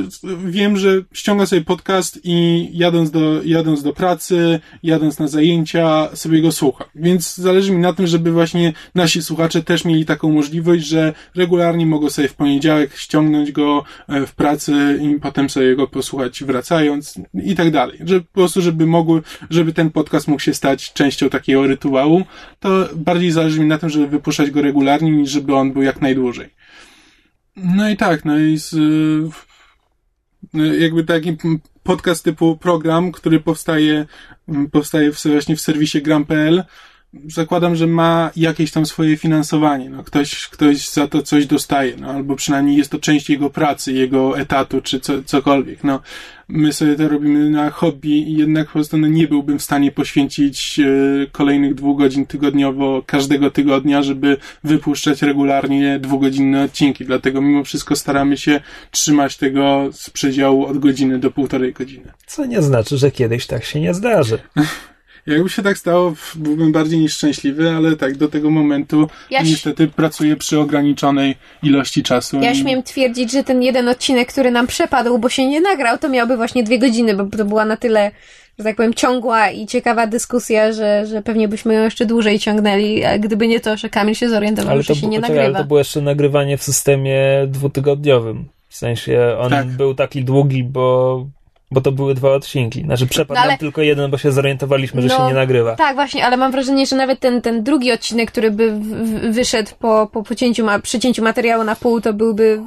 wiem, że ściągam sobie podcast i jadąc do, jadąc do pracy, jadąc na zajęcia, sobie go słucham. Więc zależy mi na tym, żeby właśnie nasi słuchacze też mieli taką możliwość, że regularnie mogą sobie w poniedziałek ściągnąć go e, w pracy i potem sobie go posłuchać wracając i tak dalej. Że po prostu, żeby mogły, żeby ten podcast mógł się stać częścią takiego rytuału, to bardziej zależy mi na tym, żeby wypuszczać go regularnie, niż żeby on był jak najdłużej. No i tak, no i z, y, jakby taki podcast typu program, który powstaje, powstaje właśnie w serwisie gram.pl, zakładam, że ma jakieś tam swoje finansowanie. No, ktoś, ktoś za to coś dostaje, no, albo przynajmniej jest to część jego pracy, jego etatu, czy co, cokolwiek. No, my sobie to robimy na hobby i jednak po prostu no, nie byłbym w stanie poświęcić e, kolejnych dwóch godzin tygodniowo każdego tygodnia, żeby wypuszczać regularnie dwugodzinne odcinki. Dlatego mimo wszystko staramy się trzymać tego z przedziału od godziny do półtorej godziny. Co nie znaczy, że kiedyś tak się nie zdarzy. Jakby się tak stało, byłbym bardziej niż szczęśliwy, ale tak, do tego momentu Ja ś- niestety pracuję przy ograniczonej ilości czasu. Ja i- śmiem twierdzić, że ten jeden odcinek, który nam przepadł, bo się nie nagrał, to miałby właśnie dwie godziny, bo to była na tyle, że tak powiem, ciągła i ciekawa dyskusja, że, że pewnie byśmy ją jeszcze dłużej ciągnęli, a gdyby nie to, że Kamil się zorientował, Ale że to, się nie poczekaj, ale nagrywa. to było jeszcze nagrywanie w systemie dwutygodniowym. W sensie on Tak. był taki długi, bo, bo to były dwa odcinki. Znaczy przepadł No ale- nam tylko jeden, bo się zorientowaliśmy, że No, się nie nagrywa. Tak, właśnie, ale mam wrażenie, że nawet ten, ten drugi odcinek, który by w, w, wyszedł po, po pocięciu, ma, przycięciu materiału na pół, to byłby,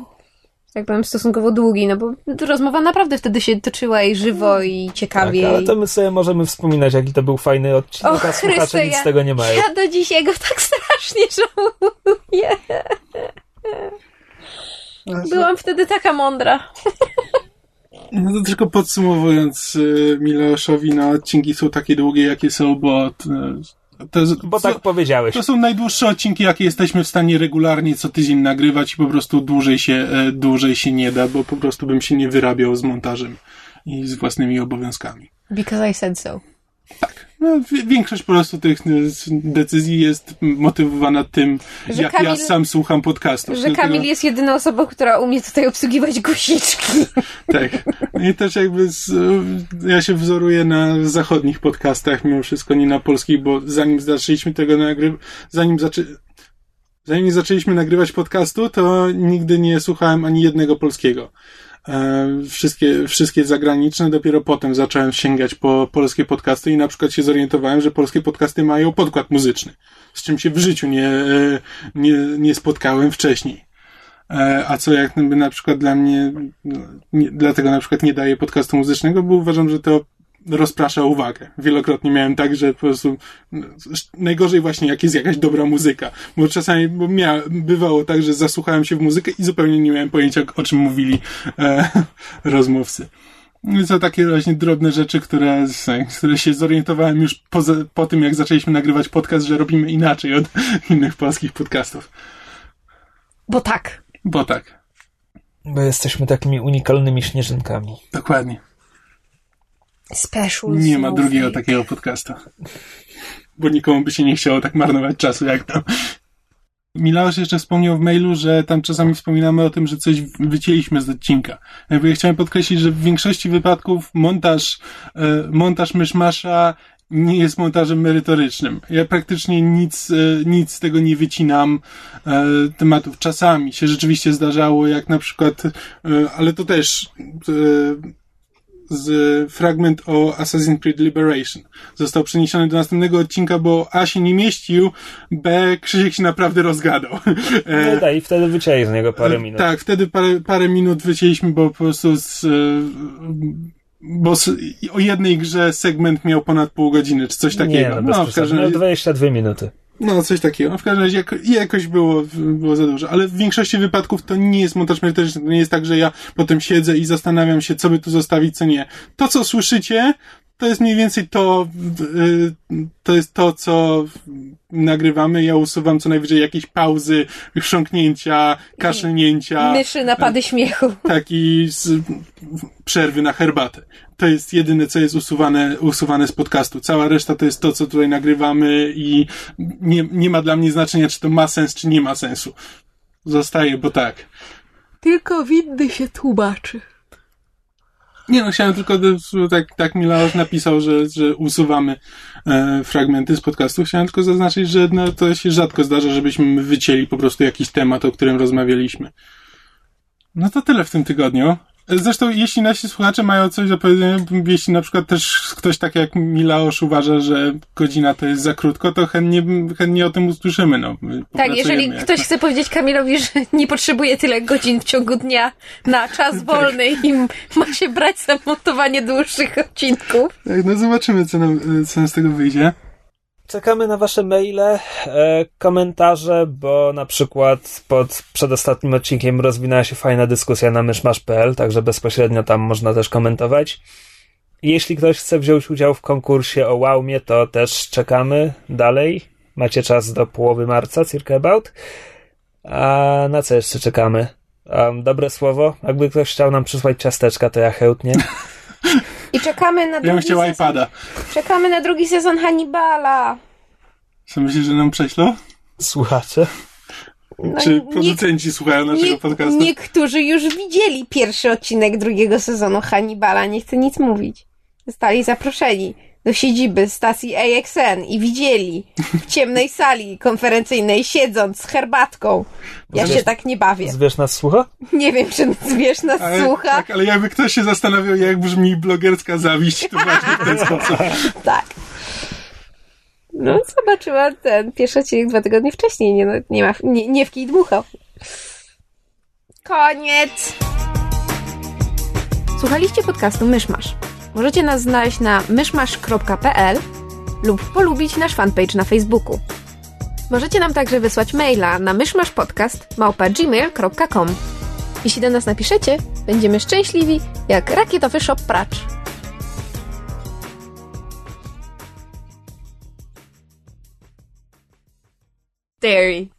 tak powiem, stosunkowo długi, no bo rozmowa naprawdę wtedy się toczyła i żywo i Tak, ciekawie. ale i- to my sobie możemy wspominać, jaki to był fajny odcinek, Och, a słuchacze Chryste, nic ja- z tego nie mają. Ja do dzisiaj go tak strasznie żałuję. Byłam wtedy taka mądra. No to tylko podsumowując, y, Miloszowi, no odcinki są takie długie, jakie są, bo t- to, jest, Bo tak powiedziałeś. to są najdłuższe odcinki, jakie jesteśmy w stanie regularnie co tydzień nagrywać i po prostu dłużej się, e, dłużej się nie da, bo po prostu bym się nie wyrabiał z montażem i z własnymi obowiązkami. Because I said so. No, wi- większość po prostu tych y, decyzji jest motywowana tym, Że jak ja Kamil- sam słucham podcastów. Że Kamil jest jedyną osobą, która umie tutaj obsługiwać guziczki. Tak. I też jakby z, ja się wzoruję na zachodnich podcastach, mimo wszystko nie na polskich, bo zanim zaczęliśmy tego nagrywać, zanim zaczę... zanim nie zaczęliśmy nagrywać podcastu, to nigdy nie słuchałem ani jednego polskiego. E, wszystkie, wszystkie zagraniczne, dopiero potem zacząłem sięgać po polskie podcasty i na przykład się zorientowałem, że polskie podcasty mają podkład muzyczny, z czym się w życiu nie, e, nie, nie spotkałem wcześniej. E, A co jak na przykład dla mnie, no, nie, dlatego na przykład nie daję podcastu muzycznego, bo uważam, że to rozprasza uwagę. Wielokrotnie miałem tak, że po prostu no, najgorzej właśnie jak jest jakaś dobra muzyka, bo czasami bo mia, bywało tak, że zasłuchałem się w muzykę i zupełnie nie miałem pojęcia o czym mówili e, rozmówcy. I to takie właśnie drobne rzeczy, które, które się zorientowałem już po, po tym, jak zaczęliśmy nagrywać podcast, że robimy inaczej od innych polskich podcastów. Bo tak. Bo tak. Bo jesteśmy takimi unikalnymi śnieżynkami. Dokładnie. Special Nie ma drugiego takiego podcastu. Bo nikomu by się nie chciało tak marnować czasu jak nam. Milaosz jeszcze wspomniał w mailu, że tam czasami wspominamy o tym, że coś wycięliśmy z odcinka. Jakby ja chciałem podkreślić, że w większości wypadków montaż, e, montaż myszmasza nie jest montażem merytorycznym. Ja praktycznie nic, e, nic z tego nie wycinam e, tematów. Czasami się rzeczywiście zdarzało, jak na przykład, ale to też z fragment o Assassin's Creed Liberation. Został przeniesiony do następnego odcinka, bo A się nie mieścił, B Krzysiek się naprawdę rozgadał. No tak, i wtedy wycięli z niego parę minut. Tak, wtedy parę, parę minut wycięliśmy, bo po prostu z, bo z, o jednej grze segment miał ponad pół godziny, czy coś takiego. Nie, no, no w każdym razie... 22 minuty. No, coś takiego. W każdym razie jako, jakoś było, było za dużo. Ale w większości wypadków to nie jest montaż merytoryczny. To nie jest tak, że ja potem siedzę i zastanawiam się, co by tu zostawić, co nie. To, co słyszycie, to jest mniej więcej to, y, to jest to, co nagrywamy. Ja usuwam co najwyżej jakieś pauzy, chrząknięcia, kaszlnięcia. Myszy, napady śmiechu. Taki z, przerwy na herbatę. To jest jedyne, co jest usuwane, usuwane z podcastu. Cała reszta to jest to, co tutaj nagrywamy i nie, nie ma dla mnie znaczenia, czy to ma sens, czy nie ma sensu. Zostaje, bo tak. Tylko winny się tłumaczy. Nie no, chciałem tylko, tak, tak Milaos napisał, że, że usuwamy e, fragmenty z podcastu. Chciałem tylko zaznaczyć, że no, to się rzadko zdarza, żebyśmy wycięli po prostu jakiś temat, o którym rozmawialiśmy. No to tyle w tym tygodniu. Zresztą, jeśli nasi słuchacze mają coś do powiedzenia, jeśli na przykład też ktoś tak jak Milaosz uważa, że godzina to jest za krótko, to chętnie, chętnie o tym usłyszymy. No, tak, jeżeli ktoś chce powiedzieć Kamilowi, że nie potrzebuje tyle godzin w ciągu dnia na czas tak. wolny i ma się brać za montowanie dłuższych odcinków. Tak, no zobaczymy, co nam, co nam z tego wyjdzie. Czekamy na wasze maile, e, komentarze, bo na przykład pod przedostatnim odcinkiem rozwinęła się fajna dyskusja na myszmasz.pl, także bezpośrednio tam można też komentować. Jeśli ktoś chce wziąć udział w konkursie o Wowmie, to też czekamy dalej. Macie czas do połowy marca, circa about. A na co jeszcze czekamy? Um, dobre słowo? Jakby ktoś chciał nam przysłać ciasteczka, to ja chętnie. I czekamy na drugi ja sezon. iPada. Czekamy na drugi sezon Hannibala. Co myślisz, że nam prześlą? Słuchacze? No, Czy producenci nie, słuchają naszego nie, podcastu? Niektórzy już widzieli pierwszy odcinek drugiego sezonu Hannibala, nie chcę nic mówić. Zostali zaproszeni do siedziby stacji AXN i widzieli w ciemnej sali konferencyjnej siedząc z herbatką. Ja Zwierz, się tak nie bawię. Zwierz nas słucha? Nie wiem, czy zwierz nas ale, słucha. Tak, ale jakby ktoś się zastanawiał, jak brzmi blogerska zawiść, to właśnie w ten sposób. tak. No, zobaczyła ten pierwszy odcinek dwa tygodnie wcześniej. Nie, no, nie, ma, nie, nie w kij dmuchał. Koniec! Słuchaliście podcastu Myszmasz. Możecie nas znaleźć na myszmasz.pl lub polubić nasz fanpage na Facebooku. Możecie nam także wysłać maila na myszmaszpodcast.gmail.com Jeśli do nas napiszecie, będziemy szczęśliwi jak rakietowy shop pracz. Dairy